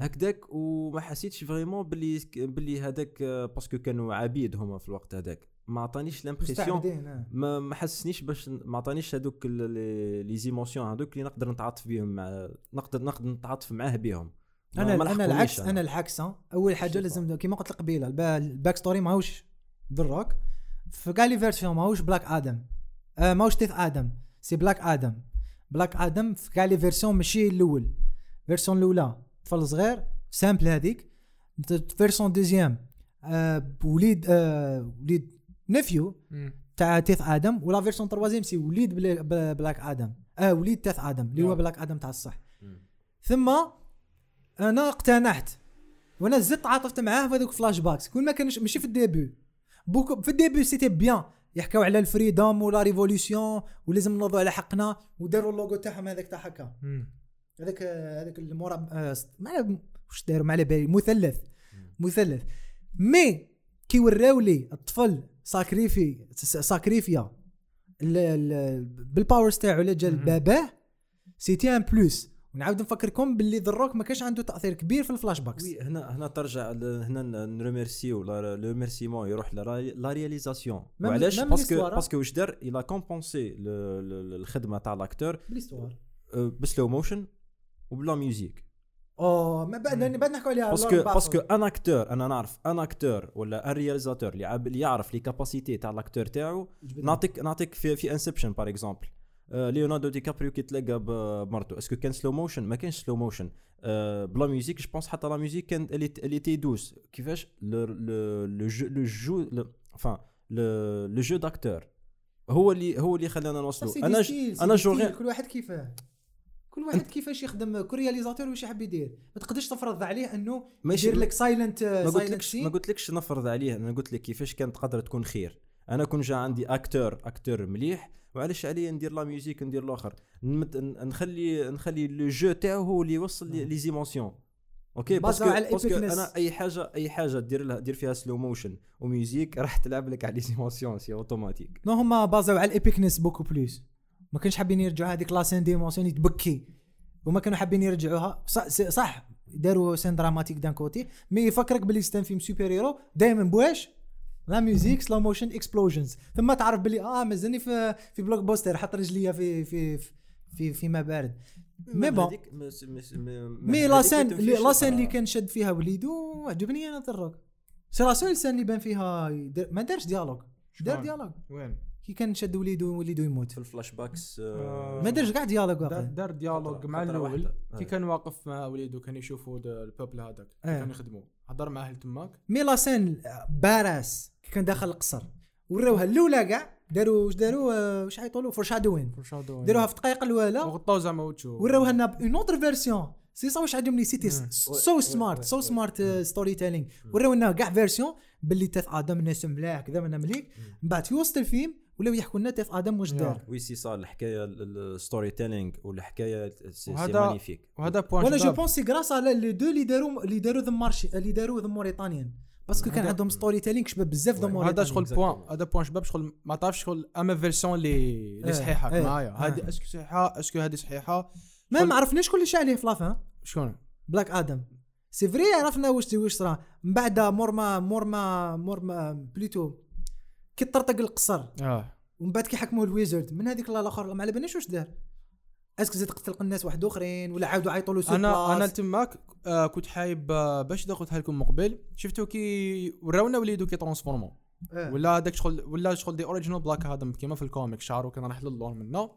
هكذاك وما حسيتش vraiment باللي باللي هذاك parce que كانوا عبيد هما في الوقت هذاك. ما عطانيش l'impression آه. ما ما حسنيش باش ما عطانيش هذوك les émotions هذوك اللي نقدر نتعاطف بهم مع نقدر نقدر نتعاطف معاه بهم أنا ما أنا العكس أنا العكس. أول حاجة. لازم كيما قلت لك قبيلة الب- ال backstory ماهوش دروك في كاع les versions ماهوش Black Adam آه ماهوش Teth-Adam. c'est Black Adam Black Adam في كاع les versions ماشي الأول. version الأولى طفل صغير simple هذيك. version deuxième آه وليد آه وليد neveu تاع Teth-Adam. ولا version troisième c'est وليد بلا- بلا- Black Adam آه وليد Teth-Adam اللي هو. Black Adam تاع الصح. ثم أنا اقتنعت. وأنا زدت تعاطفت معاه في هذوك flashbacks كل ما كانش ماشي في ال début beaucoup في ال début c'était bien يحكوا على الفريدوم ولا ريفوليسيون ولازم نوضوا على حقنا وداروا اللوغو تاعهم هذاك تاع هكا. هذاك هذاك المربع آه، ما واش داروا؟ ما على بالي. مثلث. مثلث. مي كي وراو لي الطفل ساكريفي ساكريفيا ال- ال- بالباورز تاعو اللي جا مهم. باباه سيتي ان بلوس ونعاود نفكركم باللي ذروك ما كانش عنده تأثير كبير في الفلاش باكس وي هنا هنا ترجع هنا نريميرسيو لو ميرسيمون يروح لا رياليزاسيون وعلاش؟ باسكو. باسكو واش دار؟ إلى كومبونسي الخدمة تاع لاكتور بليستوار ب slow motion وبلا music اوه ما بعد بعد نحكوا عليها parce que. parce que un acteur أنا نعرف un acteur ولا un réalisateur اللي يعرف les capacités تاع l'acteur تاعو نعطيك نعطيك في في Inception par exemple ليوناردو دي كابريو كي تلاقى ب- بمرته est-ce que كان slow motion ما كانش slow motion بلا music je pense حتى la musique كانت اللي très douce كيفاش le jeu fin le le jeu d'acteur هو اللي هو اللي خلانا نوصلوا أنا ج- أنا جوغي كل واحد كيفاه كل واحد كيفاش يخدم كل réalisateur واش يحب يدير ما تقدرش تفرض عليه انه يدير لك silent ما قلتلكش ما قلتلكش نفرض عليه أنا قلت لك كيفاش كانت تقدر تكون خير أنا كون جا عندي acteur acteur مليح وعلاش عليا ندير la musique ندير الآخر نخلي نخلي le jeu تاعو هو اللي يوصل les émotions okay parce que على parce que. أنا أي حاجة أي حاجة دير لها دير فيها slow motion و music راح تلعب لك على les émotions c'est automatique non هما basé او على ال epicness beaucoup plus ما كانش حابين يرجعوا هذيك la scène d'émotion تبكي. وما كانوا حابين يرجعوها. صح, صح داروا scène dramatique d'un côté mais يفكرك باللي c'est un film super hero دائما بواش؟ la musique slow motion explosions ثم تعرف باللي آه مازالني في في blockbuster حط رجليا في في في في, في ما بارد mais bon mais la scène اللي- la scène اللي كان شد فيها وليدو عجبني أنا دروك c'est la seule scène اللي بان فيها ما دارش dialogue دار؟ dialogue وين؟ كي كان شد وليدو وليدو يموت. في ال flashbacks آه، ما دارش كاع dialogue دار, واقع دار dialogue مع الأول. كي آه. كان واقف مع وليدو كان يشوفوا دا- ال peuple هذاك آه. كانوا يخدموا هضر معاه تماك. mais la scène parce que كي كان داخل القصر. وراوها الأولى كاع داروا واش داروا آه، واش عيطوا له foreshadowing داروها في الدقائق الاولى وغطاو زعما وجهو. وراوها لنا une autre version. c'est ça واش عجبني c'était مم. so smart so smart storytelling وراو لنا كاع version باللي Teth-Adam الناس ملاح كذا من مليك. من بعد في وسط الفيلم ولاو يحكوا لنا Teth-Adam واش دار. oui c'est صار الحكاية ال storytelling والحكاية c'est magnifique وهذا point وأنا jeu شباب. pense c'est grâce على les deux اللي داروا اللي داروا ذا مارشي اللي داروا The Mauritanian parce que كان هذا- عندهم storytelling شباب بزاف the way. هذا Mauritanian شغل point هذا point شباب شغل ما تعرفش شغل أما version اللي اللي صحيحه معايا. هذه est-ce que صحيحه est-ce que هذه صحيحه ما ما عرفناش كل شيء عليه في la fin شكون بلاك آدم c'est vrai عرفنا واش واش صرا من بعد مور ما مور ما مور ما plutôt كي طرطق القصر. آه. ومن بعد كي حكموه ال wizard. من هذيك الآخر ما على بالناش واش دار؟ est-ce que زاد قتل الناس واحد آخرين ولا عاودوا عيطوا له أنا أنا تماك آه كنت حايب آه باش قلتها لكم مقبل. شفتو كي وراونا وليدو كي transformé. ولا هذاك شغل ولا شغل the original بلاك آدم كيما في ال comic. شعره كان راح للون منه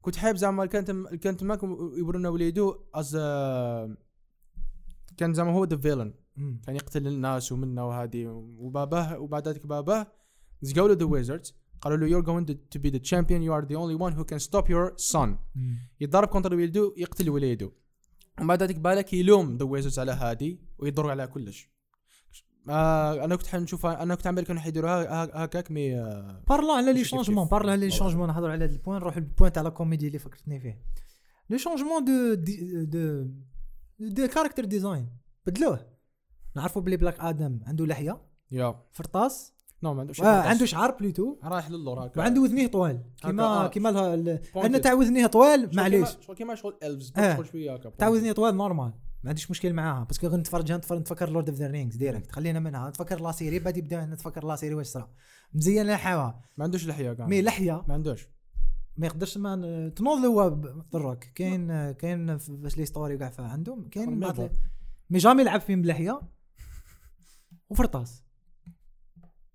كنت حايب زعما كانت كانت تماك يورونا وليدو از كان زعما هو the villain كان يقتل الناس ومنا وهذه وباباه وبعد ذلك باباه. زقوا له the wizards قالوا له you're going to be the champion. You are the only one who can stop your son. يتضارب contre وليدو يقتل وليدو ومن بعد ذلك بالك يلوم the wizards على هادي ويضر على كلش. آه أنا كنت حنشوف أنا كنت عامل كانوا حيديروها هكاك mais آه parlons على les changements. parlons على les changements نهضروا على هذا ال point نروح لل point تاع la comédie اللي فكرتني فيه. le changement de de de character design بدلوه. نعرفوا بلي بلاك آدم عنده لحية. yeah. فرطاس. non ما عندوش عنده شعر plutôt رايح للور هكا وعنده وذنيه طوال. كيما آه. كيما لها. عندنا تاع وذنيه طوال معليش كيما- شغل كيما شغل elves. شغل شوية هكا تاع وذنيه طوال normal ما عنديش مشكل معاها. parce que غير نتفرج نتفرج نتفكر Lord of the Rings direct خلينا منها. نتفكر la série بعد يبدأ نتفكر la série واش صرا. مزيان لحاها ما عندوش لحية كاع mais لحية. ما عندوش. ما يقدرش ما تنوض هو دروك كاين كاين باش les stories كاع عندهم. كاين mais jamais يلعب فيهم بلحية. وفرطاس.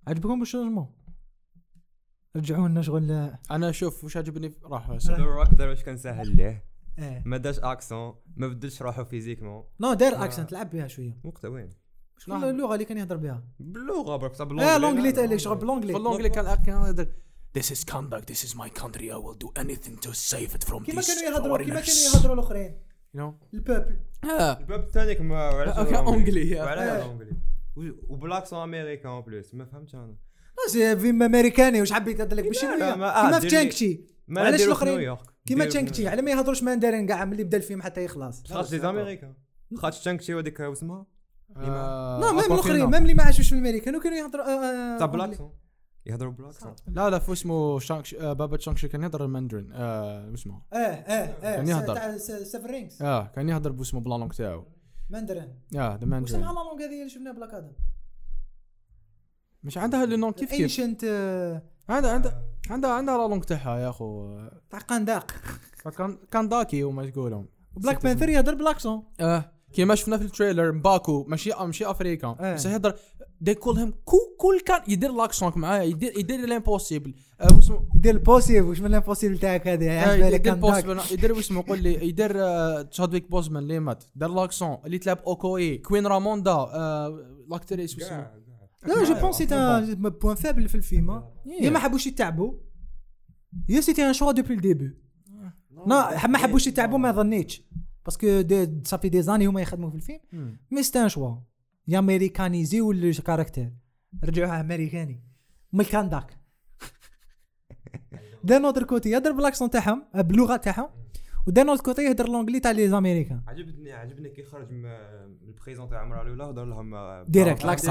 عجبكم ال changement رجعوا لنا شغل أنا شوف واش عجبني؟ The Rock دار واش كان ساهل ليه؟ إيه. ما دارش accent ما بدلش روحو physiquement. non دار accent لعب بها شوية. وقتها وين؟ شكون اللغة اللي كان يهضر بها؟ باللغة برك بصح آه l'anglais تاع شغل ب l'anglais في l'anglais كان كان يهضر. This is Kahndaq, this is my country, I will do anything to save it from كيما these كانوا يهضروا كيما. كانوا يهضروا الأخرين. You know? ال peuple آه. علاش okay، هو anglais. وعلاش آه. هو anglais و- وب l'accent américain en plus ما فهمتش أنا c'est فيلم امريكاني واش حبيت هذا لك لا، آه، كيما في Shang-Chi ما علاش؟ نيويورك كيما Shang-Chi على ما يهضروش ماندارين كاع ملي بدا الفيلم حتى يخلص خاطر لي زاميريكان خاطر تشانكشي وديك واسمها نو ميم. الاخرين ميم اللي ما عاشوش في الامريكان كانوا يهضروا تاع. بلاكسون يهضروا بالاكسون لا لا فو اسمه شانك آه بابا شانكشي كان يهضر الماندرين اسمه آه آه آه كان يهضر. تاع سيفن رينجز آه كان يهضر باسمه بلانونغ تاعو ماندرين. آه ذا ماندرين. اسمها لا لونغ هذه اللي شفناها بلاك آدم؟ مش عندها لو نون كيف كيف؟ ايشنت عندها عندها عندها عندها لا لونغ تاعها يا أخو. تاع قنداق. كان كان داكي وما يقولون. بلاك بانثر يهضر بالاكسون آه كيما شفنا في التريلر مباكو ماشي ماشي افريكان آه. بس يهضر دي كول هيم كو كل كان يدير لاكسونك معاه يدير يدير الامبوسيبل واسمو يدير البوسيبل واش من الامبوسيبل تاعك هذه يدير بوسمان يدير واسمو قول لي؟ يدير تشادويك بوزمان اللي مات. دار لاكسون اللي تلعب اوكوي كوين راموندا لاكتريس واسمو لا جو بونس سيت ان بوان فابل في الفيلم. يا ما حبوش يتعبوا. يا c'était un choix depuis le début لا ما حبوش يتعبوا ما ظنيتش. parce que ça fait des années هما يخدموا في الفيلم. mais c'est un choix d'américaniser ال caractère رجعوها أمريكاني. من ال Kahndaq d'un autre côté يهدر بال accent تاعهم باللغة تاعهم و d'un autre côté يهدر l'anglais تاع les américains عجبني عجبني كي خرج من ال prison تاع عمره الاولى ودار لهم آه،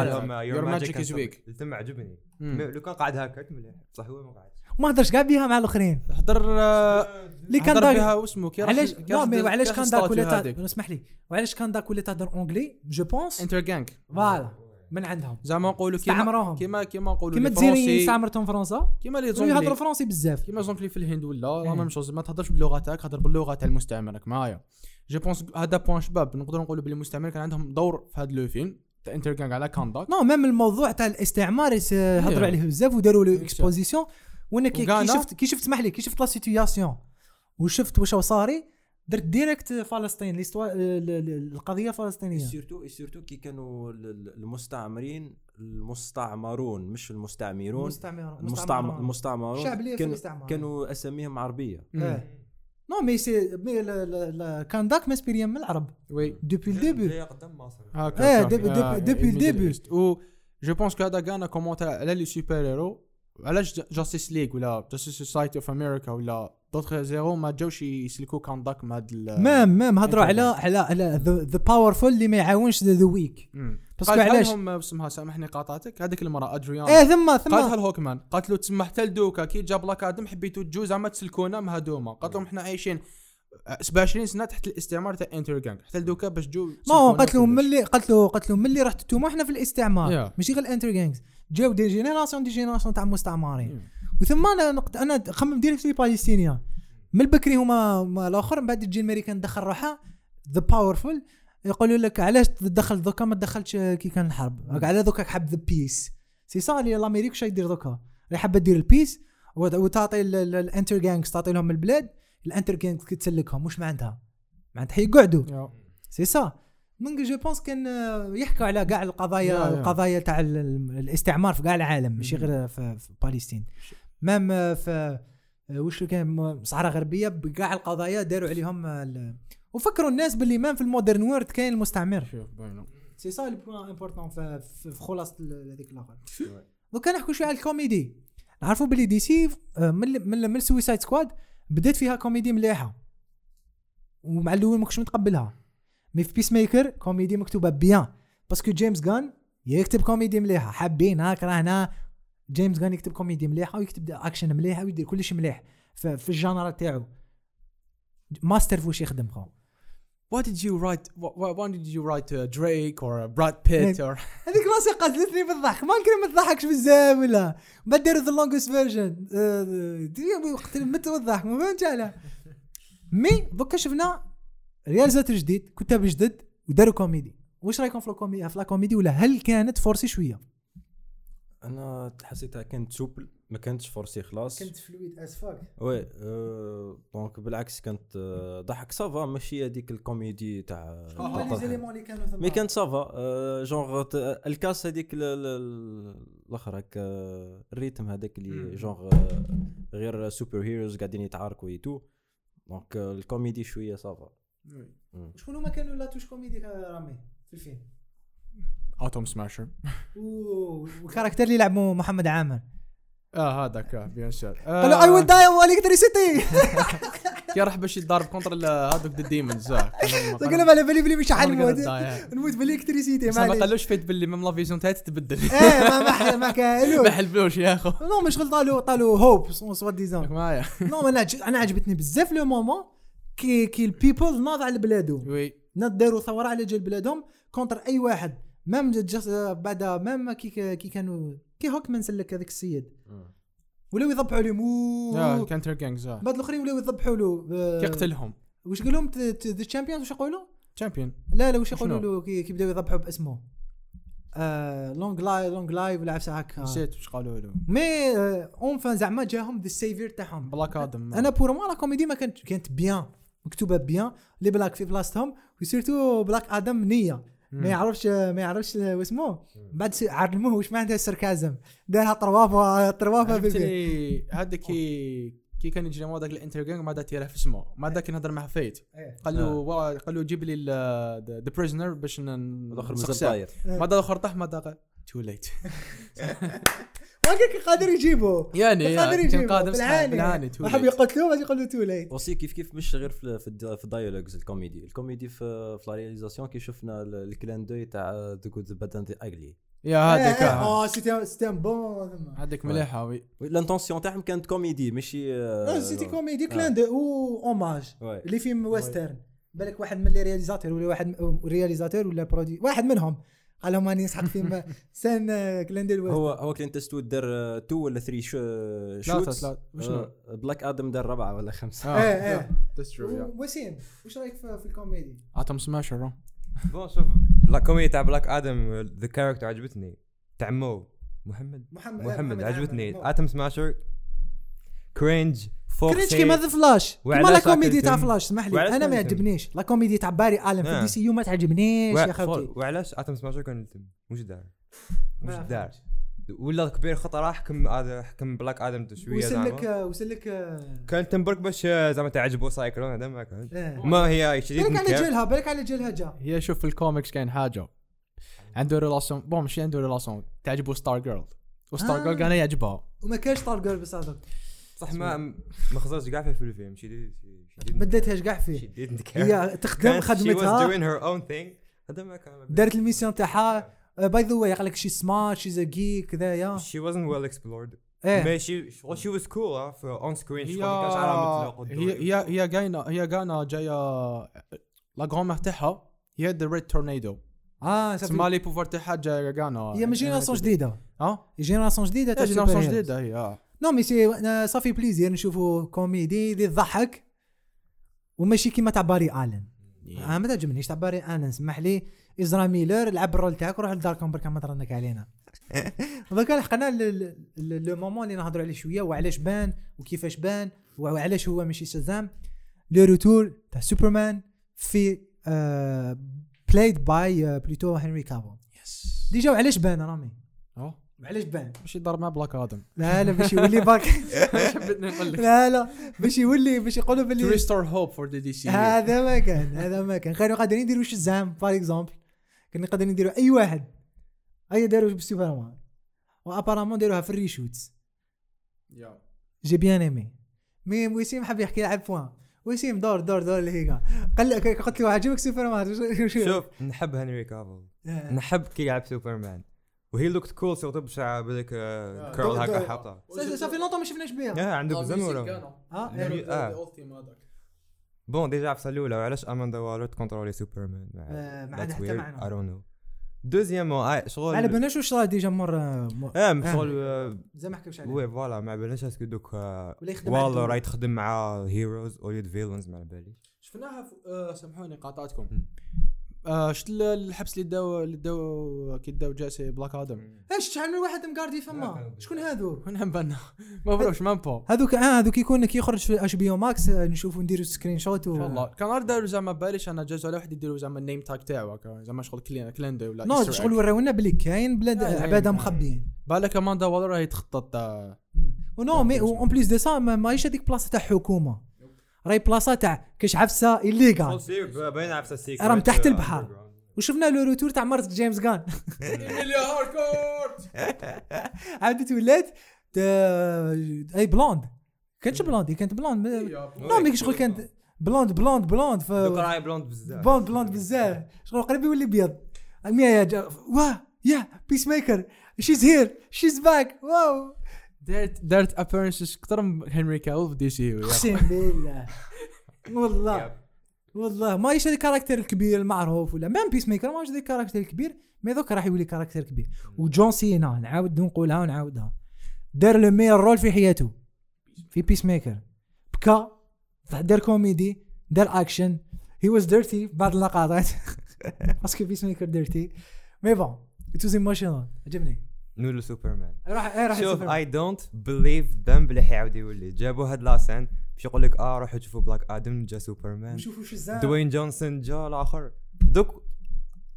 لهم that. your magic is weak. تم عجبني لو كان قاعد هكاك مليح بصح هو ما قاعد وما هدرش كاع بيها مع الاخرين هضر آه، اللي كان هضر داك بها واسمو كي علاش راح كان داك ولا اسمح لي وعلاش كان داك ولا تهدر anglais je pense Intergang voilà من عندهم؟ زعما نقولوا كيما استعمروهم. كيما كيما نقولوا كيما الجزائريين français استعمرتهم فرنسا؟ كيما لي يهضروا anglais فرنسي بزاف. كيما les anglais في الهند ولا لا إيه. même chose. ما تهضرش باللغة تاعك هضر باللغة تاع المستعمر راك معايا je pense هذا point شباب. نقدروا نقولوا بلي المستعمر كان عندهم دور في هذا le film. تاع Intergang على Kahndaq non même الموضوع تاع الاستعمار هضروا. عليه بزاف وداروا له. exposition وأنا كي. شفت كي شفت اسمح لي كي شفت la situation وشفت واش صاري درت direct فلسطين l'histoi- ال- ال- القضية الفلسطينيه surtout surtout كي كانوا ال- ال- المستعمرين المستعمرون مش المستعمرون. المستعمر المستعمر المستعمرون. الشعب اللي في كانوا كانوا أساميهم عربية. نو مي سي مي كان داك مسبيريان من العرب. وي دوبي الديبي قدام مصر ديبي الميدل الديبي. و جو بونس كو هذا كان كومونتير على لي سوبر هيرو علاش جاستيس ليغ ولا جاستيس سوسايتي اوف أمريكا ولا دوتر زيرو ما جاوش يسلكوا كانداك مع هاد مام مام هضروا على على على ذا باورفول اللي ما يعاونش ذا ويك. باسكو علاش؟ اسمها سامحني قاطعتك هذيك المرأة ادريان إيه ثم ثم الهوكمان قالت له تسمح حتى لدوكا كي جاب لاك آدم حبيتوا تجو زعما تسلكونا مع هذوما قالت لهم إحنا عايشين 27 سنة تحت الاستعمار تاع انتر جانج حتى لدوكا باش جو ما هو لهم. ملي قالت له قالت لهم ملي رحت انتوما إحنا في الاستعمار. ماشي غير الانتر جانجز جاو دي جينيراسيون دي جينيراسيون تاع مستعمرين. Yeah. وثم أنا نقط أنا خمم ديريكت في بالستينيان من البكري هما هما الآخر من بعد تجي الامريكان تدخل روحها ذا باورفول يقولوا لك علاش تدخل دوكا؟ ما تدخلش كي كان الحرب على دوكا حب ذا بيس سي صار لي الأمريك شا يدير دوكا. راهي حابة دير البيس وت- وتعطي ال- ال- ال Intergang تعطي لهم البلاد ال Intergang كي تسلكهم واش معناتها؟ معناتها يقعدوا. c'est ça. donc je pense كان يحكوا على كاع القضايا يا- يا. القضايا تاع ال- ال- الاستعمار في كاع العالم ماشي غير في, في Palestine même آه، في وش كان م- صحراء غربية بكاع القضايا داروا عليهم آه، وفكروا الناس باللي même في ال modern world كاين المستعمر. شوف باينة. c'est ça le point important في, خلاصة هذيك الآخر دوكا نحكوا شوية على الكوميدي. نعرفوا باللي DC آه، من من من Suicide Squad بدات فيها كوميدي مليحة. ومع الأول ما كنتش متقبلها. mais في Peacemaker comédie مكتوبة bien parce que James Gunn يكتب كوميدي مليحة. حابين كرهنا James Gunn يكتب كوميدي مليحة ويكتب أكشن مليحه ويدير كلش مليح في, ال genre تاعو. ماستر في واش يخدم خو؟ Why did you write why, did you write uh, Drake or uh, Brad Pitt or هذيك راسي قتلتني بالضحك. ما يمكن ما تضحكش بزاف ولا؟ ما داروا ذا لونجست فيرجن مت بالضحك ما فهمتش على مي دوكا شفنا رياليزاتور جديد كتاب جدد وداروا كوميدي. واش رايكم في الكوميدي؟ في لا كوميدي ولا هل كانت فورسي شوية؟ أنا حسيتها كانت سوبل ما كانتش فورسي خلاص. فلويد از فاك وي دونك بالعكس كانت آه، ضحك. سافا ماشي هذيك الكوميدي تاع اللي كانوا ثم؟ مي كانت سافا آه، جونغ الكاس هذيك ال- ال- الأخر هكا الريتم هذاك اللي. جونغ غير سوبر هيروز قاعدين يتعاركوا ايتو دونك الكوميدي شوية سافا شكون هما كانوا لا توش كوميدي رامي في الفيلم؟ Atom Smasher. والكاركتر اللي لعبوا محمد عامر آه هذاك آه، بيان سور قال له اي ويل داي الكتريسيتي كي راح باش يتضارب كونتر هذوك ذا ديمونز قال له بالي بلي مش حنموت نموت بالالكتريسيتي بس ما قالوش فيت باللي ميم لا فيزيون تاعي تتبدل. إيه ما ما ما كان ما حلفلوش يا أخو. نو مش غلط طالو طالو هوب سوا ديزون معايا. نو أنا أنا عجبتني بزاف لو مومون كي كي البيبل ناض على بلادهم. وي ناض داروا ثورة على جال بلادهم كونتر أي واحد. جس بعد مام كي كي كانوا كي هوكمان سلك هذاك السيد. ولاو يذبحوا لهم أوه. ك Intergang بعد الآخرين ولاو يذبحوا له آه، كي قتلهم. وش يقول لهم؟ the champion وش يقولوا؟ champion لا لا وش يقولوا؟ له؟ كي كي بداو يذبحوا باسمه. آه long live long live ولا عفسه هكا. نسيت واش قالوا له. mais enfin زعما جاهم the savior تاعهم. Black Adam أنا pour moi la comédie ما كانت كانت bien مكتوبة bien les blagues في بلاصتهم. و surtout Black Adam نية. ما يعرفش ما يعرفش واسمه بعد علموه واش معناتها السركازم؟ دارها طروافه طروافة بالبيت عجبتني هذا كي كي كان يجي مو هذاك الانتر جانج ما دات في اسمه. ما داك نهضر مع فايت. إيه. قال له وا- قال له جيب لي ذا بريزنر باش ن- الآخر مازال. طاير. ما دا الآخر طاح ما دا تو ليت وهكاك قادر يجيبه. يعني قادر كان يجيبه قادم بالعاني. وحب يقتلوه باش يقول له تو ليت اوسي كيف كيف مش غير في في, الد- في الدايلوجز الكوميدي. الكوميدي في في لا رياليزاسيون كي شفنا ال- الكلان دوي تاع ذا جود باد اند اغلي يا هذاك آه. آه c'était c'était un bon هذاك مليحة oui. ال intention تاعهم كانت كوميدي ماشي لا c'était comédie clin d'œil un hommage. les films western بالك واحد من les réalisateurs ولا واحد réalisateur ولا producer واحد منهم. قال لهم راني نسحق فيلم سان clin d'œil هو هو كلينت إيستوود دار two ولا three ثلاثة shots ثلاثة وشنو؟ بلاك آدم دار ربعه ولا خمسة. آه. true, yeah. وسيم وش رأيك في في الكوميدي؟ أتوم سماشر bon شوف la comédie تاع بلاك آدم the character عجبتني. تاع مو محمد محمد محمد عجبتني. اتم سماشر cringe فوق cringe كيما The Flash كيما la comédie تاع؟ فلاش اسمح لي. أنا ما؟ يعجبنيش. la comédie تاع باري الن في آه. DCU ما تعجبنيش يا خوتي وعلاش؟ أتم سماشر كان مش دار. مش دار. ولا كبير خطر راح حكم هذا حكم بلاك آدم شوية وسلك زعما. وسلك كان تنبرك باش آه، زعما تعجبه سايكلون هذا ما كان. إيه. ما هي شديد بالك على نكير. جلها بالك على جلها جا. هي شوف في الكوميكس كاين حاجة. عنده ريلاسيون بون ماشي عنده ريلاسيون. تعجبه ستار جيرل وستار. جيرل كان يعجبها. وما كانش طار جيرل بس هذاك صح ما ما خسرتش كاع في الفيلم. شديد شديد بديتهاش كاع فيه. هي تخدم كانت she was خدمتها. doing her own thing. هذا ما كان دارت الميسيون تاعها. باي ذا واي قال لك شي سمارت شي كذايا she wasn't well explored. إيه. ما she well, she was cool ها في on screen. هي ما هي هي هي جاينا هي جانا جاية la grand-mère تاعها. هي The Red Tornado آه تسمى les pouvoirs تاعها جاية جانا هي من génération جديدة. ها؟ génération جديدة تاع génération. جديدة هي آه. non mais c'est آه، ça fait plaisir نشوفوا كوميدي اللي تضحك وماشي كيما تاع باري آلن. آه ما تعجبنيش تاع باري آلن. سمح لي إزرا ميلر لعب ال rôle تاعك وروح لداركم برك ما ترنك علينا. دوكا لحقنا le moment اللي نهضروا عليه شوية وعلاش بان وكيفاش بان وعلاش هو ماشي شازام. le retour تاع سوبرمان في played by plutôt هنري كافيل yes déjà وعلاش بان رامي؟ وعلاش بان ماشي ضرب مع بلاك آدم. لا لا باش يولي back حبيت نقول لك. لا لا باش يولي باش يقولوا باللي restore hope for the DC هذا ما كان هذا ما كان. كانوا قادرين يديروا شزام par exemple كانوا قادرين يديروا أي واحد. أي داروا بسوبرمان. و apparemment داروها في ال reshoots j'ai bien aimé mais وسيم حب يحكي لعب بوان وسيم دور دور دور اللي هيك قال. لك قلت له عجبك سوبرمان. وش- وش- شوف نحب هنري كافل. آه. نحب كي يلعب سوبرمان. وهي looked cool surtout بشعر بهذاك curl دور- هكا. حاطه ça fait- longtemps ما شفناش بها يا عنده بزن ولا آه آه. bon déjà عفسة الأولى وعلاش اماندا والر تكونترولي سوبرمان آه، ما عندها حتى معنى. I don't know deuxièmement شغل ما على بالناش واش راه ديجا مر آه آه. شغل آه، زي ما حكاوش عليه. oui voilà ما بالناش est-ce que دوك آه، الدول. راه يتخدم مع heroes ou les villains ما على باليش. شفناها آه، سامحوني قاطعتكم. آه، شفت ال- الحبس اللي داو اللي داو كي داو JSA بلاك آدم. إيش شحال من واحد مقاردي فما؟ شكون هذو وين بنا ما بروش ما بو. هذوك آه هذوك يكون كي يخرج في اش بي أو ماكس نشوفوا نديروا سكرين شوت و... والله كان غير داروا زعما باليش أنا جازوا على واحد يديروا زعما النيم تاج تاعو هكا. زعما شغل كلين كليندو ولا نو شغل. وراونا بلي كاين بلاد عباده آه. مخبيين. بالك اماندا والر راهي تخطط ونو مي اون بليس دو سا ما- ماهيش هذيك بلاصه تاع حكومة. راهي بلاصة تاع كاش عفسة الليغال باين عفسة السيكريت راهم تحت البحر. وشفنا لو روتور تاع مرت جيمس جان. عادت ولات تا- أي بلوند. كانتش بلوند. هي كانت بلوند لا مي شغل كانت بلوند بلوند بلوند. ف راهي بلوند بزاف. بلوند بلوند بزاف. شغل قريب يولي ابيض ميا يا جا واه يا بيس ميكر شيز هير شيز باك واو دارت دارت ابيرنسز أكثر من هنري كاول في دي سي أقسم بالله. والله. والله. ما يشري الكاركتر الكبير المعروف ولا. مام بيس ميكر ما يشري الكاركتر الكبير mais دوك راح يولي character كبير. وجون سينا نعاود نقولها ونعاودها دار le meilleur rôle في حياته. في بيس ميكر بكى دار كوميدي. دار action he was dirty بعض اللقطات. parce que بيس ميكر dirty mais bon it was emotional عجبني. نولو سوبرمان. راح إيه راح شوف. I don't believe them بلي حيعاود يولي جابوا هاد la scène باش يقول لك آه روحوا شوفوا بلاك آدم جا سوبرمان. شوفوا شو الزعم دوين جونسون جا الآخر دوك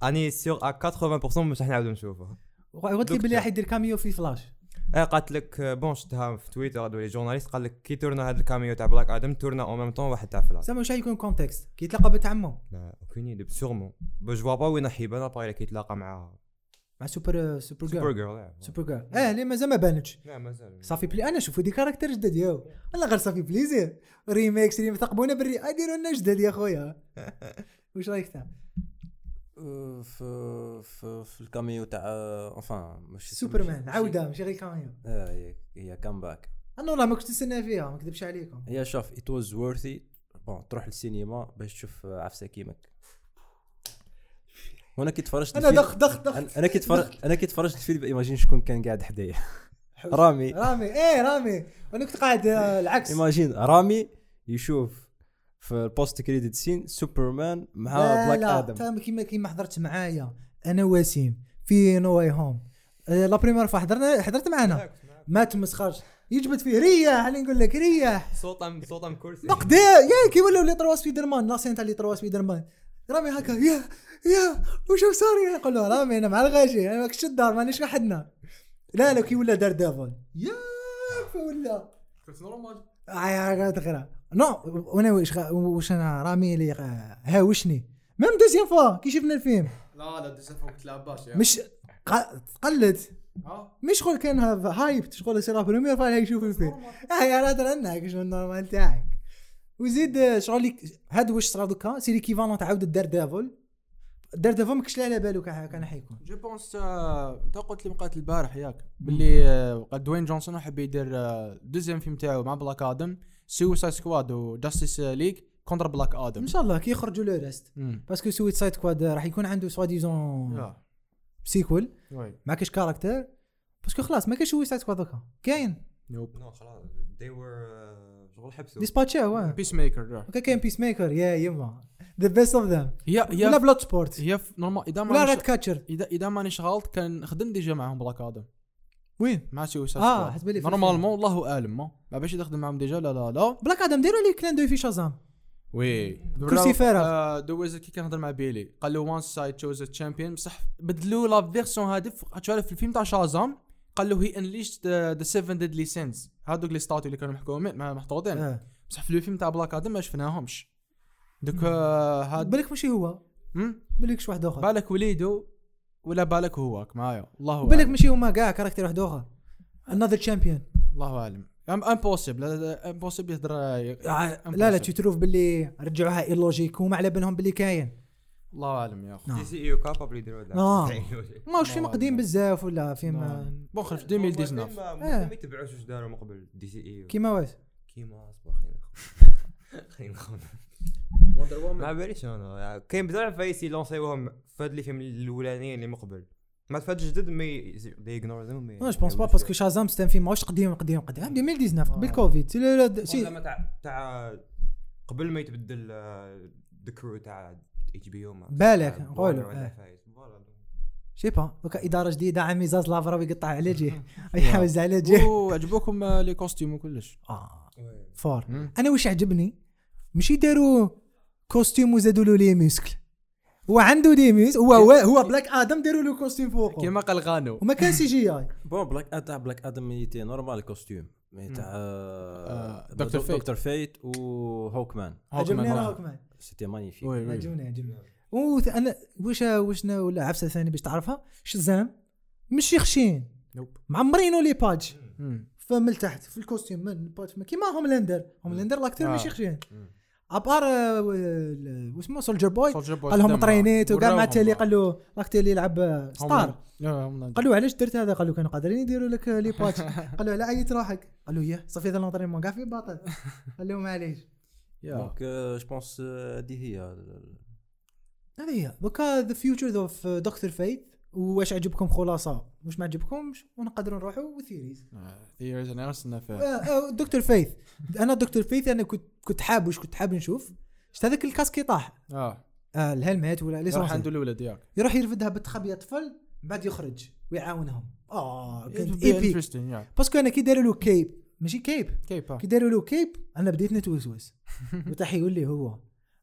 أني sûr à 80% باش راح نعاودو نشوفه. قلت لي بلي راح يدير cameo في فلاش آه قالت لك آه، bon شفتها في تويتر هذول journalistes قال لك كي تورنا هذا ال cameo تاع بلاك آدم تورنا au même temps واحد تاع فلاش سامع واش يكون context كي يتلاقى بنت عمو. là aucune idée sûrement vois pas وين راح يبان كي يتلاقى مع مع سوبر سوبر سوبر جيرل. جيرل سوبر جيرل. آه ليه مازال ما بانتش لا مازال صافي بلي أنا شوفوا des characters جدد ياو. أنا غير ça fait plaisir remakes remakes ثقبونا بالري. ديروا لنا جدد يا خويا. واش رايك انت آه، في في في ال cameo تاع enfin ماشي سوبرمان عوده ماشي غير cameo آه هي هي comeback أنا والله ما كنت نستنى فيها ما نكذبش عليكم. هي شوف it was worth it bon تروح للسينما باش تشوف آه، عفسه كيمك. وأنا كي تفرجت أنا دخ دخ دخ. أنا- أنا كي تفرج أنا كي تفرجت الفيلم imagine شكون كان قاعد حدايا. رامي. رامي. إيه رامي. وأنا كنت قاعد آه، العكس. imagine رامي يشوف في ال post-credit scene Superman مع لا Black لا آدم فاهم كيما كيما حضرت معايا. أنا وسيم في No Way Home la première فا حضرنا حضرت معانا. ما تمسخرش. يجبد فيه. ريح اللي نقول لك ريح. صوتهم صوتهم كرسي. نقدي يا كي ولاو les trois Spider-Man la scène تاع les trois Spider-Man رامي هكا يا يا وشو صار؟ يقول له رامي أنا مع الغاشي أنا ماكش الدار مانيش وحدنا لا لا كي ولا Daredevil يا ولا؟ آه قاعد غير non وأنا واش واش أنا رامي اللي هاوشني même deuxième fois كي شفنا الفيلم. لا لا ديسا فوق تلعب باش مش تقلد. مش شغل كان ها- هايب شغل يصير première fois يشوف الفيلم. آه يا لا ترناك شنو ال normal تاعك وزيد آه، شغل هاد واش صرا دوكا؟ c'est l'équivalent تاع عاود Daredevil Daredevil ما كنتش على بالو كان حيكون je pense انت قلت لي مقالة البارح ياك باللي آه، Dwayne Johnson حب يدير آه، deuxième فيلم تاعو مع Black Adam Suicide Squad و Justice League contre Black Adam. ان شاء الله كي يخرجوا le reste. parce que Suicide Squad راح يكون عنده soit ديزون سيكول ما كاش caractère parce que خلاص ما كاش Suicide Squad دوكا. كاين. nope no خلاص. They were uh, شغل حبسوا ديسباتشا واه. Peacemaker okay كاين Peacemaker يا يما the best of them هي ولا Bloodsport في normal اذا ولا ما Ratcatcher اذا إذا مانيش غلط كان خدم déjà معاهم Black Adam وين؟ مع آه، Squad حسب لي normalement والله اعلم ما. باش يخدم معاهم déjà لا لا لا. Black Adam ديروا لي clin d'œil في Shazam oui. كرسي فارغ. parce que كان هضر مع بيلي قال له once I chose champion بصح بدلوا la version هذه في الفيلم تاع Shazam قال له هي unleashed the seven deadly sins هذوك les statues اللي كانوا محكومين محطوطين آه. بصح في الفيلم تاع Black Adam ما شفناهمش. دوك آه، هاد بالك ماشي هو؟ بالك شي واحد آخر؟ بالك وليدو ولا بالك هوك معايا الله بالك ماشي هما كاع caractère واحد آخر؟ another champion الله أعلم. impossible impossible يهضر لا لا tu trouves باللي رجعوها illogique وما على بالهم باللي كاين. الله أعلم يا اخو نعم. DCEU capables يديروا هذا آه. تعينوا. ما واش فيلم قديم بزاف ولا فيلم نعم. bon خرج في هما 2019 ما- آه. يتبعوش واش داروا من قبل DCEU. كيما واش؟ كيما أصبر خلينا خلينا نخمم. وندر ما باليش أنا. كاين بزاف فايس يلونسيوهم في هاد الفيلم الأولانيين اللي مقبل ما فات جدد mais they ignore them mais je pense pas parce que Shazam c'est un film ماهوش قديم قديم قديم. 2019 قبل آه. كوفيد سي لا- لا- تاع تاع قبل ما يتبدل the crew تاع HBO بالك، نقولوا،. je sais pas دوكا اداره جديده عمي زاز لافرا ويقطع على جيه يحوز على جيه وعجبوكم les costumes وكلش آه fort. أنا واش عجبني ماشي داروا costume وزادوا له les muscles هو عنده دي ميس هو هو, هو Black Adam داروا له costume فوقه كيما قال غانو وما كان CGI bon بلاك تاع Black Adam normal costume mais تاع آه، آه، Doctor Fate. Doctor Fate. و Hawkman عجبني أنا Hawkman c'était magnifique. oui oui. عجبني عجبني. وث- أنا واش واش نا- ولا عفسة ثانية باش تعرفها. Shazam مش خشين nope. معمرينو les pads. فمن التحت في ال costume من باتمان كيما هوملاندر. هوملاندر لاكتور آه. ماشي خشين. أبار آه، واسمه Soldier Boy قال لهم قدام. طرينيت وكاع مع. التالي قال له l'acteur اللي يلعب Star. آه،. قال له علاش درت هذا قال له كانوا قادرين يديروا لك les pads قال له لا عيط روحك قال له ياه صافي هذا l'entraînement كاع في باطل قال له معليش. donc je pense هذه هي هذه هي دوكا the future of Doctor Fate واش عجبكم خلاصة؟ واش ما عجبكمش؟ ونقدروا نروحوا theories آه، theories أنا استنى فيها. Doctor Fate. أنا Doctor Fate أنا كنت كنت حاب واش كنت حاب نشوف؟ شفت هذاك ال casque يطاح آه. آه ال helmet ولا لي راح sensé. عنده الولد ياك. يروح يرفدها بالتخبي طفل بعد يخرج ويعاونهم. آه كانت epic باسكو أنا كي داروا له كيب ماشي كيب. كيف كي داروا له كيب أنا بديت نتوسوس. وتاح يقول لي هو.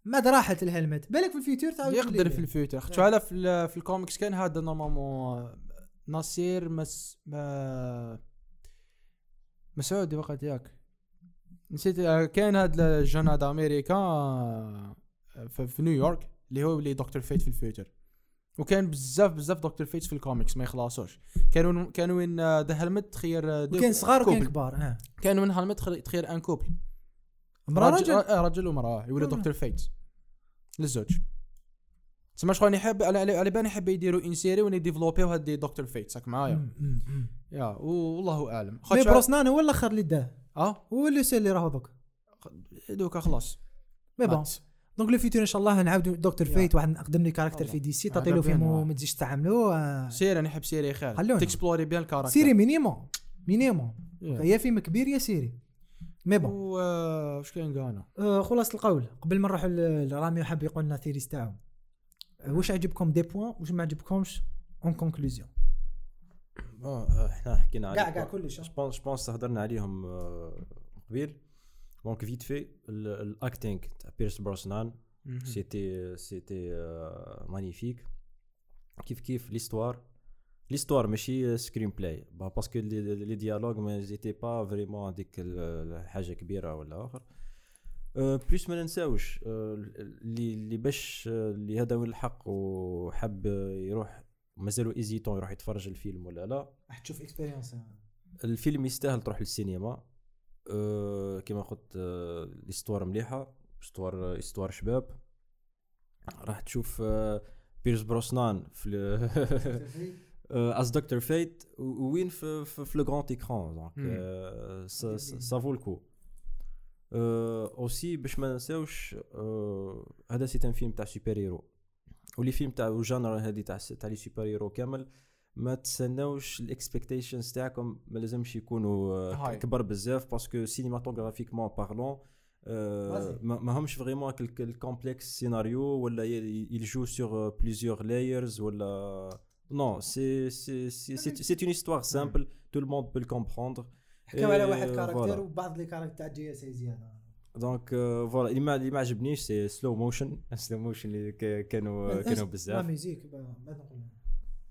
ما راحت الهلمت؟ بالك في الفيوتشر تعاود يقدر في الفيوتشر. خاطر على في, في الكوميكس كان هذا نورمالمون نصير مس ما مسعودي وقت ياك. نسيت آه، كان هذا الجون هذا أمريكا آه، في, نيويورك اللي هو اللي دكتور فيت في الفيوتشر. وكان بزاف بزاف دكتور فيت في الكوميكس ما يخلصوش. كانوا كانوا وين ذا هلمت تخير آه، وكان صغار وكان. كبار آه. كانوا وين هلمت تخير ان كوبل. مرا رجل آه رجل ومرأة يولد آه. دكتور فيت للزوج تسمى شغل يحب على بالي يحب يديروا ان سيري وين يديفلوبيو هاد دكتور فيت ساك معايا. يا والله أعلم مي بروسنان هو الآخر اللي داه آه هو اللي سي اللي راهو دوك دوكا خلاص مي بون. دونك لو فيتور إن شاء الله نعاودوا دكتور. فيت واحد اقدم لي كاركتر. في دي سي تعطي له فيلم. وما تزيدش تعملوه آه، série نحب série خير. تكسبلوري bien ال caractère série minimum minimum. يا فيلم كبير يا série mais bon. واش كاين قانا آه، خلاص القول. قبل ما نروحوا ل- لرامي حاب يقول لنا theories تاعو. آه، واش عجبكم des points واش ما عجبكمش؟ en conclusion bon إحنا حكينا كاع عليه كاع كلش. je pense je pense هضرنا عليهم آه، قبيل. donc Fate في ال acting تاع Pierce Brosnan c'était c'était magnifique كيف كيف l'histoire. l'histoire ماشي screenplay parce que les dialogues mais c'était pas vraiment هذيك الحاجة كبيره ولا اخر plus ما ننساوش اللي اللي باش اللي هذا وين الحق وحب يروح مازالوا hésitants يروح يتفرج الفيلم ولا لا راح تشوف expérience الفيلم يستاهل تروح للسينما كما قلت l'histoire مليحه histoire histoire شباب راح تشوف Pierce Brosnan في as Doctor Fate وين في في, في le grand écran donc مم. ça vaut le coup aussi باش ما نساوش أه هذا c'est un film تاع super-héros و les films تاع ال genre هذه تاع تاع les super-héros كامل ما تسناوش ال expectations تاعكم ما لازمش يكونوا آه، high. كبر بزاف parce que cinématographiquement parlant Vas-y. ما ما همش vraiment complexes scénario ولا يلجو sur plusieurs layers ولا non c'est c'est c'est c'est une histoire simple tout le monde peut comprendre حكاو على واحد إيه، caractère voilà. وبعض les caractères تاع CGI زياده donc voilà اللي ما اللي ما عجبنيش c'est slow motion slow motion اللي ك- كانوا كانوا لا بزاف musique ما ما نقول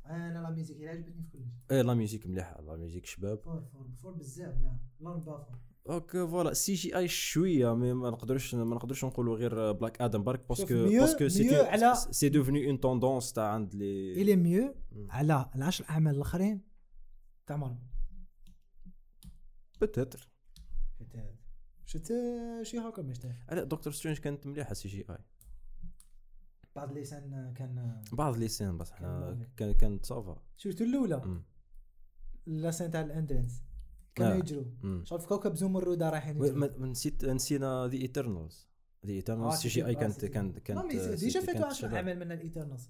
أنا la musique اللي عجبتني في كلش إيه la musique مليحه la musique شباب فور فور فور بزاف لا لون بافور دونك فوالا سي جي اي شوية مي ما نقدروش ما نقدروش نقولوا غير بلاك آدم برك باسكو باسكو سي على- سي دوفني اون توندونس تاع عند لي الي ميو. على العشر اعمال الآخرين تاع مارفل بتاتر شت شي هاكا مش لا دكتور سترينج كانت مليحة سي جي اي بعض لسان كان بعض لي سين بس كان كانت صافا. شفت الأولى؟ مم. لسان تاع الاندرنس كانوا آه. يجروا. شوف في كوكب زمردة رايحين نسيت نسينا ذا ايترنالز ذا ايترنالز سي جي أي آه، كانت كانت لا كانت ديجا فاتوا كانت 10 شباب. اعمال من الايترنالز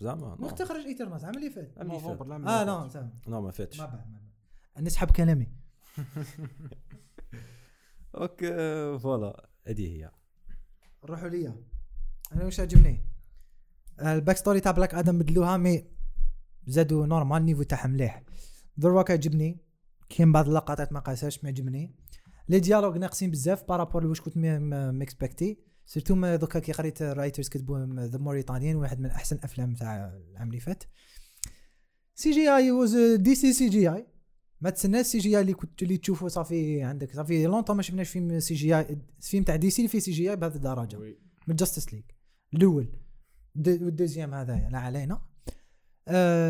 زعما وقت تخرج ايترنالز العام اللي فات؟ العام اللي فات. آه. تمام نو ما فاتش. نسحب كلامي. أوكي فوالا. هذه هي. روحوا ليا. أنا واش عجبني؟ ال backstory تاع Black Adam بدلوها mais زادوا normal niveau تاعها مليح. دروك عجبني. كاين بعض اللقطات ما قاساش ما عجبني. les dialogues ناقصين بزاف par rapport لواش كنت م expecté surtout ما دوكا كي قريت ال writers كتبوا The Mauritanian واحد من أحسن أفلام تاع العام اللي فات. CGI وز دي سي سي جي اي ما تسناش سي جي اي اللي كنت اللي تشوفه صافي عندك. ça fait longtemps ما شفناش فيلم CGI فيلم تاع DC اللي فيه CGI بهذه الدرجة. من جاستس ليج الأول. والدوزيام هذايا لا علينا.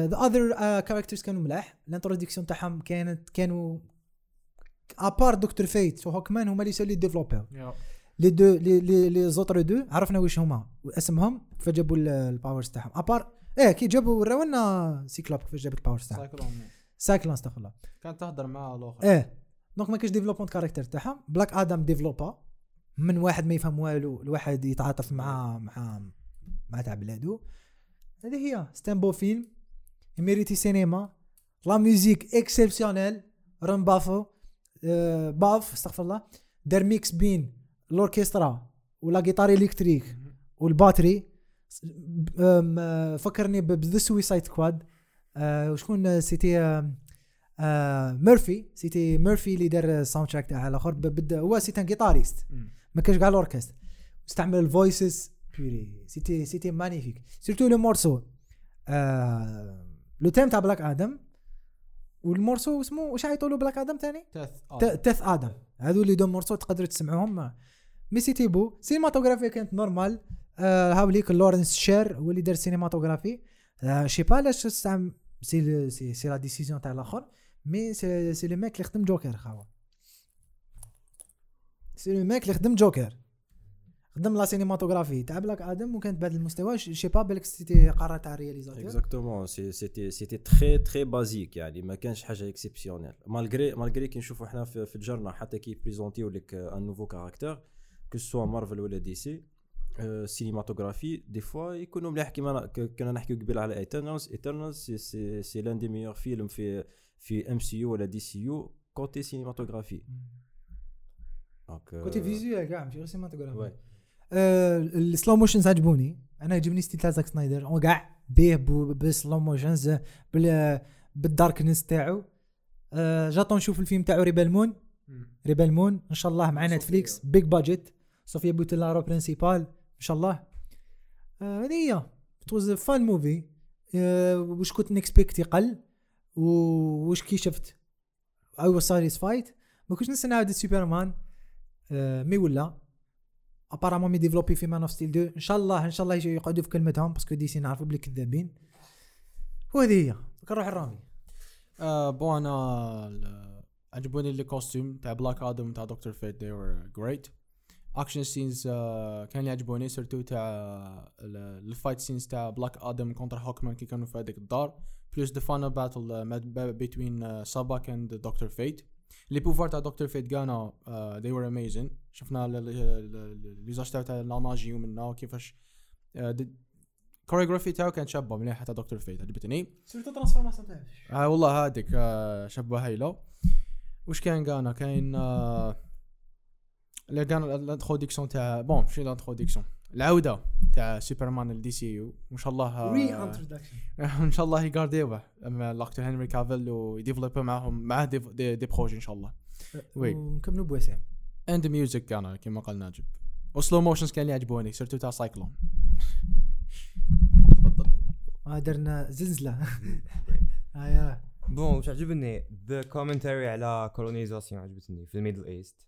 ذا اذر كاركترز كانوا ملاح الانتروديكسيون تاعهم كانت كانوا ابار دكتور فيت وهوكمان هما اللي سالي ديفلوبيو لي دو لي لي لي زوتر دو عرفنا واش هما اسمهم كيفاش جابوا ال- الباورز تاعهم. ابار إيه كي جابوا وراونا سيكلوب كيفاش جاب الباورز تاعهم. سايكلون استغفر الله. كانت تهضر مع الآخر. إيه. دونك ما كاينش ديفلوبمون كاركتر تاعهم. بلاك آدم ديفلوبا من واحد ما يفهم والو لواحد يتعاطف مع مع مع تاع بلادو هذه هي c'est un beau film mérité cinéma la musique exceptionnelle Lorne Balfe آه Balfe استغفر الله دار mix بين الاوركسترا و la guitare électrique و la batterie فكرني ب The Suicide Squad وشكون c'était آه، آه Murphy c'était Murphy اللي دار ال soundtrack تاعها الآخر هو c'était guitariste ما كانش كاع l'orchestre استعمل ال voices بيري c'était c'était magnifique surtout le morceau le thème تاع Black Adam و ال morceau اسمه واش عيطوا له Black Adam ثاني Teth Adam هذو ال les deux morceaux تقدروا تسمعوهم mais c'était beau cinématographie كانت normal آه هاوليك Lawrence Sher هو اللي دار la cinématographie آه chais pas علاش استعمل c'est c'est c'est la décision تاع الآخر mais c'est c'est le mec اللي خدم جوكر خاوه c'est le mec اللي خدم جوكر خدم la cinématographie تاع Black Adam وكانت بهذا المستوى chais pas بالك c'était قرار تاع réalisateur exactement c'était c'était très très basique يعني ما كانش حاجة exceptionnelle malgré malgré كي نشوفوا حنا في, في الجرنا حتى كي présentiو لك un nouveau caractère que ce soit Marvel ولا DC cinématographie des fois يكونوا مليح كيما كنا نحكيو قبل على Eternals Eternals c'est c'est l'un des meilleurs films في في MCU ولا DCU côté cinématographie donc côté visuel كاع ماشي غير آه، ال slow motions عجبوني. أنا عجبني style تاع Zack Snyder. بيه بو- بال slow motions بال بال darkness تاعو. آه، j'attends نشوف الفيلم تاعو Rebel Moon Rebel Moon إن شاء الله مع. Netflix. big budget Sofia Boutella rôle principal إن شاء الله. آه، هذه هي. it was fun movie واش كنت ن expect يقل؟ وواش كي شفت؟ I was satisfied ما كنتش نستنى عاود سوبرمان آه، mais ولا؟ apparemment mais ديفلوبي في Man of Steel 2 ان شاء الله ان شاء الله يقعدوا في كلمتهم parce que DC نعرفوا بلي كذابين وهذه هي نروح الرامي bon أنا ال- عجبوني les costumes تاع Black Adam تاع Doctor Fate they were great. action scenes كان اللي عجبوني surtout تاع ال fight scenes تاع بلاك آدم contre هوكمان كي كانوا في هذيك الدار plus the final battle بين ساباك and دكتور فيت les pouvoirs تاع دكتور فيت كانوا they were amazing. شفنا لي تاع la magie ومنا وكيفاش كوريغرافي تاعو كانت شابه مليحه تاع دكتور فيت عجبتني surtout transformation تاعو آه والله هذيك آه شبه هايله وش كان كانا كاين آه كان ال introduction تاع bon ماشي ال introduction العودة تاع سوبرمان ال DCU ما شاء الله آه، re-introduction إن شاء الله يقارديوه مع ال acteur هنري كافيل ويديفلوبوا معاهم معاه des, des, des projets إن شاء الله. Oui. ونكملوا بوسام and music كان كما قال ناجب. و slow motions كان اللي عجبوني surtout تاع سايكلون تفضل. آه، درنا زلزلة. هيا bon واش عجبني. the commentary على colonisation عجبتني في ال Middle East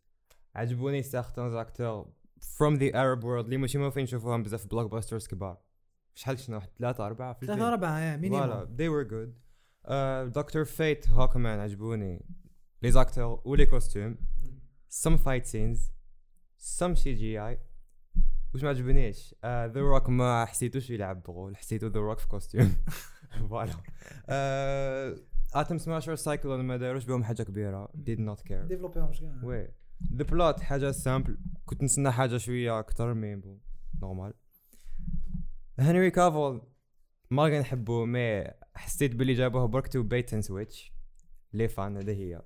عجبوني certains acteurs from the Arab world اللي ماشي مولفين نشوفوهم بزاف blockbusters كبار. شحال شنو واحد ثلاثة أربعة في ثلاثة أربعة minimum they were good. دكتور فيت هوكمان عجبوني. les acteurs و les costumes some fight scenes. Some CGI واش ما عجبنيش؟ The Rock ما حسيتوش يلعب ب rôle حسيتو The Rock في costume Voilà. Atom Smasher Cyclone ما داروش بهم حاجة كبيرة. did not care. ديفلوبيهم مش كاع. Oui. the plot حاجة simple كنت نستنى حاجة شوية أكثر mais bon normal هنري كافيل ما كان نحبه mais حسيت باللي جابوه برك to bait and switch les fans هذه هي.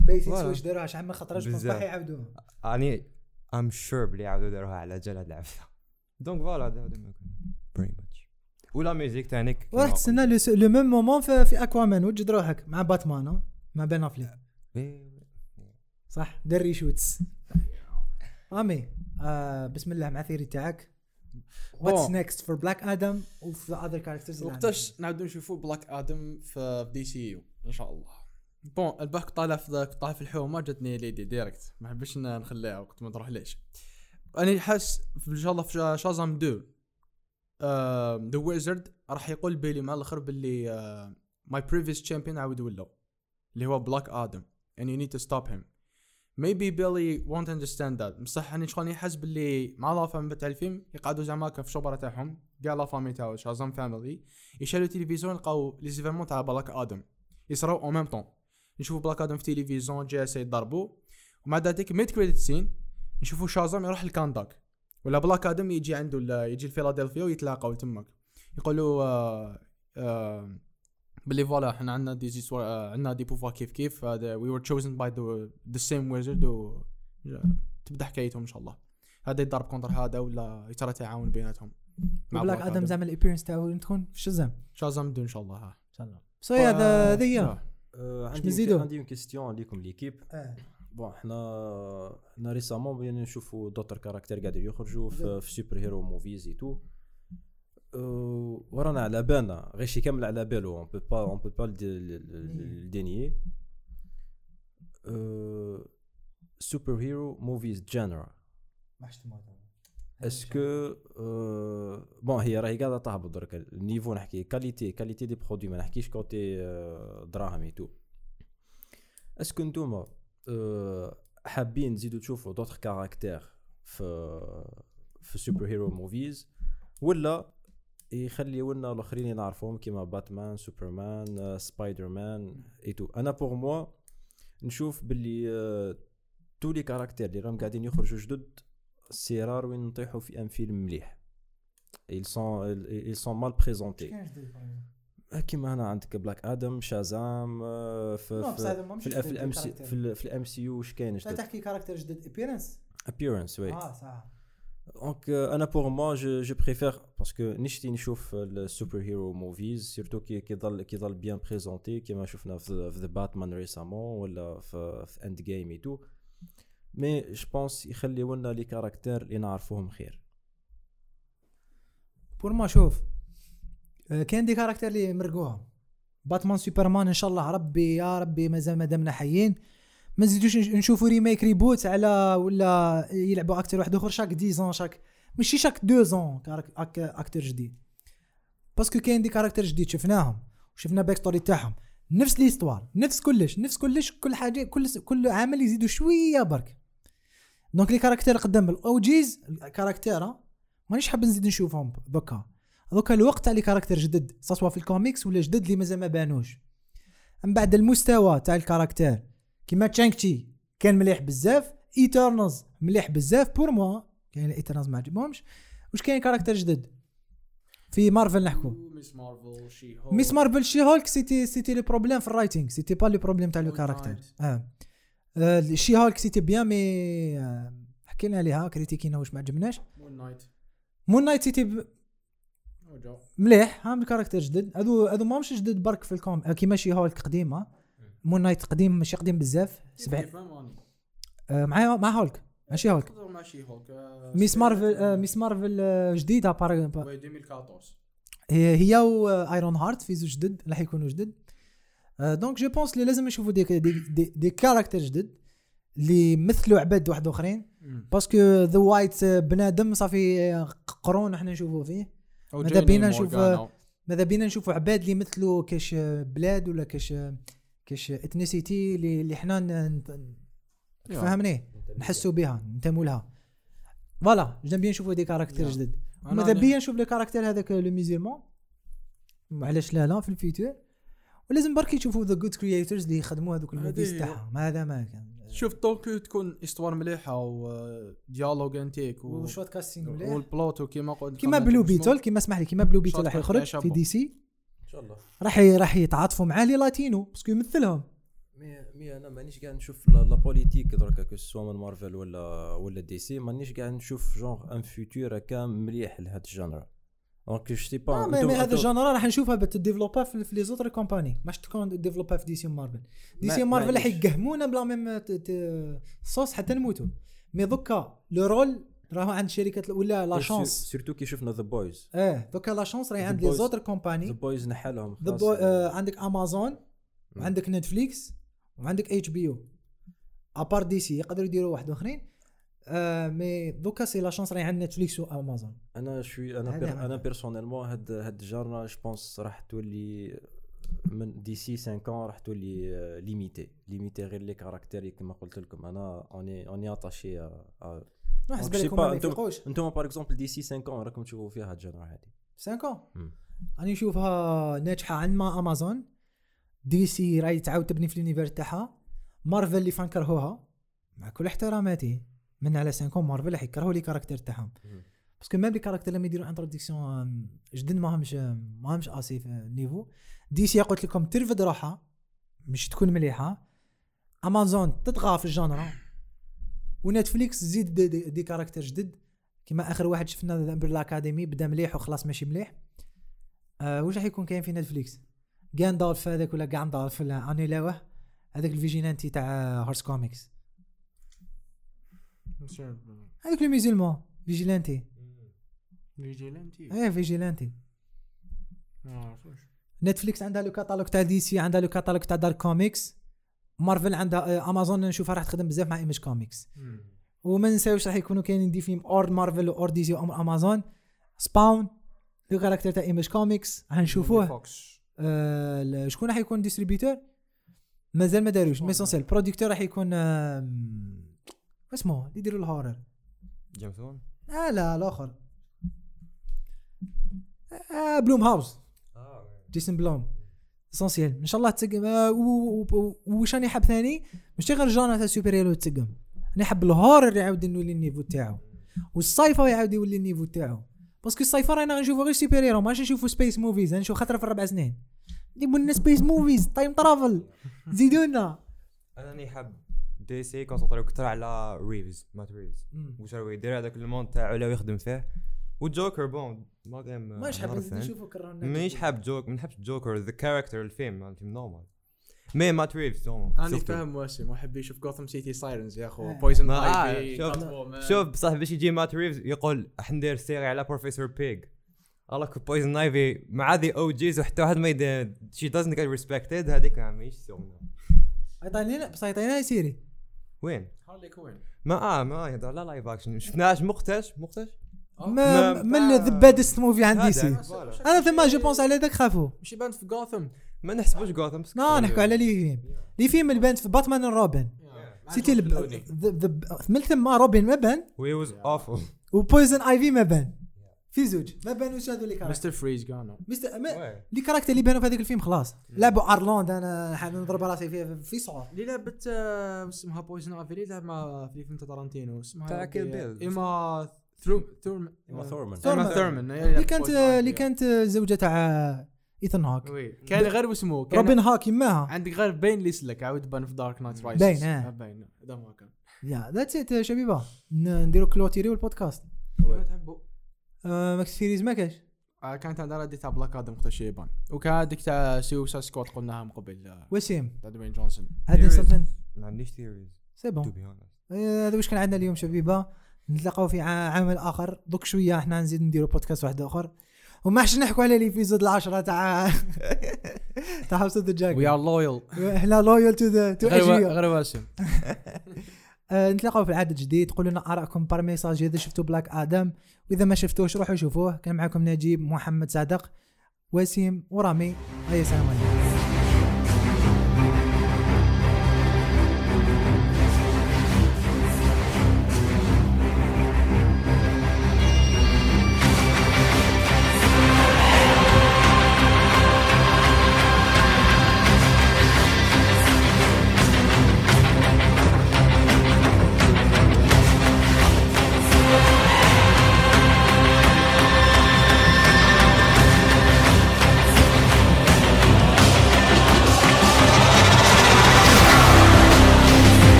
بيسي voilà. سويش داروها شحال ما خطرش بزاف. بصح يعاودوها اني I'm sure بلي عاودوا داروها على جال هاد العفسة. donc voilà هذا ما كان. pretty much و la musique تاعك كيما وراح. تستنى le même moment في, في اكوامان وجد روحك مع باتمان؟ مع بين افليك. صح؟ دير reshoots رامي آه بسم الله مع theory تاعك. What's. next for بلاك آدم و the other characters وقتاش نعاودو نشوفو بلاك آدم في DCU إن شاء الله. bon الباك طالع في ذاك طالع في الحومه جاتني l'idée direct ما حبش نخليها وقت ما تروح ليش. أنا حاس إن شاء الله في شازام 2 the wizard راح يقول بيلي مع الأخر باللي my previous champion عاود ولا اللي هو بلاك آدم and you need to stop him. Maybe بيلي won't understand that. بصح راني شغل يحس باللي مع la fin تاع الفيلم يقعدوا زعما في ال chambre تاعهم. كاع la famille تاعو شازام family يشالوا التلفزيون يلقاو les événements تاع بلاك آدم يصراو en même temps نشوفوا بلاك آدم في التلفزيون JS يضربوا. ومع ذلك mid credit scene نشوفوا شازام يروح لكانداك. ولا بلاك آدم يجي عنده يجي لفيلادلفيا ويتلاقاو تماك. يقولوا آه آه باللي voilà إحنا عندنا des histoires آه عندنا des pouvoirs كيف كيف. we were chosen by the same wizard و تبدأ حكايتهم إن شاء الله. هذا يضرب contre هذا ولا ترى تعاون بيناتهم. مع بلاك آدم زعما ال appearance تاعو تكون؟ في الشازام شازام deux إن شاء الله ها. إن شاء الله. so آه. آه، باش عندي نزيدو؟ عندي question ليكم l'équipe. bon حنا حنا récemment بغينا نشوفوا d'autres caractères قاعدين يخرجوا في, في superhero movies et tout ورانا على بالنا غير شي كامل على بالو on peut pas on peut pas dénier superhero movies genre est-ce que bon هي راهي قاعدة تهبط درك. ال niveau نحكي qualité qualité des produits ما نحكيش côté آه، دراهم et tout est-ce que نتوما حابين تزيدوا تشوفوا d'autres caractères في في superhero movies ولا يخليو لنا الآخرين اللي نعرفهم كيما باتمان سوبرمان آه، سبايدر مان et tout. أنا pour moi نشوف باللي آه، tous les caractères اللي راهم قاعدين يخرجوا جدد c'est rare وين نطيحوا في un film مليح. Ils sont ils sont mal présentés كيما هنا عندك بلاك آدم شازام آه، في في ال MC. في ال- في ال MCU واش كاين جدد؟ تحكي caractères جدد. appearance appearance oui آه صح. donc أنا pour moi je je préfère parce que نشتي نشوف ال superhero movies surtout كي كيظل كيظل bien présentés كيما شفنا في The Batman récemment ولا في Endgame et tout mais je pense يخليو لنا les caractères اللي نعرفوهم خير pour moi نشوف كاين des caractères اللي مرقوها باتمان سوبرمان ان شاء الله ربي يا ربي مازال مادامنا حيين ما نزيدوش نش- نشوفوا remake reboot على ولا يلعبوا acteur واحد آخر chaque 10 ans شاك ماشي chaque 2 ans acteur جديد. parce que كاين des caractères جديد شفناهم وشفنا backstory تاعهم. نفس l'histoire نفس كلش نفس كلش كل حاجة كل كل عامل يزيدوا شوية برك. donc les caractères قدام ال OGs ال caractères ها، مانيش حاب نزيد نشوفهم دوكا. دوكا الوقت تاع les caractères جدد سواء في الكوميكس ولا جدد اللي مازال ما بانوش. من بعد المستوى تاع ال caractères. كيما Shang-Chi كان مليح بزاف. Eternals مليح بزاف pour moi كاين Eternals ما عجبهمش. واش كاين caractères جدد؟ في مارفل نحكو. ميس مارفل شي ميس مارفل She-Hulk c'était c'était le problème في ال writing c'était pas le problème تاع le caractère. آه She-Hulk c'était bien mais حكينا عليها كريتيكينا واش ما عجبناش. Moon Knight Moon Knight c'était ب- مليح ها caractères جدد. هذو هذو ماهمش جدد برك في الكوم آه، كيما She-Hulk قديمه Moon Knight قديم ماشي قديم بزاف سبعين. آه، مع مع هولك ماشي هولك. ماشي هولك ميس مارفل آه، ميس مارفل آه، جديده بار 2014 هي هي و Ironheart في زوج جدد راح يكونوا جدد. آه، donc je pense اللي لازم نشوفوا des des des, des caractères جدد اللي يمثلوا عباد واحد آخرين. parce que the white بنادم صافي آه، قرون إحنا نشوفوا فيه. ماذا بينا نشوف- ماذا بينا نشوفوا عباد اللي يمثلوا كاش آه، بلاد ولا كاش آه، كاش ethnicité اللي حنا. فهمني نحسوا بها ننتموا لها. voilà j'aime bien نشوفوا des caractères يا. جدد. ماذا بيا نشوف le caractère هذاك le musulman علاش لا لا في الفيتور. ولازم برك يشوفوا ذا جود كرييترز اللي يخدموا هذوك الموفيز تاعهم هذا ما كان. شوف طوكيو تكون استوار مليحة وديالوج انتيك و- وشوت كاستينغ مليح. والبلوت وكيما قلت كيما بلو بيتل كيما اسمح لي كيما بلو بيتل شوت راح يخرج في. دي سي إن شاء الله. راح راح يتعاطفوا معاه لي لاتينو باسكو يمثلهم. مي مي أنا مانيش قاعد نشوف لا بوليتيك دركا كو سوا من مارفل ولا ولا دي سي مانيش قاعد نشوف جونغ ان فيوتور هكا مليح لهاد الجانرا donc je sais pas mais هذا ال genre راح نشوفها بتديفلوبا في, في les autres compagnies. ماش تكون ديفلوبا في DC Marvel DC Marvel راح. يقهمونا ب la même sauce حتى نموتوا mais دوكا le rôle راهو عند شركه ولا la chance surtout كي شفنا The Boys آه دوكا la chance راهي عند لي زوتر ذا كومباني بويز نحالهم ذا خلاص. بو آه عندك امازون وعندك Netflix وعندك HBO à part DC يقدروا يديروا واحد آخرين. آه مي دوكا سي لا شانس راهي عند نتفليكس وامازون أنا شوي أنا بير. أنا بيرسونيلمون هاد هاد الجارنا جو بونس راح تولي من دي سي 5 ans راح تولي ليميتي ليميتي غير لي كاركتير كما قلت لكم. أنا اوني اوني اتاشي نحس Donc, je بالك sais هما pas, ما يفيقوش أنتم باغ اكزومبل دي سي 5 ans راكم تشوفوا فيها الجنرا هذه 5 مم. راني نشوفها ناجحه عند ما امازون دي سي راهي تعاود تبني في اليونيفير تاعها Marvel les fans كرهوها مع كل احتراماتي من على 5 مارفل راح يكرهوا les caractères تاعهم. parce que même les caractères لما يديروا introduction جدد ما همش ما همش assez في ال niveau DC قلت لكم ترفد روحها مش تكون مليحه امازون تطغى في ال genre و Netflix تزيد des, des, des caractères جدد. كما آخر واحد شفنا The Umbrella Academy بدا مليح وخلاص ماشي مليح. آه واش راح يكون كاين في Netflix؟ جاندالف هذاك ولا جاندالف ولا أني لاوه هذاك الفيجيلانتي تاع هارس كوميكس. هذاك الميزلمون فيجيلانتي. فيجيلانتي؟ إيه فيجيلانتي. ما نتفليكس عندها لو كاتالوج تاع دي سي عندها لو كاتالوج تاع دارك كوميكس. مارفل عندها آه، امازون نشوفها راح تخدم بزاف مع ايمج كوميكس وما نساوش راح يكونوا كاينين دي فيلم اور مارفل اور دي سي اور امازون Spawn le caractère تاع Image Comics راح آه شكون راح يكون distributeur مازال ما داروش. mais l'essentiel producteur راح يكون آم، اسمه اللي يديروا ال horror James Wan آه لا الآخر. آه Blumhouse Jason Blum essentiel إن شاء الله تسقم. آه، و- و- و- وش راني حاب ثاني مش غير genre تاع super hero تسقم. أنا حاب ال horror يعاود يولي ال niveau تاعو. وال sci-fi يعاود يولي ال niveau تاعو. parce que ال sci-fi رانا نشوفو غير super hero ماش نشوفو space movies نشوف خطره في الربع سنين. نجيبو لنا space movies time travel زيدونا. أنا راني حاب DC كونسونطريو كثر على Reeves Matt Reeves واش راهو يدير هذاك ال monde تاعو ولا يخدم فيه؟ وال Joker bon ما كان ماش حاب. نشوفو كرهنا مانيش حاب جوك ما نحبش Joker the character الفيلم الفيلم normal. مي مات ريفز نورمال. أنا. فاهم واسم واحد يشوف جوثم سيتي سايرنز يا اخو. بويزن ما- آه، ايفي شوف- شوف بصح باش يجي مات ريفز يقول حندير سيري على بروفيسور بيج الله بويزن ايفي مع هذه أو جيز وحتى واحد ما يدير شي دازنت جيت ريسبكتد هذيك ما ماهيش سومنا عطينا بس عطينا سيري وين؟ هارلي كوين ما آه ما يهضر لا لايف اكشن شفناش مقتش؟ مقتش؟ ما ما- من ذا بادست موفي عند دي سي. هذا، فوالا. أنا ثم جو بونس على ذاك خافوا مش يبان في جوثم ما نحسبوش جوثم لا نحكوا على لي فيلم. لي فيلم اللي بانت في باتمان روبن سيتي الب... ذ- ذ- من ثم روبن ما بان وي واز اوفل وبويزن ايفي ما بان. في زوج. ما بانوش هذو لي كاركتر؟ مستر فريز كان مستر ما- لي كاركتر اللي بانوا في هذاك الفيلم خلاص. لعبوا ارلاند أنا نضرب راسي فيه في صور اللي لعبت آه، اسمها بويزن ايفي اللي لعب مع في فيلم تارانتينو اسمها تاع يا كيل ربي، بيل. ايما ثورم ثورمان. إيما ثورمان. ثورمان اللي كانت اللي كانت زوجة تاع ايثن هاك. وي. كان غير اسمه كان روبن هاك يماها عندك غير باين اللي يسلك عاود بان في دارك نايت رايز باين، آه. باين هذا ما كان. يا ذاتس ات شبيبة. ن- نديرو كلوتيري والبودكاست. تحبوا آه، ماكس سيريز ما كاش؟ آه، كانت عندنا ردي تاع بلاك آدم وقت شيبان. وكان ديك تاع سوسا سكوت قلناها من قبل آه، وسيم تاع دوين جونسون. سمثين ما عنديش ثيوريز سي بون. آه، هذا واش كان عندنا اليوم شبيبة؟ نتلاقاو في عمل اخر دوك شوية إحنا نزيد نديرو بودكاست واحد آخر. وما حش نحكوا على ليبيزود العشرة تاع تاع هاوس اوف ذا جاك وي ار لويال إحنا لويال تو ذا تو غير آه، نتلاقاو في العدد الجديد. قولوا لنا آرائكم بار ميساج إذا شفتوا بلاك آدم وإذا ما شفتوش روحوا شوفوه. كان معكم نجيب محمد صادق وسيم ورامي. أي سلام عليكم.